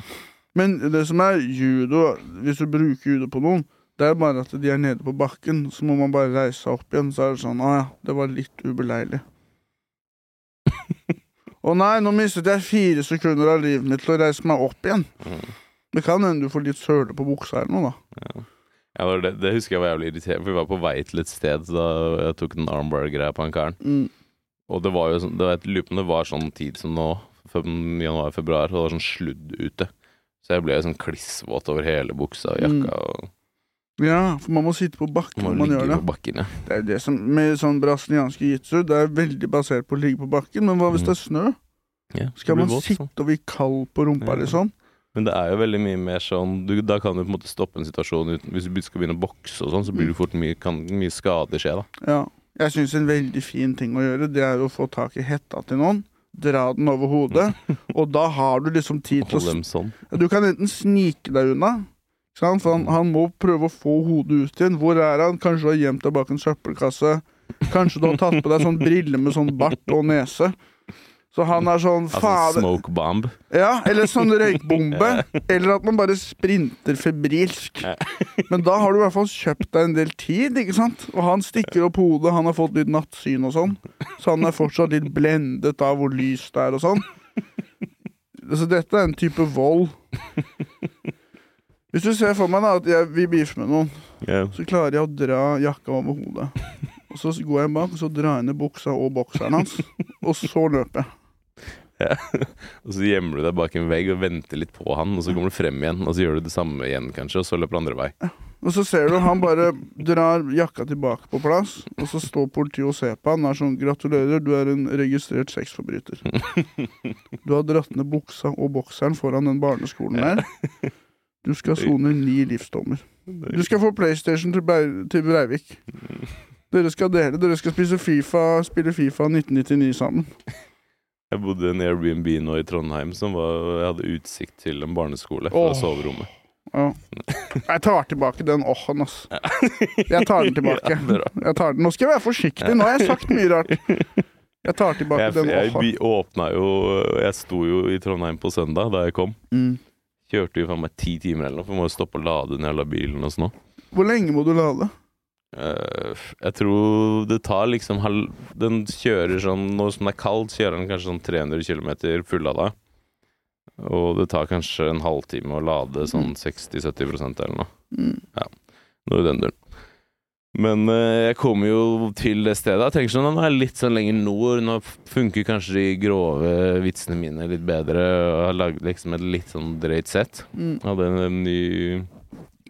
[SPEAKER 2] Men det som er judo, hvis du bruker judo på noen, det er bare at de er nede på bakken. Så må man bare reise seg opp igjen. Så er det sånn Å ja, det var litt ubeleilig. (laughs) Å nei, nå mistet jeg fire sekunder av livet mitt til å reise meg opp igjen.
[SPEAKER 1] Mm.
[SPEAKER 2] Det kan hende du får litt søle på buksa eller noe, da.
[SPEAKER 1] Ja. Var, det, det husker jeg var jævlig irritert, for vi var på vei til et sted da jeg tok den armbar-greia på han karen.
[SPEAKER 2] Mm.
[SPEAKER 1] Og det var jo sånn, det var, jeg lurer på om det var sånn tid som nå, januar-februar, og det var sånn sludd ute. Så jeg ble sånn klissvåt over hele buksa og jakka, og
[SPEAKER 2] Ja, for man må sitte på bakken
[SPEAKER 1] må
[SPEAKER 2] når man gjør det.
[SPEAKER 1] på bakken, ja.
[SPEAKER 2] Det er det som Med sånn brasilianske jitsu, det er veldig basert på å ligge på bakken. Men hva hvis det er snø?
[SPEAKER 1] ja
[SPEAKER 2] Skal man
[SPEAKER 1] våt, sånn.
[SPEAKER 2] sitte og bli kald på rumpa,
[SPEAKER 1] Ja.
[SPEAKER 2] liksom?
[SPEAKER 1] Men det er jo veldig mye mer sånn du, Da kan du på en måte stoppe en situasjon uten Hvis du skal begynne å bokse og sånn, så blir du fort mye, kan mye skade skje, da.
[SPEAKER 2] Ja. Jeg syns en veldig fin ting å gjøre, det er å få tak i hetta til noen. Dra den over hodet, (laughs) og da har du liksom tid til å
[SPEAKER 1] dem sånn.
[SPEAKER 2] Du kan enten snike deg unna, for han, han må prøve å få hodet ut igjen. Hvor er han? Kanskje du har gjemt deg bak en søppelkasse. Kanskje du har tatt på deg sånn briller med sånn bart og nese. Så han er sånn
[SPEAKER 1] Altså
[SPEAKER 2] fader
[SPEAKER 1] smoke bomb.
[SPEAKER 2] Ja, eller sånn røykbombe. (laughs) Eller at man bare sprinter febrilsk. Men da har du i hvert fall kjøpt deg en del tid, ikke sant? Og han stikker opp hodet, han har fått litt nattsyn og sånn. Så han er fortsatt litt blendet av hvor lyst det er og sånn. Så dette er en type vold. Hvis du ser for meg da at jeg, vil beefe med noen,
[SPEAKER 1] yeah.
[SPEAKER 2] så klarer jeg å dra jakka over hodet. Og så går jeg bak, og så drar jeg ned buksa og bokseren hans. Og så løper jeg. (laughs)
[SPEAKER 1] Og så gjemmer du deg bak en vegg og venter litt på han, og så kommer du frem igjen, og så gjør du det samme igjen, kanskje, og så løper du andre vei.
[SPEAKER 2] Og så ser du han bare drar jakka tilbake på plass, og så står politiet og ser på han og er sånn 'Gratulerer, du er en registrert sexforbryter'. (laughs) Du har dratt ned buksa og bokseren foran den barneskolen der. Du skal sone ni livsdommer. Du skal få PlayStation til, Brei- til Breivik. Dere skal dele. Dere skal spise FIFA, spille Fifa 1999 sammen. (laughs)
[SPEAKER 1] Jeg bodde i en Airbnb nå i Trondheim som var, jeg hadde utsikt til en barneskole fra
[SPEAKER 2] Åh.
[SPEAKER 1] soverommet.
[SPEAKER 2] Ja. Jeg tar tilbake den åhen, ass. Jeg tar den tilbake. (laughs) Jeg tar den. Nå skal jeg være forsiktig. Nå har jeg sagt mye rart. Jeg tar tilbake
[SPEAKER 1] Jeg,
[SPEAKER 2] den åhen.
[SPEAKER 1] Jeg åpna jo Jeg sto jo i Trondheim på søndag da jeg kom.
[SPEAKER 2] Mm.
[SPEAKER 1] Kjørte jo faen meg ti timer eller noe, for jeg må jo stoppe å lade den jævla bilen og sånn.
[SPEAKER 2] Hvor lenge må du lade?
[SPEAKER 1] Eh, jeg tror det tar liksom halv Den kjører sånn Når som det er kaldt, kjører den kanskje sånn 300 km fullada. Og det tar kanskje en halvtime å lade sånn 60-70% eller noe.
[SPEAKER 2] Mm.
[SPEAKER 1] Noe i den duren. Men uh, jeg kommer jo til det stedet. Jeg tenker sånn, Nå er jeg litt sånn lenger nord. Nå funker kanskje de grove vitsene mine litt bedre. Og jeg har lagd liksom et litt sånn drøyt sett.
[SPEAKER 2] Mm.
[SPEAKER 1] Hadde en, ny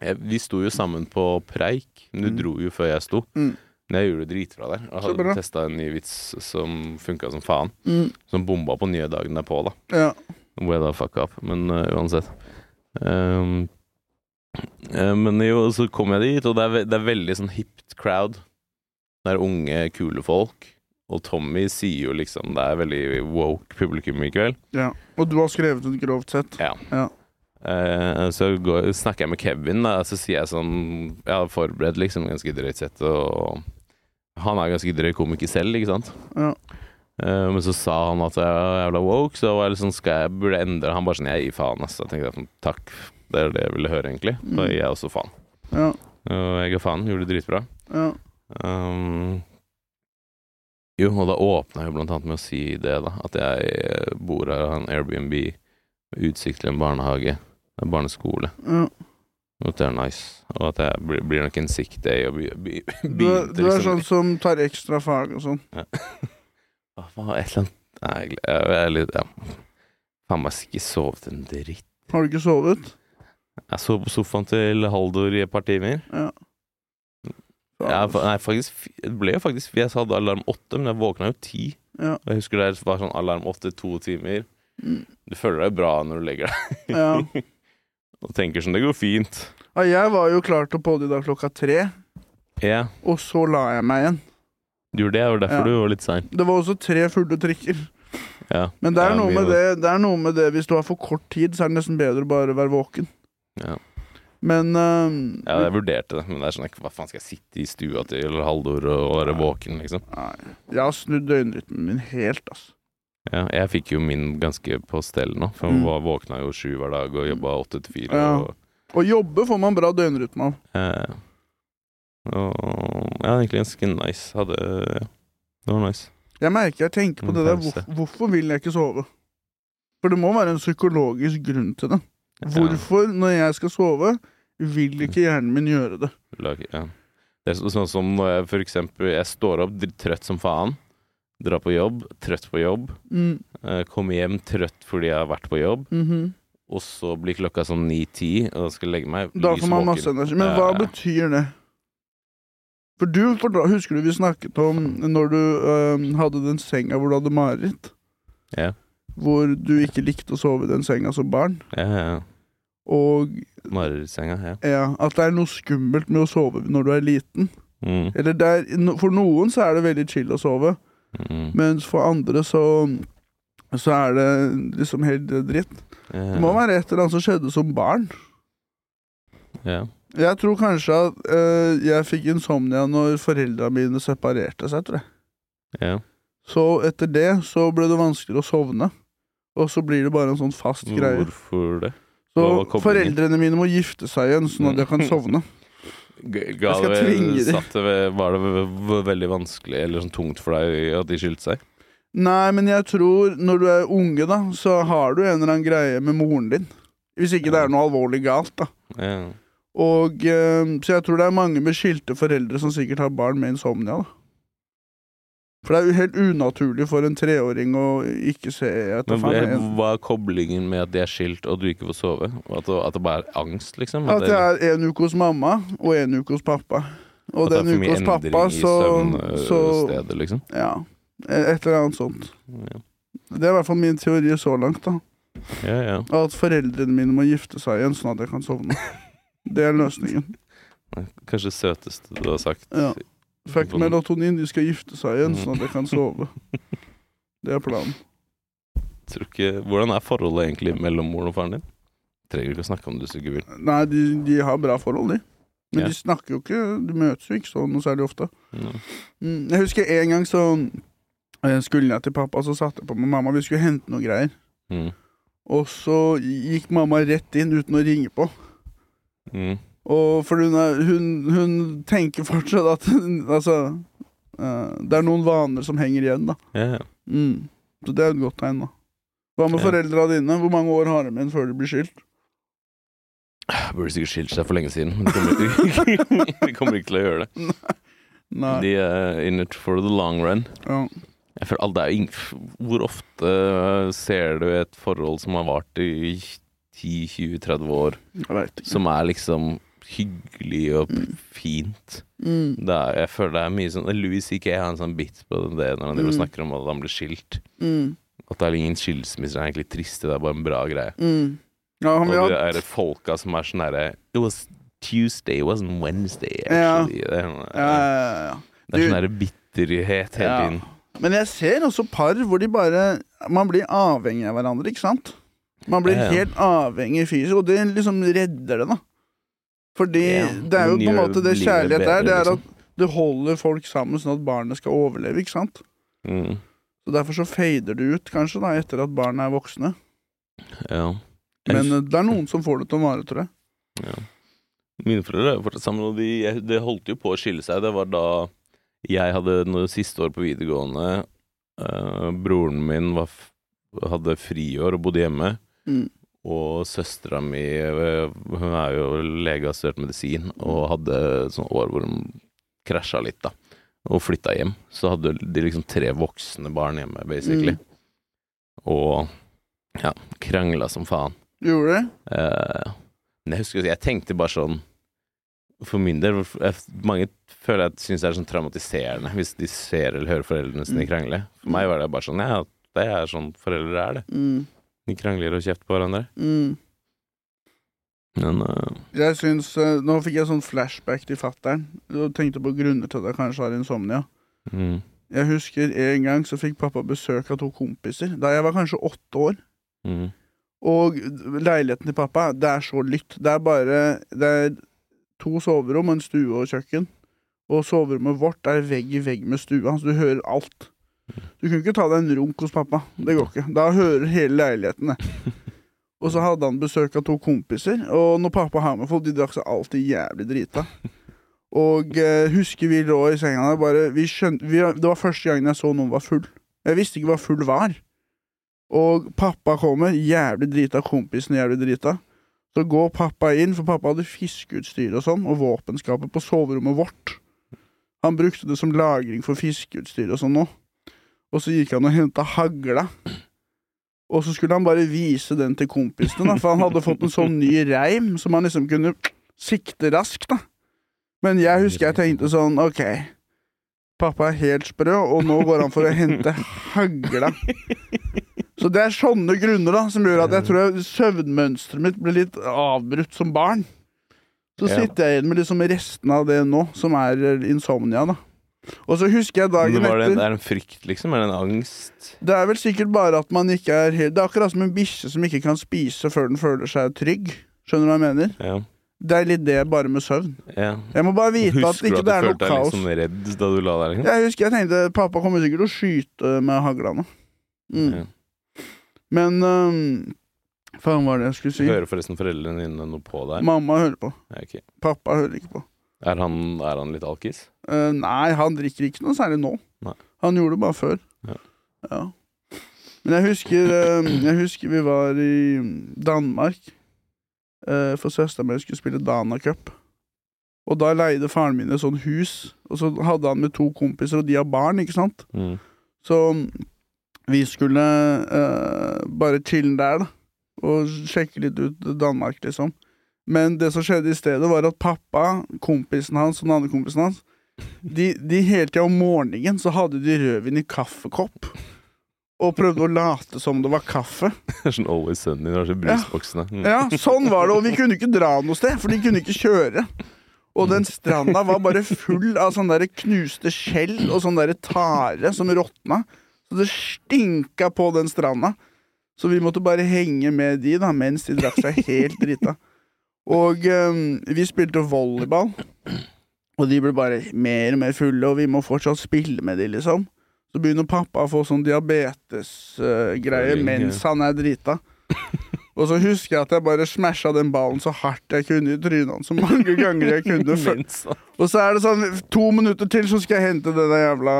[SPEAKER 1] Vi sto jo sammen på preik. Men du
[SPEAKER 2] Mm.
[SPEAKER 1] dro jo før jeg sto.
[SPEAKER 2] Mm.
[SPEAKER 1] Men jeg gjorde det dritbra der. Og hadde testa en ny vits som funka som faen.
[SPEAKER 2] Mm.
[SPEAKER 1] Som bomba på nye dagen derpå, da.
[SPEAKER 2] Ja.
[SPEAKER 1] Hvor jeg da fucka opp. Men uh, uansett. Um, uh, men jo, så kom jeg dit, og det er, det er veldig sånn hipt crowd. Det er unge, kule folk. Og Tommy sier jo liksom Det er veldig woke publikum i kveld.
[SPEAKER 2] ja. Og du har skrevet et grovt sett.
[SPEAKER 1] Ja.
[SPEAKER 2] Ja.
[SPEAKER 1] Eh, så går, snakker jeg med Kevin, da, så sier jeg sånn Jeg har forberedt liksom ganske drøyt sett, og han er ganske drøy komiker selv, ikke sant?
[SPEAKER 2] Ja.
[SPEAKER 1] Uh, men så sa han at jeg er jævla woke, så var jeg liksom, skal jeg burde endre Han bare sånn Jeg gir faen, ass. Jeg tenkte sånn, takk, det er det jeg ville høre, egentlig.
[SPEAKER 2] Mm.
[SPEAKER 1] Da gir jeg også faen.
[SPEAKER 2] Ja.
[SPEAKER 1] Og jeg ga faen, gjorde det dritbra.
[SPEAKER 2] Ja.
[SPEAKER 1] Um, jo, og da åpna jeg jo blant annet med å si det, da. At jeg bor her har en Airbnb med utsikt til en barnehage, en barneskole.
[SPEAKER 2] ja.
[SPEAKER 1] Og at det er nice. Og at jeg blir, blir nok en sick day og by-
[SPEAKER 2] Du, er, (laughs) du er
[SPEAKER 1] liksom-
[SPEAKER 2] sånn som tar ekstra fag og sånn. (laughs)
[SPEAKER 1] Hva var et eller annet Nei, jeg, er litt ja. Faen meg ikke sovet en dritt.
[SPEAKER 2] Har du ikke sovet?
[SPEAKER 1] Jeg sov på sofaen til Haldor i et par timer.
[SPEAKER 2] Ja.
[SPEAKER 1] Jeg, nei, faktisk Det ble jo faktisk Jeg hadde alarm åtte, men jeg våkna jo ti.
[SPEAKER 2] Ja.
[SPEAKER 1] Jeg husker det var sånn alarm åtte, to timer.
[SPEAKER 2] Mm.
[SPEAKER 1] Du føler deg bra når du legger deg
[SPEAKER 2] Ja. (laughs)
[SPEAKER 1] og tenker sånn Det går fint.
[SPEAKER 2] ja, jeg var jo klar til å podde i dag klokka tre,
[SPEAKER 1] Ja,
[SPEAKER 2] og så la jeg meg igjen.
[SPEAKER 1] du gjorde det, og derfor
[SPEAKER 2] Ja.
[SPEAKER 1] du var litt sein.
[SPEAKER 2] Det var også tre fulle trikker.
[SPEAKER 1] Ja.
[SPEAKER 2] Men det er,
[SPEAKER 1] Ja,
[SPEAKER 2] noe
[SPEAKER 1] mye
[SPEAKER 2] med det, det er noe med det hvis du har for kort tid, så er det nesten bedre å bare være våken.
[SPEAKER 1] Ja.
[SPEAKER 2] Men øhm,
[SPEAKER 1] ja, jeg vurderte det, men det er sånn Hva faen skal jeg sitte i stua til Haldor og være våken, liksom?
[SPEAKER 2] nei, jeg har snudd døgnrytmen min helt, altså.
[SPEAKER 1] Ja, jeg fikk jo min ganske på stell nå, for
[SPEAKER 2] Mm.
[SPEAKER 1] jeg var- våkna jo sju hver dag og jobba åtte til fire.
[SPEAKER 2] Ja.
[SPEAKER 1] Og,
[SPEAKER 2] jobbe får man bra døgnrytme av.
[SPEAKER 1] eh, og ja, egentlig ganske nice. Hadde ja, Det var nice.
[SPEAKER 2] Jeg merker jeg tenker på det der hvor, Hvorfor vil jeg ikke sove? For det må være en psykologisk grunn til det. Hvorfor, når jeg skal sove, vil ikke hjernen min gjøre det?
[SPEAKER 1] Det er sånn som når jeg for eksempel Jeg står opp trøtt som faen. Drar på jobb, trøtt på jobb.
[SPEAKER 2] Mm,
[SPEAKER 1] Eh, kommer hjem trøtt fordi jeg har vært på jobb.
[SPEAKER 2] mhm.
[SPEAKER 1] Og så blir klokka sånn ni-ti, og da skal jeg legge meg.
[SPEAKER 2] Da får man masse energi. Men hva
[SPEAKER 1] ja.
[SPEAKER 2] betyr det? For du, Husker du vi snakket om når du øhm, hadde den senga hvor du hadde mareritt?
[SPEAKER 1] Ja,
[SPEAKER 2] Hvor du ikke likte å sove i den senga som barn?
[SPEAKER 1] ja, ja.
[SPEAKER 2] Og
[SPEAKER 1] Marerittsenga, ja.
[SPEAKER 2] ja, at det er noe skummelt med å sove når du er liten.
[SPEAKER 1] Mm,
[SPEAKER 2] Eller det er, For noen så er det veldig chill å sove,
[SPEAKER 1] mm,
[SPEAKER 2] mens for andre så så er det liksom helt dritt.
[SPEAKER 1] Yeah.
[SPEAKER 2] Det må være et eller annet som skjedde som barn.
[SPEAKER 1] Yeah.
[SPEAKER 2] Jeg tror kanskje at uh, jeg fikk insomnia når foreldra mine separerte seg, tror jeg.
[SPEAKER 1] Yeah.
[SPEAKER 2] Så etter det så ble det vanskeligere å sovne. Og så blir det bare en sånn fast greie.
[SPEAKER 1] Hvorfor det?
[SPEAKER 2] Så foreldrene mine må gifte seg igjen, sånn at jeg kan sovne.
[SPEAKER 1] Ga
[SPEAKER 2] Jeg skal tvinge de.
[SPEAKER 1] satt det ved, Var det ve- ve- veldig vanskelig eller sånn tungt for deg at de skilte seg?
[SPEAKER 2] Nei, men jeg tror når du er unge, da, så har du en eller annen greie med moren din. Hvis ikke det er noe alvorlig galt, da.
[SPEAKER 1] Ja.
[SPEAKER 2] Og eh, Så jeg tror det er mange med skilte foreldre som sikkert har barn med insomnia, da. For det er jo helt unaturlig for en treåring å ikke se etter
[SPEAKER 1] Men hva- er koblingen med at de er skilt og du ikke får sove? At det, at det bare er angst, liksom?
[SPEAKER 2] At det er en uke hos mamma og en uke hos pappa. Og
[SPEAKER 1] er
[SPEAKER 2] den uka hos pappa,
[SPEAKER 1] endring i
[SPEAKER 2] så, så
[SPEAKER 1] søvnstedet, liksom?
[SPEAKER 2] Ja. Et eller annet sånt.
[SPEAKER 1] Ja.
[SPEAKER 2] Det er i hvert fall min teori så langt, da.
[SPEAKER 1] ja, ja.
[SPEAKER 2] At foreldrene mine må gifte seg igjen, sånn at jeg kan sovne. (laughs) Det er løsningen.
[SPEAKER 1] Kanskje det søteste du har sagt.
[SPEAKER 2] Ja. Fuck melatonin, de skal gifte seg igjen, sånn at jeg kan (laughs) sove. Det er planen.
[SPEAKER 1] Tror ikke, hvordan er forholdet egentlig mellom moren og faren din? Trenger ikke å snakke om det hvis du ikke vil.
[SPEAKER 2] Nei, de, de har bra forhold, de. Men
[SPEAKER 1] Ja.
[SPEAKER 2] de snakker jo ikke De møtes jo ikke sånn noe særlig ofte.
[SPEAKER 1] Ja.
[SPEAKER 2] Mm, jeg husker en gang så eh, skulle jeg til pappa, så satte jeg på med mamma. Vi skulle hente noe greier.
[SPEAKER 1] Mm.
[SPEAKER 2] Og så gikk mamma rett inn uten å ringe på.
[SPEAKER 1] Mm.
[SPEAKER 2] Og for hun, er, hun, hun tenker fortsatt at Altså uh, Det er noen vaner som henger igjen, da.
[SPEAKER 1] Ja, ja.
[SPEAKER 2] Mm. Så det er et godt tegn, da. Hva med
[SPEAKER 1] yeah.
[SPEAKER 2] foreldra dine? Hvor mange år har de igjen før de blir skilt?
[SPEAKER 1] Burde sikkert skilt seg for lenge siden, men de kommer, ikke, (laughs) de kommer ikke til å gjøre det.
[SPEAKER 2] Nei.
[SPEAKER 1] De er in it for the long run.
[SPEAKER 2] Ja.
[SPEAKER 1] Jeg føler er Hvor ofte ser du et forhold som har vart i 10-20-30 år, som er liksom hyggelig og
[SPEAKER 2] Mm.
[SPEAKER 1] fint?
[SPEAKER 2] Mm.
[SPEAKER 1] Det er, jeg føler det er mye sånn Louis C.K. har en sånn bit på det når han
[SPEAKER 2] Mm.
[SPEAKER 1] snakker om at han ble skilt.
[SPEAKER 2] Mm.
[SPEAKER 1] At det er ingen skilsmisser, er egentlig trist, det er bare en bra greie.
[SPEAKER 2] Mm. Ja,
[SPEAKER 1] Og
[SPEAKER 2] det
[SPEAKER 1] er folka som er sånn herre It was Tuesday, it wasn't Wednesday,
[SPEAKER 2] Ja.
[SPEAKER 1] Det, er,
[SPEAKER 2] ja,
[SPEAKER 1] er sånn herre bitterhet hele tiden.
[SPEAKER 2] Men jeg ser også par hvor de bare Man blir avhengig av hverandre, ikke sant? Man blir helt avhengig fysisk, og det liksom redder det, da. Fordi det er jo på en måte det kjærlighet er. Det er
[SPEAKER 1] liksom.
[SPEAKER 2] at du holder folk sammen sånn at barnet skal overleve, ikke sant?
[SPEAKER 1] Mm.
[SPEAKER 2] Så Derfor så fader det ut, kanskje, da, etter at barna er voksne.
[SPEAKER 1] Ja.
[SPEAKER 2] Men eh, det er noen som får det til å vare, tror jeg.
[SPEAKER 1] ja. Mine foreldre er fortsatt sammen, og de, det holdt jo på å skille seg. Det var da jeg hadde noe siste år på videregående. Uh, broren min var, hadde friår og bodde hjemme.
[SPEAKER 2] Mm.
[SPEAKER 1] Og søstera mi Hun er jo lege og har studert medisin, og hadde sånne år hvor hun krasja litt, da. Og flytta hjem. Så hadde de liksom tre voksne barn hjemme, basically.
[SPEAKER 2] Mm.
[SPEAKER 1] Og ja, krangla som faen.
[SPEAKER 2] Gjorde det?
[SPEAKER 1] Eh, men jeg husker jeg tenkte bare sånn For min del Mange føler jeg syns det er sånn traumatiserende hvis de ser eller hører foreldrene sine
[SPEAKER 2] Mm.
[SPEAKER 1] krangle. For meg var det bare sånn Ja, det er sånn foreldre er, det.
[SPEAKER 2] Mm.
[SPEAKER 1] De krangler og kjefter på hverandre.
[SPEAKER 2] Mm.
[SPEAKER 1] Men uh...
[SPEAKER 2] Jeg syns uh, Nå fikk jeg sånn flashback til fattern. Og tenkte på grunner til at jeg kanskje har insomnia.
[SPEAKER 1] mm,
[SPEAKER 2] Jeg husker en gang så fikk pappa besøk av to kompiser. Da jeg var kanskje åtte år.
[SPEAKER 1] mm,
[SPEAKER 2] Og leiligheten til pappa, det er så lytt. Det er bare Det er to soverom, en stue og kjøkken. Og soverommet vårt er vegg i vegg med stua, så du hører alt. Du kunne ikke ta deg en runk hos pappa. Det går ikke. Da hører hele leiligheten det. Og så hadde han besøk av to kompiser, og når pappa har med folk, de drakk seg alltid jævlig drita. Og eh, husker vi lå i senga der, bare vi skjønte, vi, Det var første gangen jeg så noen var full. Jeg visste ikke hva full var. Og pappa kommer, jævlig drita, kompisen jævlig drita. Så går pappa inn, for pappa hadde fiskeutstyr og sånn, og våpenskapet på soverommet vårt. Han brukte det som lagring for fiskeutstyr og sånn nå. Og så gikk han og henta hagla. Og så skulle han bare vise den til kompisene, da, for han hadde fått en sånn ny reim som han liksom kunne sikte raskt, da. Men jeg husker jeg tenkte sånn, OK. Pappa er helt sprø, og nå går han for å hente hagla. Så det er sånne grunner da som gjør at jeg tror søvnmønsteret mitt ble litt avbrutt som barn. Så sitter jeg igjen med liksom resten av det nå, som er insomnia, da. Og så husker jeg dagen
[SPEAKER 1] det, var det, det er en frykt, liksom? Er det en angst?
[SPEAKER 2] Det er vel sikkert bare at man ikke er helt Det er akkurat som en bikkje som ikke kan spise før den føler seg trygg. Skjønner du hva jeg mener?
[SPEAKER 1] Ja.
[SPEAKER 2] Det er litt det, bare med søvn.
[SPEAKER 1] ja.
[SPEAKER 2] Jeg må bare vite at
[SPEAKER 1] ikke du
[SPEAKER 2] ikke
[SPEAKER 1] at du
[SPEAKER 2] det er noe
[SPEAKER 1] følte deg
[SPEAKER 2] kaos.
[SPEAKER 1] litt sånn redd da du la deg? Liksom?
[SPEAKER 2] Jeg husker jeg tenkte pappa kommer sikkert til å skyte med hagla nå. Mm.
[SPEAKER 1] Ja.
[SPEAKER 2] Men um, Faen, hva var det jeg skulle si?
[SPEAKER 1] Hører forresten foreldrene dine noe på deg?
[SPEAKER 2] Mamma hører på.
[SPEAKER 1] Ja, okay.
[SPEAKER 2] Pappa hører ikke på.
[SPEAKER 1] Er, han, er han litt alkis?
[SPEAKER 2] Eh, nei, han drikker ikke noe særlig nå.
[SPEAKER 1] Nei.
[SPEAKER 2] Han gjorde det bare før.
[SPEAKER 1] Ja.
[SPEAKER 2] Ja. Men jeg husker, eh, jeg husker vi var i Danmark. eh, for søstera mi skulle spille Dana Cup. Og da leide faren min et sånt hus, og så hadde han med to kompiser, og de har barn, ikke sant?
[SPEAKER 1] Mm.
[SPEAKER 2] Så vi skulle eh, bare chille der, da. Og sjekke litt ut Danmark, liksom. Men det som skjedde i stedet, var at pappa, kompisen hans og den andre kompisen hans De, de hele tida om morgenen så hadde de rødvin i kaffekopp. Og prøvde å late som det var kaffe.
[SPEAKER 1] Sånn Always Sunny er brusboksene. Mm.
[SPEAKER 2] Ja, sånn var det, og vi kunne ikke dra noe sted, for de kunne ikke kjøre. Og den stranda var bare full av sånne der knuste skjell og sånn der tare som råtna. Så det stinka på den stranda. Så vi måtte bare henge med de da, mens de drakk seg helt drita. Og um, vi spilte volleyball, og de ble bare mer og mer fulle, og vi må fortsatt spille med de, liksom. Så begynner pappa å få sånn diabetesgreie
[SPEAKER 1] uh,
[SPEAKER 2] mens han er drita. Og så husker jeg at jeg bare smasha den ballen så hardt jeg kunne i trynet hans så mange ganger jeg (laughs) kunne. Og så er det sånn to minutter til, så skal jeg hente den jævla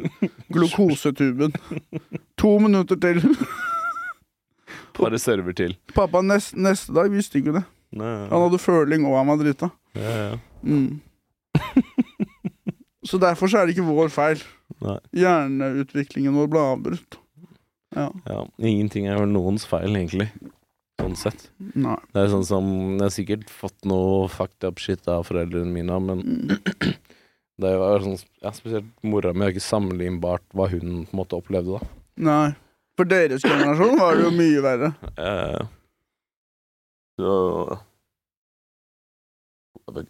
[SPEAKER 2] (laughs) glukosetuben. To minutter til.
[SPEAKER 1] Bare server til.
[SPEAKER 2] Pappa nest, neste dag visste ikke det.
[SPEAKER 1] Nei,
[SPEAKER 2] Han hadde føling, og han var drita.
[SPEAKER 1] ja, ja.
[SPEAKER 2] Mm. (laughs) Så derfor så er det ikke vår feil.
[SPEAKER 1] Nei.
[SPEAKER 2] Hjerneutviklingen vår ble avbrutt. Ja.
[SPEAKER 1] ja. Ingenting er vel noens feil, egentlig. Sånn sett.
[SPEAKER 2] Nei.
[SPEAKER 1] Det er sånn som Jeg har sikkert fått noe fucked up shit av foreldrene mine, men
[SPEAKER 2] Mm. (clears throat)
[SPEAKER 1] det var sånn Ja, spesielt mora mi er ikke sammenlignbart hva hun på en måte opplevde, da.
[SPEAKER 2] Nei. For deres generasjon var det jo mye verre.
[SPEAKER 1] Eh, så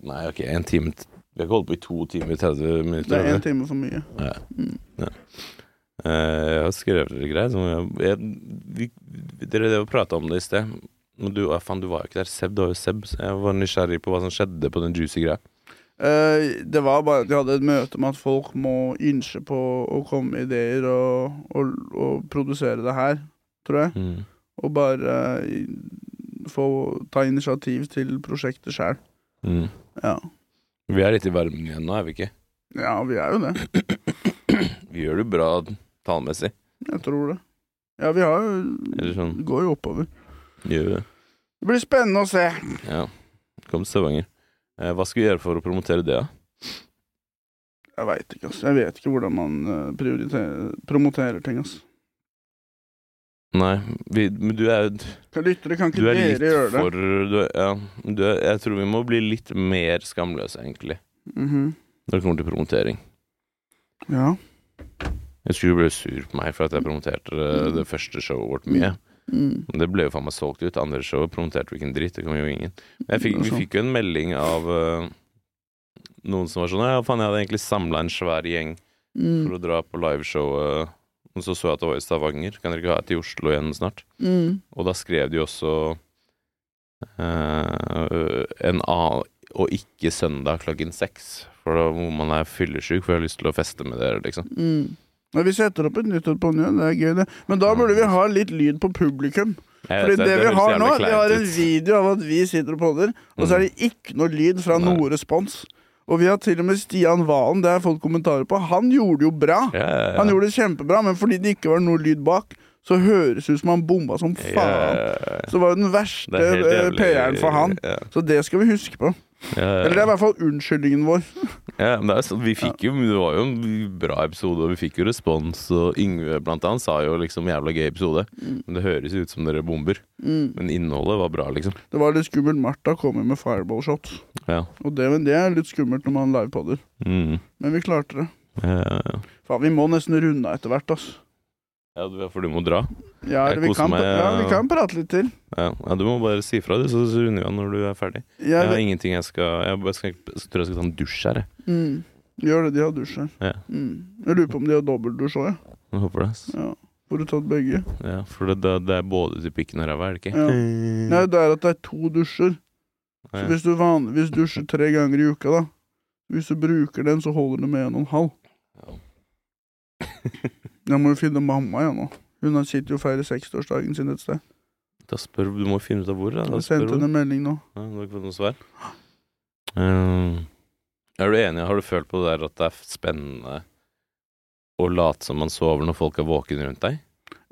[SPEAKER 1] Nei, ok, en time Vi har ikke holdt på i to timer og 30 minutter.
[SPEAKER 2] Det er én time for mye.
[SPEAKER 1] Ja.
[SPEAKER 2] Mm.
[SPEAKER 1] Eh, jeg har skrevet litt greier. Jeg, jeg, vi, dere det å prate om det i sted. Men du, faen, du var jo ikke der. Seb, det var jo Seb. Så jeg var nysgjerrig på hva som skjedde på den juicy greia.
[SPEAKER 2] Eh, det var bare at de hadde et møte med at folk må innse på å komme med ideer og, og, og produsere det her, tror jeg.
[SPEAKER 1] Mm.
[SPEAKER 2] Og bare få ta initiativ til prosjektet sjøl.
[SPEAKER 1] Mm.
[SPEAKER 2] Ja.
[SPEAKER 1] Vi er litt i varmen igjen nå, er vi ikke?
[SPEAKER 2] ja, vi er jo det. (clears throat)
[SPEAKER 1] Vi gjør det bra tallmessig.
[SPEAKER 2] Jeg tror det. Ja, vi har jo
[SPEAKER 1] sånn.
[SPEAKER 2] Går jo oppover.
[SPEAKER 1] Gjør vi det?
[SPEAKER 2] Det blir spennende å se.
[SPEAKER 1] Ja. Kom til Stavanger. Eh, hva skal vi gjøre for å promotere det, da?
[SPEAKER 2] Jeg veit ikke, altså. Jeg vet ikke hvordan man eh, prioriterer, promoterer ting, altså.
[SPEAKER 1] Nei, vi, men du er
[SPEAKER 2] Kan lyttere, kan ikke
[SPEAKER 1] er
[SPEAKER 2] dere gjøre det?
[SPEAKER 1] for du er, Ja, du er, jeg tror vi må bli litt mer skamløse, egentlig,
[SPEAKER 2] Mhm.
[SPEAKER 1] når det kommer til promotering.
[SPEAKER 2] Ja.
[SPEAKER 1] Jeg skulle du ble sur på meg for at jeg promoterte det, det første showet vårt mye.
[SPEAKER 2] Mm.
[SPEAKER 1] Men Det ble jo faen meg solgt ut. Andre showet promoterte vi ikke en dritt. Det kom jo ingen. Men fikk, vi fikk jo en melding av uh, noen som var sånn Ja, faen, jeg hadde egentlig samla en svær gjeng
[SPEAKER 2] Mm.
[SPEAKER 1] for å dra på liveshowet. Og så så jeg at det var i Stavanger. Kan dere ikke ha et i Oslo igjen snart?
[SPEAKER 2] Mm.
[SPEAKER 1] Og da skrev de også eh, en annen Og ikke søndag klokken seks. For da må man er fyllesyk, for jeg har lyst til å feste med dere, liksom.
[SPEAKER 2] Mm. Men vi setter opp et nytt på ny, det er gøy, det. Men da burde vi ha litt lyd på publikum. Fordi det, vi har nå, vi har en video av at vi sitter og podder, og så er det ikke noe lyd fra noe respons. Og vi har til og med Stian Valen, det har jeg fått kommentarer på. Han gjorde det jo bra.
[SPEAKER 1] Ja, ja, ja.
[SPEAKER 2] Han gjorde det kjempebra, men fordi det ikke var noe lyd bak, så høres det ut som han bomba som faen. Så det var jo den verste
[SPEAKER 1] det er
[SPEAKER 2] eh. PR-en for han. Så det skal vi huske på.
[SPEAKER 1] Ja,
[SPEAKER 2] Eller det er i hvert fall unnskyldningen vår. (laughs)
[SPEAKER 1] ja, men det, vi fikk jo, det var jo en bra episode, og vi fikk jo respons. Og Yngve blant annet sa jo liksom 'jævla gøy episode'. Men det høres jo ut som dere bomber.
[SPEAKER 2] Mm.
[SPEAKER 1] Men innholdet var bra, liksom.
[SPEAKER 2] Det var litt skummelt. Martha kom jo med fireball shots.
[SPEAKER 1] Ja.
[SPEAKER 2] Og det, men det er litt skummelt når man livepodder.
[SPEAKER 1] Mm.
[SPEAKER 2] Men vi klarte det.
[SPEAKER 1] Ja, ja.
[SPEAKER 2] Faen, vi må nesten runde av etter hvert, ass.
[SPEAKER 1] Ja, du- for du må dra.
[SPEAKER 2] Ja, vi kan,
[SPEAKER 1] meg,
[SPEAKER 2] ja, vi kan prate litt til.
[SPEAKER 1] Ja, ja, Du må bare si fra, du, så runder vi av når du er ferdig. Jeg
[SPEAKER 2] Jeg,
[SPEAKER 1] har ingenting jeg skal Jeg skal, jeg tror jeg skal ta en dusj her, jeg.
[SPEAKER 2] mm, gjør det, de har dusj her.
[SPEAKER 1] Ja.
[SPEAKER 2] Mm. Jeg lurer på om de har dobbeltdusj òg, jeg.
[SPEAKER 1] Jeg håper det.
[SPEAKER 2] Ja. Får du tatt begge?
[SPEAKER 1] Ja, for det, det, det er både til pikken og ræva, er det ikke?
[SPEAKER 2] Ja. Nei, det er at det er to dusjer. Så hvis du vanligvis dusjer tre ganger i uka, da Hvis du bruker den, så holder det med en og en halv. (laughs) Jeg må jo finne mamma, jeg nå. Hun har- sitter jo og feirer 60-årsdagen sin et sted.
[SPEAKER 1] Da spør, du må finne ut av hvor. Da. Da
[SPEAKER 2] Jeg sendte henne en melding nå.
[SPEAKER 1] Ja, du har ikke fått noe svar? Uh, er du enig? Har du følt på det der at det er spennende å late som man sover når folk er våkne rundt deg?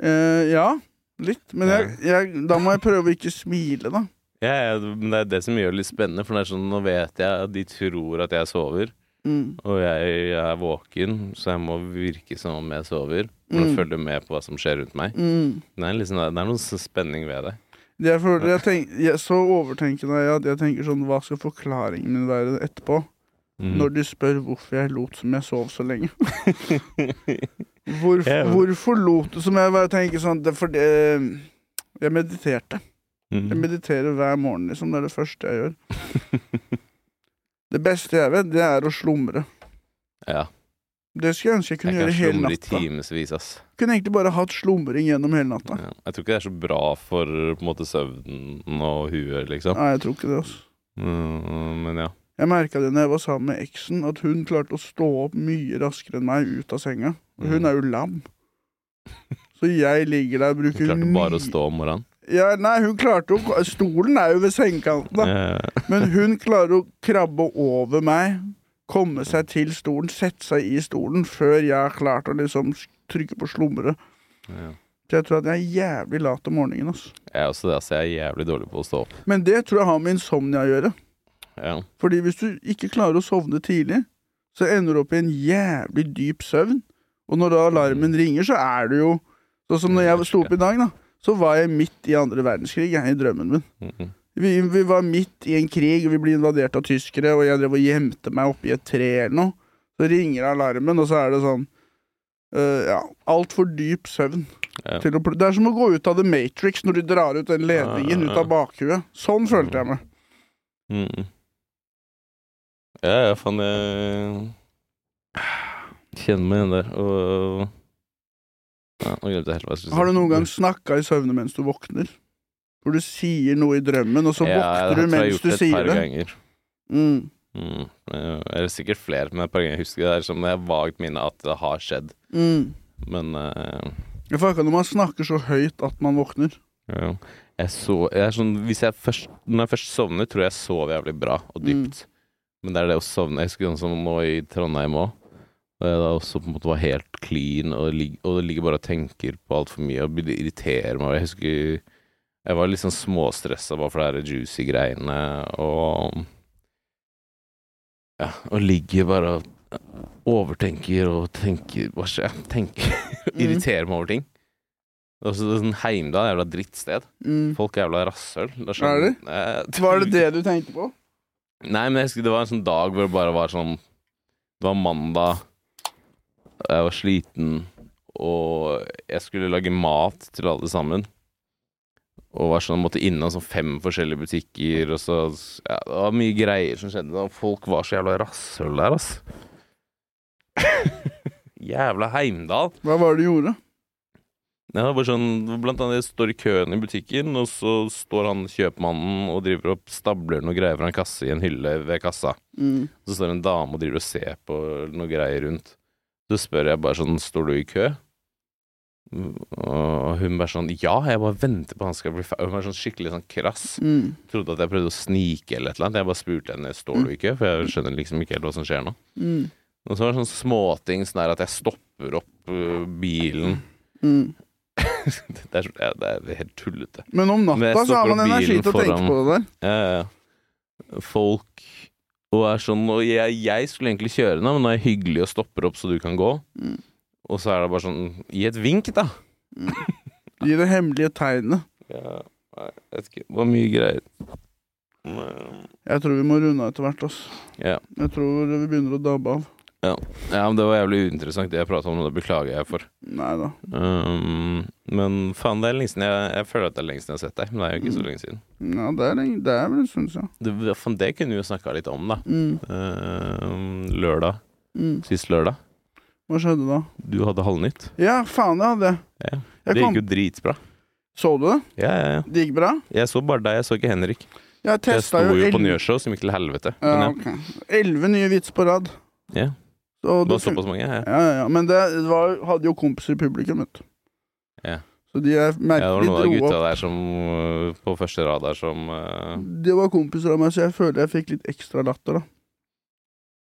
[SPEAKER 2] Uh, ja, litt. Men jeg, jeg, da må jeg prøve å ikke smile, da.
[SPEAKER 1] Ja, ja, men det er det som gjør det litt spennende, for det er sånn, nå vet jeg at de tror at jeg sover,
[SPEAKER 2] Mm.
[SPEAKER 1] og jeg er våken, så jeg må virke som om jeg sover, Men
[SPEAKER 2] Mm.
[SPEAKER 1] følge med på hva som skjer rundt meg.
[SPEAKER 2] Mm.
[SPEAKER 1] Det er, liksom, det er noe spenning ved det.
[SPEAKER 2] Det jeg føler, jeg tenk, jeg, så overtenkende er jeg at jeg tenker sånn Hva skal forklaringen min være etterpå?
[SPEAKER 1] Mm.
[SPEAKER 2] Når de spør hvorfor jeg lot som jeg sov så lenge. (laughs) Hvor,
[SPEAKER 1] Ja.
[SPEAKER 2] Hvorfor lot du som jeg bare tenker sånn det, er Fordi jeg mediterte. Jeg
[SPEAKER 1] Mm.
[SPEAKER 2] mediterer hver morgen, liksom. Det er det første jeg gjør. (laughs) Det beste jeg vet, det er å slumre.
[SPEAKER 1] ja,
[SPEAKER 2] Det skulle jeg ønske jeg
[SPEAKER 1] jeg
[SPEAKER 2] kunne
[SPEAKER 1] kan
[SPEAKER 2] gjøre hele
[SPEAKER 1] slumre i
[SPEAKER 2] natta.
[SPEAKER 1] timevis, ass.
[SPEAKER 2] Kunne egentlig bare hatt slumring gjennom hele natta.
[SPEAKER 1] Ja. Jeg tror ikke det er så bra for på en måte søvnen og huet, liksom.
[SPEAKER 2] Nei, jeg tror ikke det, altså.
[SPEAKER 1] Mm, men ja.
[SPEAKER 2] Jeg merka det når jeg var sammen med eksen, at hun klarte å stå opp mye raskere enn meg ut av senga. Og hun
[SPEAKER 1] Mm.
[SPEAKER 2] er jo lam. Så jeg ligger der og bruker
[SPEAKER 1] Hun
[SPEAKER 2] bruker
[SPEAKER 1] klarte bare å stå om morgenen.
[SPEAKER 2] Ja, nei, hun klarte å Stolen er jo ved sengekanten, da. Men hun klarer å krabbe over meg, komme seg til stolen, sette seg i stolen, før jeg har klart å liksom trykke på slumre.
[SPEAKER 1] Ja.
[SPEAKER 2] Så jeg tror at jeg er jævlig lat om morgenen. Altså.
[SPEAKER 1] Jeg er også det, altså. Jeg er jævlig dårlig på å stå opp.
[SPEAKER 2] Men det tror jeg har med insomnia å gjøre.
[SPEAKER 1] Ja.
[SPEAKER 2] Fordi hvis du ikke klarer å sovne tidlig, så ender du opp i en jævlig dyp søvn. Og når da alarmen ringer, så er du jo Sånn som når jeg sto opp i dag, da. Så var jeg midt i andre verdenskrig, jeg, i drømmen min. Vi, vi var midt i en krig, og vi ble invadert av tyskere, og jeg drev og gjemte meg oppi et tre eller noe. Så ringer alarmen, og så er det sånn uh, Ja, altfor dyp søvn.
[SPEAKER 1] Ja.
[SPEAKER 2] Til å, det er som å gå ut av The Matrix når du drar ut den ledningen
[SPEAKER 1] Ja, ja,
[SPEAKER 2] ut av bakhuet. Sånn følte jeg meg.
[SPEAKER 1] Mm. Ja, ja, faen, jeg kjenner meg igjen der. Og ja, Nå glemte jeg helt hva jeg skulle si.
[SPEAKER 2] Har du noen gang snakka i søvne mens du våkner? Hvor du sier noe i drømmen, og så
[SPEAKER 1] ja,
[SPEAKER 2] våkner du mens du sier
[SPEAKER 1] det Ja, det har jeg gjort et par? Ganger.
[SPEAKER 2] Mm.
[SPEAKER 1] Mm. Eller sikkert flere, men et par ganger jeg husker det. Det er som jeg vagt minne at det har skjedd.
[SPEAKER 2] Mm.
[SPEAKER 1] Men uh,
[SPEAKER 2] Jeg får ikke når man snakker så høyt at man våkner.
[SPEAKER 1] ja. jeg så jeg sånn, jeg først, Når jeg først sovner, tror jeg jeg sover jævlig bra og dypt. Men det er det å sovne Jeg husker sånn som nå i Trondheim òg. Da også på en måte var helt clean og, lig, og ligger bare og tenker på altfor mye og irriterer meg. Jeg husker jeg var litt sånn småstressa bare for her juicy greiene og Ja, og ligger bare og overtenker og tenker Hva skjer? Tenker (laughs)
[SPEAKER 2] Mm.
[SPEAKER 1] Irriterer meg over ting. Og så det er sånn Heimdal er jævla drittsted.
[SPEAKER 2] Mm.
[SPEAKER 1] Folk er jævla rasshøl. Sånn, Eh,
[SPEAKER 2] Var det (laughs) det du tenkte på?
[SPEAKER 1] Nei, men jeg husker det var en sånn dag hvor det bare var sånn Det var mandag, jeg var sliten, og jeg skulle lage mat til alle sammen. Og var sånn, måtte innom sånn fem forskjellige butikker, og så ja, Det var mye greier som skjedde. Og folk var så jævla rasshøl der, ass. (laughs) Jævla Heimdal.
[SPEAKER 2] Hva var det du gjorde?
[SPEAKER 1] Ja, det var sånn, blant annet jeg står i køen i butikken, og så står han kjøpmannen og driver opp stabler noe greier fra en kasse i en hylle ved kassa.
[SPEAKER 2] Mm.
[SPEAKER 1] Så står en dame og driver og ser på noe greier rundt. Så spør jeg bare sånn, står du i kø? Og hun bare sånn, ja, jeg bare venter på han skal bli ferdig. Hun var sånn skikkelig sånn krass.
[SPEAKER 2] Mm.
[SPEAKER 1] Trodde at jeg prøvde å snike eller et eller annet. Jeg bare spurte henne, står du i kø? For jeg skjønner liksom ikke helt hva som skjer nå.
[SPEAKER 2] Mm.
[SPEAKER 1] Og så var det sånn småting sånn der at jeg stopper opp uh, bilen.
[SPEAKER 2] Mm. (laughs)
[SPEAKER 1] det, er, det er helt tullete.
[SPEAKER 2] Men om
[SPEAKER 1] Men
[SPEAKER 2] natta så har man energi til å tenke på det der.
[SPEAKER 1] Ja, ja. Folk og er sånn Og jeg, jeg skulle egentlig kjøre nå, men nå er jeg hyggelig og stopper opp så du kan gå.
[SPEAKER 2] Mm.
[SPEAKER 1] Og så er det bare sånn Gi et vink, da!
[SPEAKER 2] Gi det hemmelige tegnet.
[SPEAKER 1] Ja, nei, jeg vet ikke. Det var mye greier.
[SPEAKER 2] Jeg tror vi må runde av etter hvert. Altså.
[SPEAKER 1] Ja.
[SPEAKER 2] Jeg tror vi begynner å dabbe av.
[SPEAKER 1] ja, men det var jævlig uinteressant det jeg prata om, og det beklager jeg for.
[SPEAKER 2] Neida.
[SPEAKER 1] Um, men faen, det er lenge siden jeg, jeg føler at det er lenge siden jeg har sett deg. Men det er jo ikke så
[SPEAKER 2] Mm.
[SPEAKER 1] lenge siden.
[SPEAKER 2] Ja, det er, lenge- det er vel en stund siden.
[SPEAKER 1] Det, faen, det kunne vi jo snakka litt om, da.
[SPEAKER 2] Mm.
[SPEAKER 1] Uh, lørdag.
[SPEAKER 2] Mm.
[SPEAKER 1] Sist lørdag.
[SPEAKER 2] Hva skjedde da?
[SPEAKER 1] Du hadde Halvnytt.
[SPEAKER 2] Ja, faen, det hadde jeg.
[SPEAKER 1] Ja. Det
[SPEAKER 2] kom,
[SPEAKER 1] gikk jo dritbra.
[SPEAKER 2] Så du det?
[SPEAKER 1] Ja, ja, ja.
[SPEAKER 2] Det gikk bra?
[SPEAKER 1] Jeg så bare deg, jeg så ikke Henrik.
[SPEAKER 2] Jeg
[SPEAKER 1] Jeg sto
[SPEAKER 2] jo
[SPEAKER 1] 11... på Njøshow, som gikk til helvete.
[SPEAKER 2] ja. Elleve nye vitser på rad.
[SPEAKER 1] ja,
[SPEAKER 2] Så
[SPEAKER 1] det var såpass mange. Ja,
[SPEAKER 2] ja, ja, ja. Men det var, hadde jo kompiser i publikum, vet du.
[SPEAKER 1] Ja.
[SPEAKER 2] Så de er merkelig
[SPEAKER 1] ja, det var noen av
[SPEAKER 2] dro
[SPEAKER 1] gutta der som øh, på første rad der som uh...
[SPEAKER 2] Det var kompiser av meg, så jeg føler jeg fikk litt ekstra latter, da.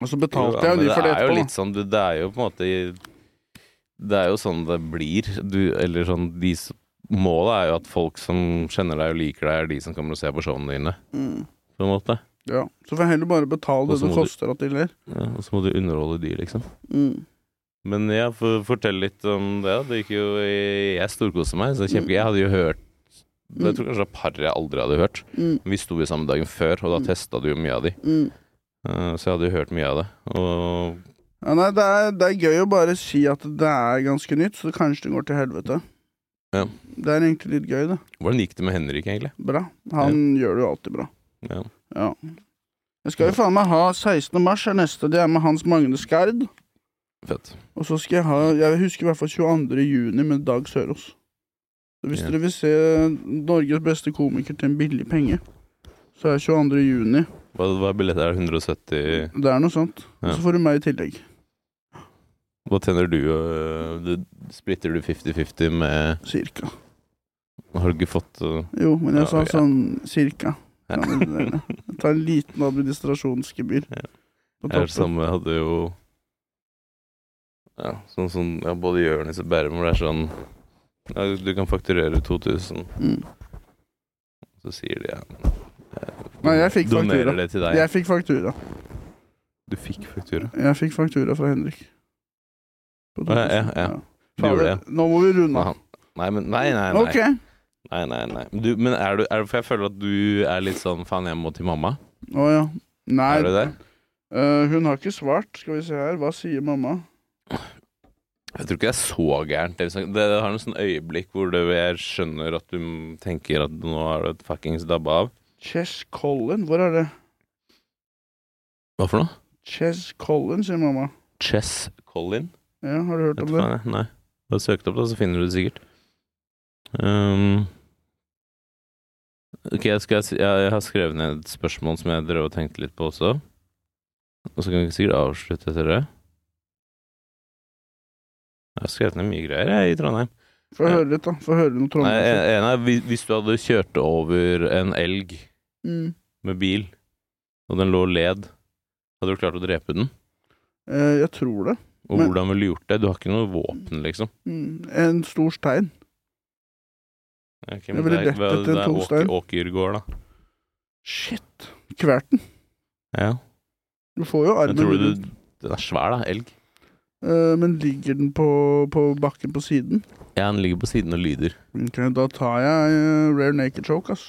[SPEAKER 2] Og så betalte
[SPEAKER 1] Jo,
[SPEAKER 2] jeg jo de for det etterpå.
[SPEAKER 1] Det er jo litt sånn, det, det er jo på en måte Det er jo sånn det blir. Du, eller sånn de, Målet er jo at folk som kjenner deg og liker deg, er de som kommer og ser på showene dine.
[SPEAKER 2] Mm.
[SPEAKER 1] På en måte.
[SPEAKER 2] Ja. Så får jeg heller bare betale det det koster at de ler.
[SPEAKER 1] Ja, og så må du underholde de, liksom.
[SPEAKER 2] Mm.
[SPEAKER 1] Men ja, for, fortell litt om det. Det gikk jo Jeg storkoste meg. Så kjempegøy.
[SPEAKER 2] Mm.
[SPEAKER 1] jeg hadde jo hørt Jeg tror kanskje det var par jeg aldri hadde hørt.
[SPEAKER 2] Mm.
[SPEAKER 1] Vi sto jo sammen dagen før, og da
[SPEAKER 2] Mm.
[SPEAKER 1] testa du jo mye av de.
[SPEAKER 2] Mm.
[SPEAKER 1] Eh, så jeg hadde jo hørt mye av det. Og
[SPEAKER 2] Ja, nei, det er, det er gøy å bare si at det er ganske nytt, så kanskje det går til helvete.
[SPEAKER 1] Ja.
[SPEAKER 2] Det er egentlig litt gøy, det.
[SPEAKER 1] hvordan gikk det med Henrik, egentlig?
[SPEAKER 2] Bra. Han gjør det jo alltid bra.
[SPEAKER 1] Ja.
[SPEAKER 2] Ja. Jeg skal jo faen meg ha 16. mars er neste, det er med Hans Magne Skard.
[SPEAKER 1] Fett.
[SPEAKER 2] Og så skal jeg ha Jeg husker i hvert fall 22. juni med Dag Sørås. Så hvis
[SPEAKER 1] Ja.
[SPEAKER 2] dere vil se Norges beste komiker til en billig penge, så er 22. juni.
[SPEAKER 1] Hva hva er billetter? Er det 170
[SPEAKER 2] Det er noe sånt. Og
[SPEAKER 1] Ja.
[SPEAKER 2] så får du meg i tillegg.
[SPEAKER 1] Hva tjener du? du splitter du 50-50 med
[SPEAKER 2] Cirka.
[SPEAKER 1] Har du ikke fått uh,
[SPEAKER 2] Jo, men jeg
[SPEAKER 1] Ja,
[SPEAKER 2] sa sånn cirka.
[SPEAKER 1] Ja.
[SPEAKER 2] Men Jeg tar en liten administrasjonsgebyr.
[SPEAKER 1] Ja. Jeg samme, hadde jo Ja, sånn som ja, både Jonis og Bærum, hvor det er sånn ja, Du kan fakturere 2000,
[SPEAKER 2] Mm.
[SPEAKER 1] så sier de ja
[SPEAKER 2] Nei, jeg fikk
[SPEAKER 1] Donerer
[SPEAKER 2] faktura.
[SPEAKER 1] det til deg.
[SPEAKER 2] Jeg fikk faktura.
[SPEAKER 1] Du fikk faktura?
[SPEAKER 2] Jeg fikk faktura fra Henrik.
[SPEAKER 1] Ja, ja,
[SPEAKER 2] 2000.
[SPEAKER 1] ja. Du gjorde det,
[SPEAKER 2] Nå må vi runde av.
[SPEAKER 1] Nei, men Nei, nei, nei.
[SPEAKER 2] Ok.
[SPEAKER 1] Nei, nei, nei. Men Du, men er du er, det For jeg føler at du er litt sånn Faen, jeg må til mamma.
[SPEAKER 2] Å ja. Nei,
[SPEAKER 1] Er du det?
[SPEAKER 2] Uh, hun har ikke svart. Skal vi se her. Hva sier mamma?
[SPEAKER 1] Jeg tror ikke det er så gærent. Det, det har noen sånn øyeblikk hvor du, jeg skjønner at du tenker at nå har du et fuckings dabba av.
[SPEAKER 2] Chess Colin, hvor er det?
[SPEAKER 1] Hva for noe?
[SPEAKER 2] Chess Colin, sier mamma.
[SPEAKER 1] Chess Colin?
[SPEAKER 2] Ja, har du hørt om det?
[SPEAKER 1] Nei. Bare søk det opp, da, så finner du det sikkert. Um, ok, jeg, skal, jeg, jeg har skrevet ned et spørsmål som jeg drev og tenkte litt på også. Og så kan vi sikkert avslutte etter det. Jeg har skrevet ned mye greier jeg, i Trondheim.
[SPEAKER 2] Få høre litt, da. Få høre noe Trondheim.
[SPEAKER 1] Nei, en er hvis- hvis du hadde kjørt over en elg
[SPEAKER 2] Mm.
[SPEAKER 1] med bil, og den lå led, hadde du klart å drepe den?
[SPEAKER 2] Eh, jeg tror det.
[SPEAKER 1] Og
[SPEAKER 2] Men-
[SPEAKER 1] hvordan ville du gjort det? Du har ikke noe våpen, liksom.
[SPEAKER 2] Mm. En stor stein.
[SPEAKER 1] Ok,
[SPEAKER 2] Jeg
[SPEAKER 1] men det
[SPEAKER 2] lett
[SPEAKER 1] hva-
[SPEAKER 2] etter en
[SPEAKER 1] det
[SPEAKER 2] tungstein.
[SPEAKER 1] åkergård, da.
[SPEAKER 2] Shit. Kverten.
[SPEAKER 1] Ja.
[SPEAKER 2] Du får jo
[SPEAKER 1] Men
[SPEAKER 2] armen
[SPEAKER 1] tror du
[SPEAKER 2] rundt.
[SPEAKER 1] Den er svær, da. Elg.
[SPEAKER 2] Eh, men ligger den på, på bakken på siden?
[SPEAKER 1] Ja, den ligger på siden og lyder.
[SPEAKER 2] Ok, da tar jeg uh, rare naked choke, ass.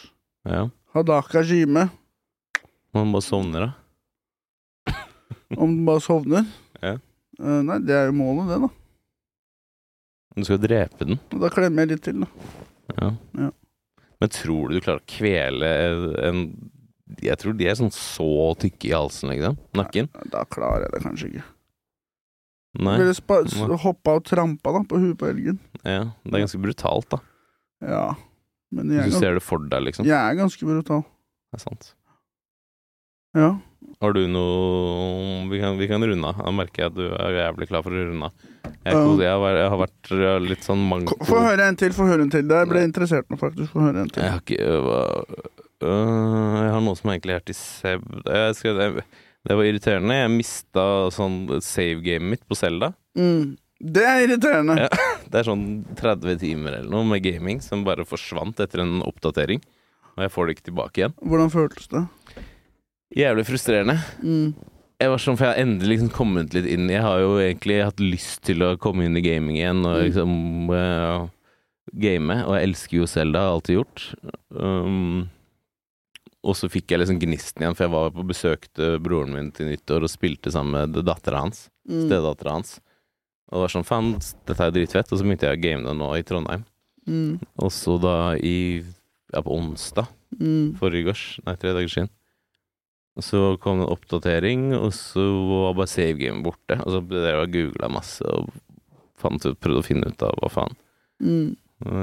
[SPEAKER 1] Ja.
[SPEAKER 2] Hadaka Jime.
[SPEAKER 1] Man bare sovner, da. (laughs)
[SPEAKER 2] Om den bare sovner.
[SPEAKER 1] Ja.
[SPEAKER 2] Eh, nei, det er jo målet, det, da.
[SPEAKER 1] Du skal drepe den.
[SPEAKER 2] Da klemmer jeg litt til, da.
[SPEAKER 1] Ja.
[SPEAKER 2] Ja.
[SPEAKER 1] Men tror du du klarer å kvele en Jeg tror de er sånn så tykke i halsen, liksom. Nakken.
[SPEAKER 2] Da klarer jeg det kanskje ikke.
[SPEAKER 1] Nei.
[SPEAKER 2] Ville hoppa og trampa da, på huet på elgen.
[SPEAKER 1] Ja, det er ganske brutalt, da.
[SPEAKER 2] Ja. Men jeg
[SPEAKER 1] du ser det for deg, liksom.
[SPEAKER 2] jeg er ganske brutal.
[SPEAKER 1] Det er sant.
[SPEAKER 2] Ja.
[SPEAKER 1] Har du noe Vi kan, vi kan runde av. Da merker jeg at du er jævlig klar for å runde av. Jeg,
[SPEAKER 2] um,
[SPEAKER 1] jeg, har vært- jeg har vært litt sånn manko
[SPEAKER 2] Få høre en til, få høre en til. Det ble interessert nå, faktisk. Få høre en til.
[SPEAKER 1] Jeg har ikke øh, øh, Jeg har noe som egentlig er til Seb jeg skal, det var irriterende. Jeg mista sånn save-gamet mitt på Selda.
[SPEAKER 2] Mm. Det er irriterende.
[SPEAKER 1] Ja. (laughs) Det er sånn 30 timer eller noe med gaming som bare forsvant etter en oppdatering. Og jeg får det ikke tilbake igjen.
[SPEAKER 2] Hvordan føltes det?
[SPEAKER 1] Jævlig frustrerende.
[SPEAKER 2] Mm.
[SPEAKER 1] Jeg var sånn, for jeg har endelig liksom kommet litt inn Jeg har jo egentlig hatt lyst til å komme inn i gaming igjen og
[SPEAKER 2] Mm.
[SPEAKER 1] liksom eh, game. Og jeg elsker jo Selda, har alltid gjort. Um, og så fikk jeg liksom gnisten igjen, for jeg var på besøk til broren min til nyttår og spilte sammen med dattera hans.
[SPEAKER 2] Mm.
[SPEAKER 1] Stedattera hans. Og det var sånn, faen, dette er dritfett. Og så begynte jeg å game det nå i Trondheim.
[SPEAKER 2] Mm.
[SPEAKER 1] Og så da i Ja, på onsdag
[SPEAKER 2] Mm.
[SPEAKER 1] forrige gårs, nei, tre dager siden. Og så kom det en oppdatering, og så var bare savegamet borte. Og så drev jeg og googla masse og fant ut, prøvde å finne ut av hva faen.
[SPEAKER 2] Mm.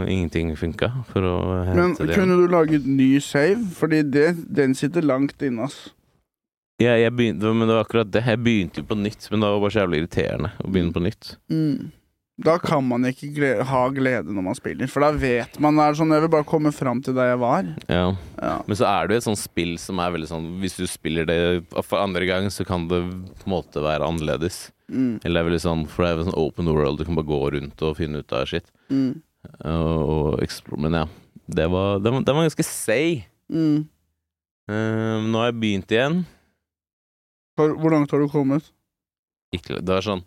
[SPEAKER 1] Ingenting funka for å
[SPEAKER 2] Men
[SPEAKER 1] det det.
[SPEAKER 2] kunne du laget ny save? Fordi det, den sitter langt inne, ass.
[SPEAKER 1] Ja, jeg begynte, men det var akkurat det. Jeg begynte jo på nytt, men det var bare så jævlig irriterende å begynne på nytt.
[SPEAKER 2] Mm. Da kan man ikke glede, ha glede når man spiller, for da vet man det er sånn Jeg vil bare komme fram til der jeg var.
[SPEAKER 1] Ja.
[SPEAKER 2] Ja.
[SPEAKER 1] Men så er det jo et sånt spill som er veldig sånn Hvis du spiller det for andre gang, så kan det på en måte være annerledes.
[SPEAKER 2] Mm.
[SPEAKER 1] Eller det er veldig sånn, for det er jo sånn open world, du kan bare gå rundt og finne ut av shit.
[SPEAKER 2] Mm.
[SPEAKER 1] Og, og men ja, det var, det var- det var ganske say.
[SPEAKER 2] Mm.
[SPEAKER 1] Uh, nå har jeg begynt igjen.
[SPEAKER 2] Hvor hvor langt har du kommet?
[SPEAKER 1] Ikke, det er sånn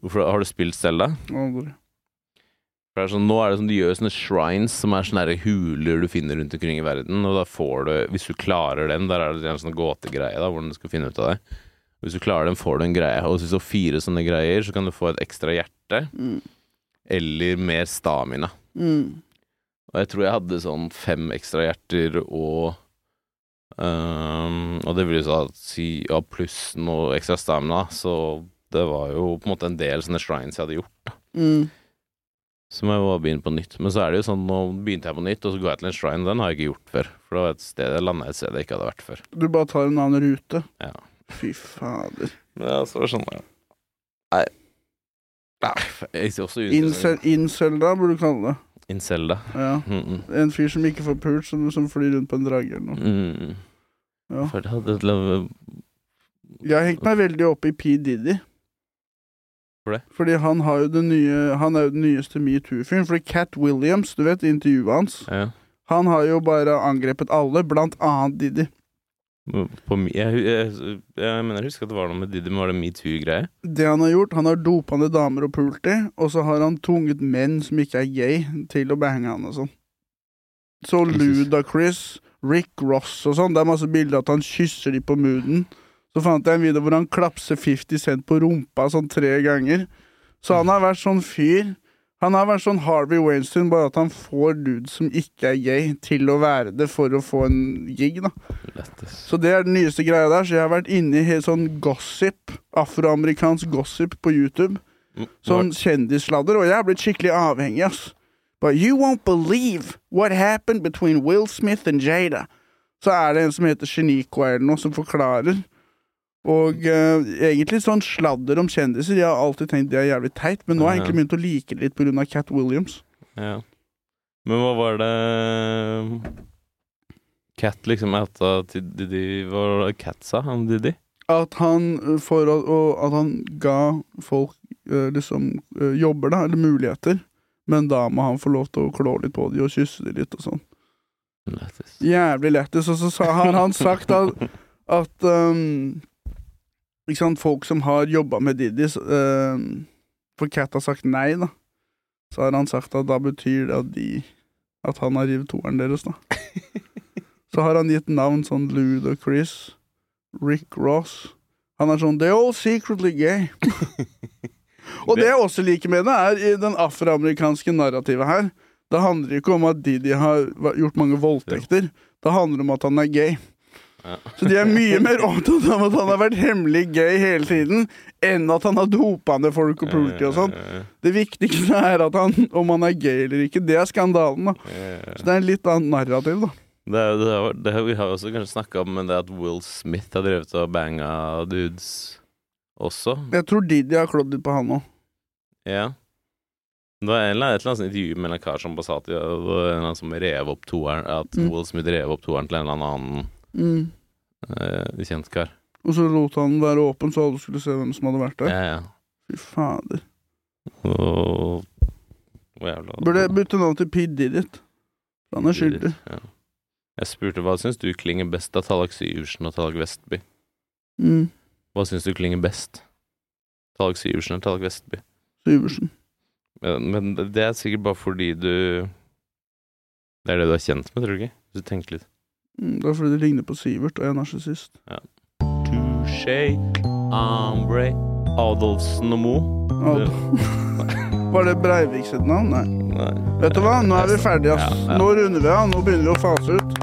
[SPEAKER 1] hvorfor, Har du spilt Selda?
[SPEAKER 2] Å,
[SPEAKER 1] For det er sånn, nå er det sånn, De gjør sånne shrines som er sånne huler du finner rundt omkring i verden. Og da får du, hvis du klarer den Der er det en sånn gåtegreie, da, hvordan du skal finne ut av det. Hvis du klarer den, får du en greie. Og hvis du får fire sånne greier, så kan du få et ekstra hjerte.
[SPEAKER 2] Mm.
[SPEAKER 1] Eller mer stamina.
[SPEAKER 2] Mm.
[SPEAKER 1] Og jeg tror jeg hadde sånn fem ekstra hjerter og um, Og det vil jo si ja, pluss noe ekstra stamina, så det var jo på en måte en del sånne shrines jeg hadde gjort.
[SPEAKER 2] Mm.
[SPEAKER 1] Så må jeg bare begynne på nytt. Men så er det jo sånn, nå begynte jeg på nytt, og så går jeg til en shrine. Den har jeg ikke gjort før. For det var et sted jeg landa et sted jeg ikke hadde vært før.
[SPEAKER 2] Du bare tar en annen rute?
[SPEAKER 1] Ja.
[SPEAKER 2] Fy fader.
[SPEAKER 1] Men ja, så skjønner jeg. sånn, ja. Nei. Nei, jeg ser også
[SPEAKER 2] incel burde du kalle det.
[SPEAKER 1] Incelda.
[SPEAKER 2] Ja.
[SPEAKER 1] Mm, mm.
[SPEAKER 2] En fyr som ikke får pult, som, som flyr rundt på en drage eller noe.
[SPEAKER 1] Mm.
[SPEAKER 2] Ja.
[SPEAKER 1] For det hadde et lov-
[SPEAKER 2] Jeg har hengt meg veldig opp i P. Diddy.
[SPEAKER 1] For det?
[SPEAKER 2] Fordi han har jo det nye Han er jo den nyeste metoo-fyren. Fordi Cat Williams, du vet intervjuet hans,
[SPEAKER 1] Ja.
[SPEAKER 2] han har jo bare angrepet alle, blant annet Diddy.
[SPEAKER 1] På, mi- jeg, jeg, jeg mener jeg husker at det var noe med Diddy, men var det metoo-greie?
[SPEAKER 2] Det han har gjort, han har dopende damer og pult i, og så har han tvunget menn som ikke er gay, til å bange han og sånn. Så
[SPEAKER 1] Jesus.
[SPEAKER 2] Ludacris, Rick Ross og sånn, det er masse bilder at han kysser de på mooden. Så fant jeg en video hvor han klapser 50 Cent på rumpa sånn tre ganger. Så han har vært sånn fyr. Han har vært sånn Harvey Weinstein, bare at han får dudes som ikke er gay, til å være det for å få en gig, da.
[SPEAKER 1] Lettest.
[SPEAKER 2] Så det er den nyeste greia der. Så jeg har vært inne i helt sånn gossip, afroamerikansk gossip på YouTube. Sånn kjendissladder, og jeg er blitt skikkelig avhengig, ass. But you won't believe what happened between Will Smith and Jada. Så er det en som heter Genico eller noe, som forklarer. Og uh, egentlig sånn sladder om kjendiser. Jeg har alltid tenkt det er jævlig teit, men nå har jeg egentlig begynt å like det litt av Cat Williams.
[SPEAKER 1] Ja. Men hva var det Cat liksom outa til Didi Hva var det Cat sa om Diddy?
[SPEAKER 2] At han eh, for og at han ga folk eh, liksom jobber, da, eller muligheter. Men da må han få lov til å klå litt på dem og kysse dem litt og sånn.
[SPEAKER 1] Lettest.
[SPEAKER 2] Jævlig lættis. Og så har han sagt at, at um, ikke sant, folk som har jobba med Diddy så, um, For Cat har sagt nei, da. Så har han sagt at da betyr det at de At han har revet toeren deres, da. (laughs) Så har han gitt navn sånn Ludo Chris. Rick Ross. Han er sånn They're all secretly gay. (laughs) Og det jeg også liker med det, er i den afroamerikanske narrativet her. Det handler ikke om at Didi har gjort mange voldtekter. Det handler om at han er gay. Så de er mye (laughs) mer opptatt av at han har vært hemmelig gay hele tiden, enn at han har dopa ned folk og politi og sånn. Det viktigste er at han, om han er gay eller ikke. Det er skandalen, da. Så det er en litt annen narrativ, da.
[SPEAKER 1] Det, det, det vi har også kanskje snakka om det at Will Smith har drevet og banga dudes også.
[SPEAKER 2] Jeg tror Didi har klådd litt på han òg.
[SPEAKER 1] Ja. Det var en eller annen, et eller annet intervju med en kar som sa at en som rev opp toeren At
[SPEAKER 2] Mm.
[SPEAKER 1] Will Smith rev opp toeren til en eller annen
[SPEAKER 2] Mm.
[SPEAKER 1] eh, kjent kar.
[SPEAKER 2] Og så lot han være åpen, så alle skulle se hvem som hadde vært der.
[SPEAKER 1] Ja, ja.
[SPEAKER 2] Fy fader.
[SPEAKER 1] Og Hvor jævla
[SPEAKER 2] Burde jeg bytte navn til P. Didit. Han er skyldig.
[SPEAKER 1] Ja. Jeg spurte hva syns du klinger best av Tallak Syversen og Tallak Vestby.
[SPEAKER 2] Mm.
[SPEAKER 1] Hva syns du klinger best? Tallak Syversen eller Tallak Vestby?
[SPEAKER 2] Syversen.
[SPEAKER 1] Men, men det er sikkert bare fordi du Det er det du er kjent med, tror du ikke? Hvis du tenker litt.
[SPEAKER 2] Mm, det er fordi det ligner på Sivert, og jeg er narsissist.
[SPEAKER 1] Touché, Ambre, Adolfsen og Mo.
[SPEAKER 2] Ad- (laughs) Var det Breivik sitt navn? Nei.
[SPEAKER 1] Nei.
[SPEAKER 2] Vet du hva, nå er vi ferdige, ass.
[SPEAKER 1] Ja, ja.
[SPEAKER 2] Nå runder vi av. Nå begynner vi å fase ut.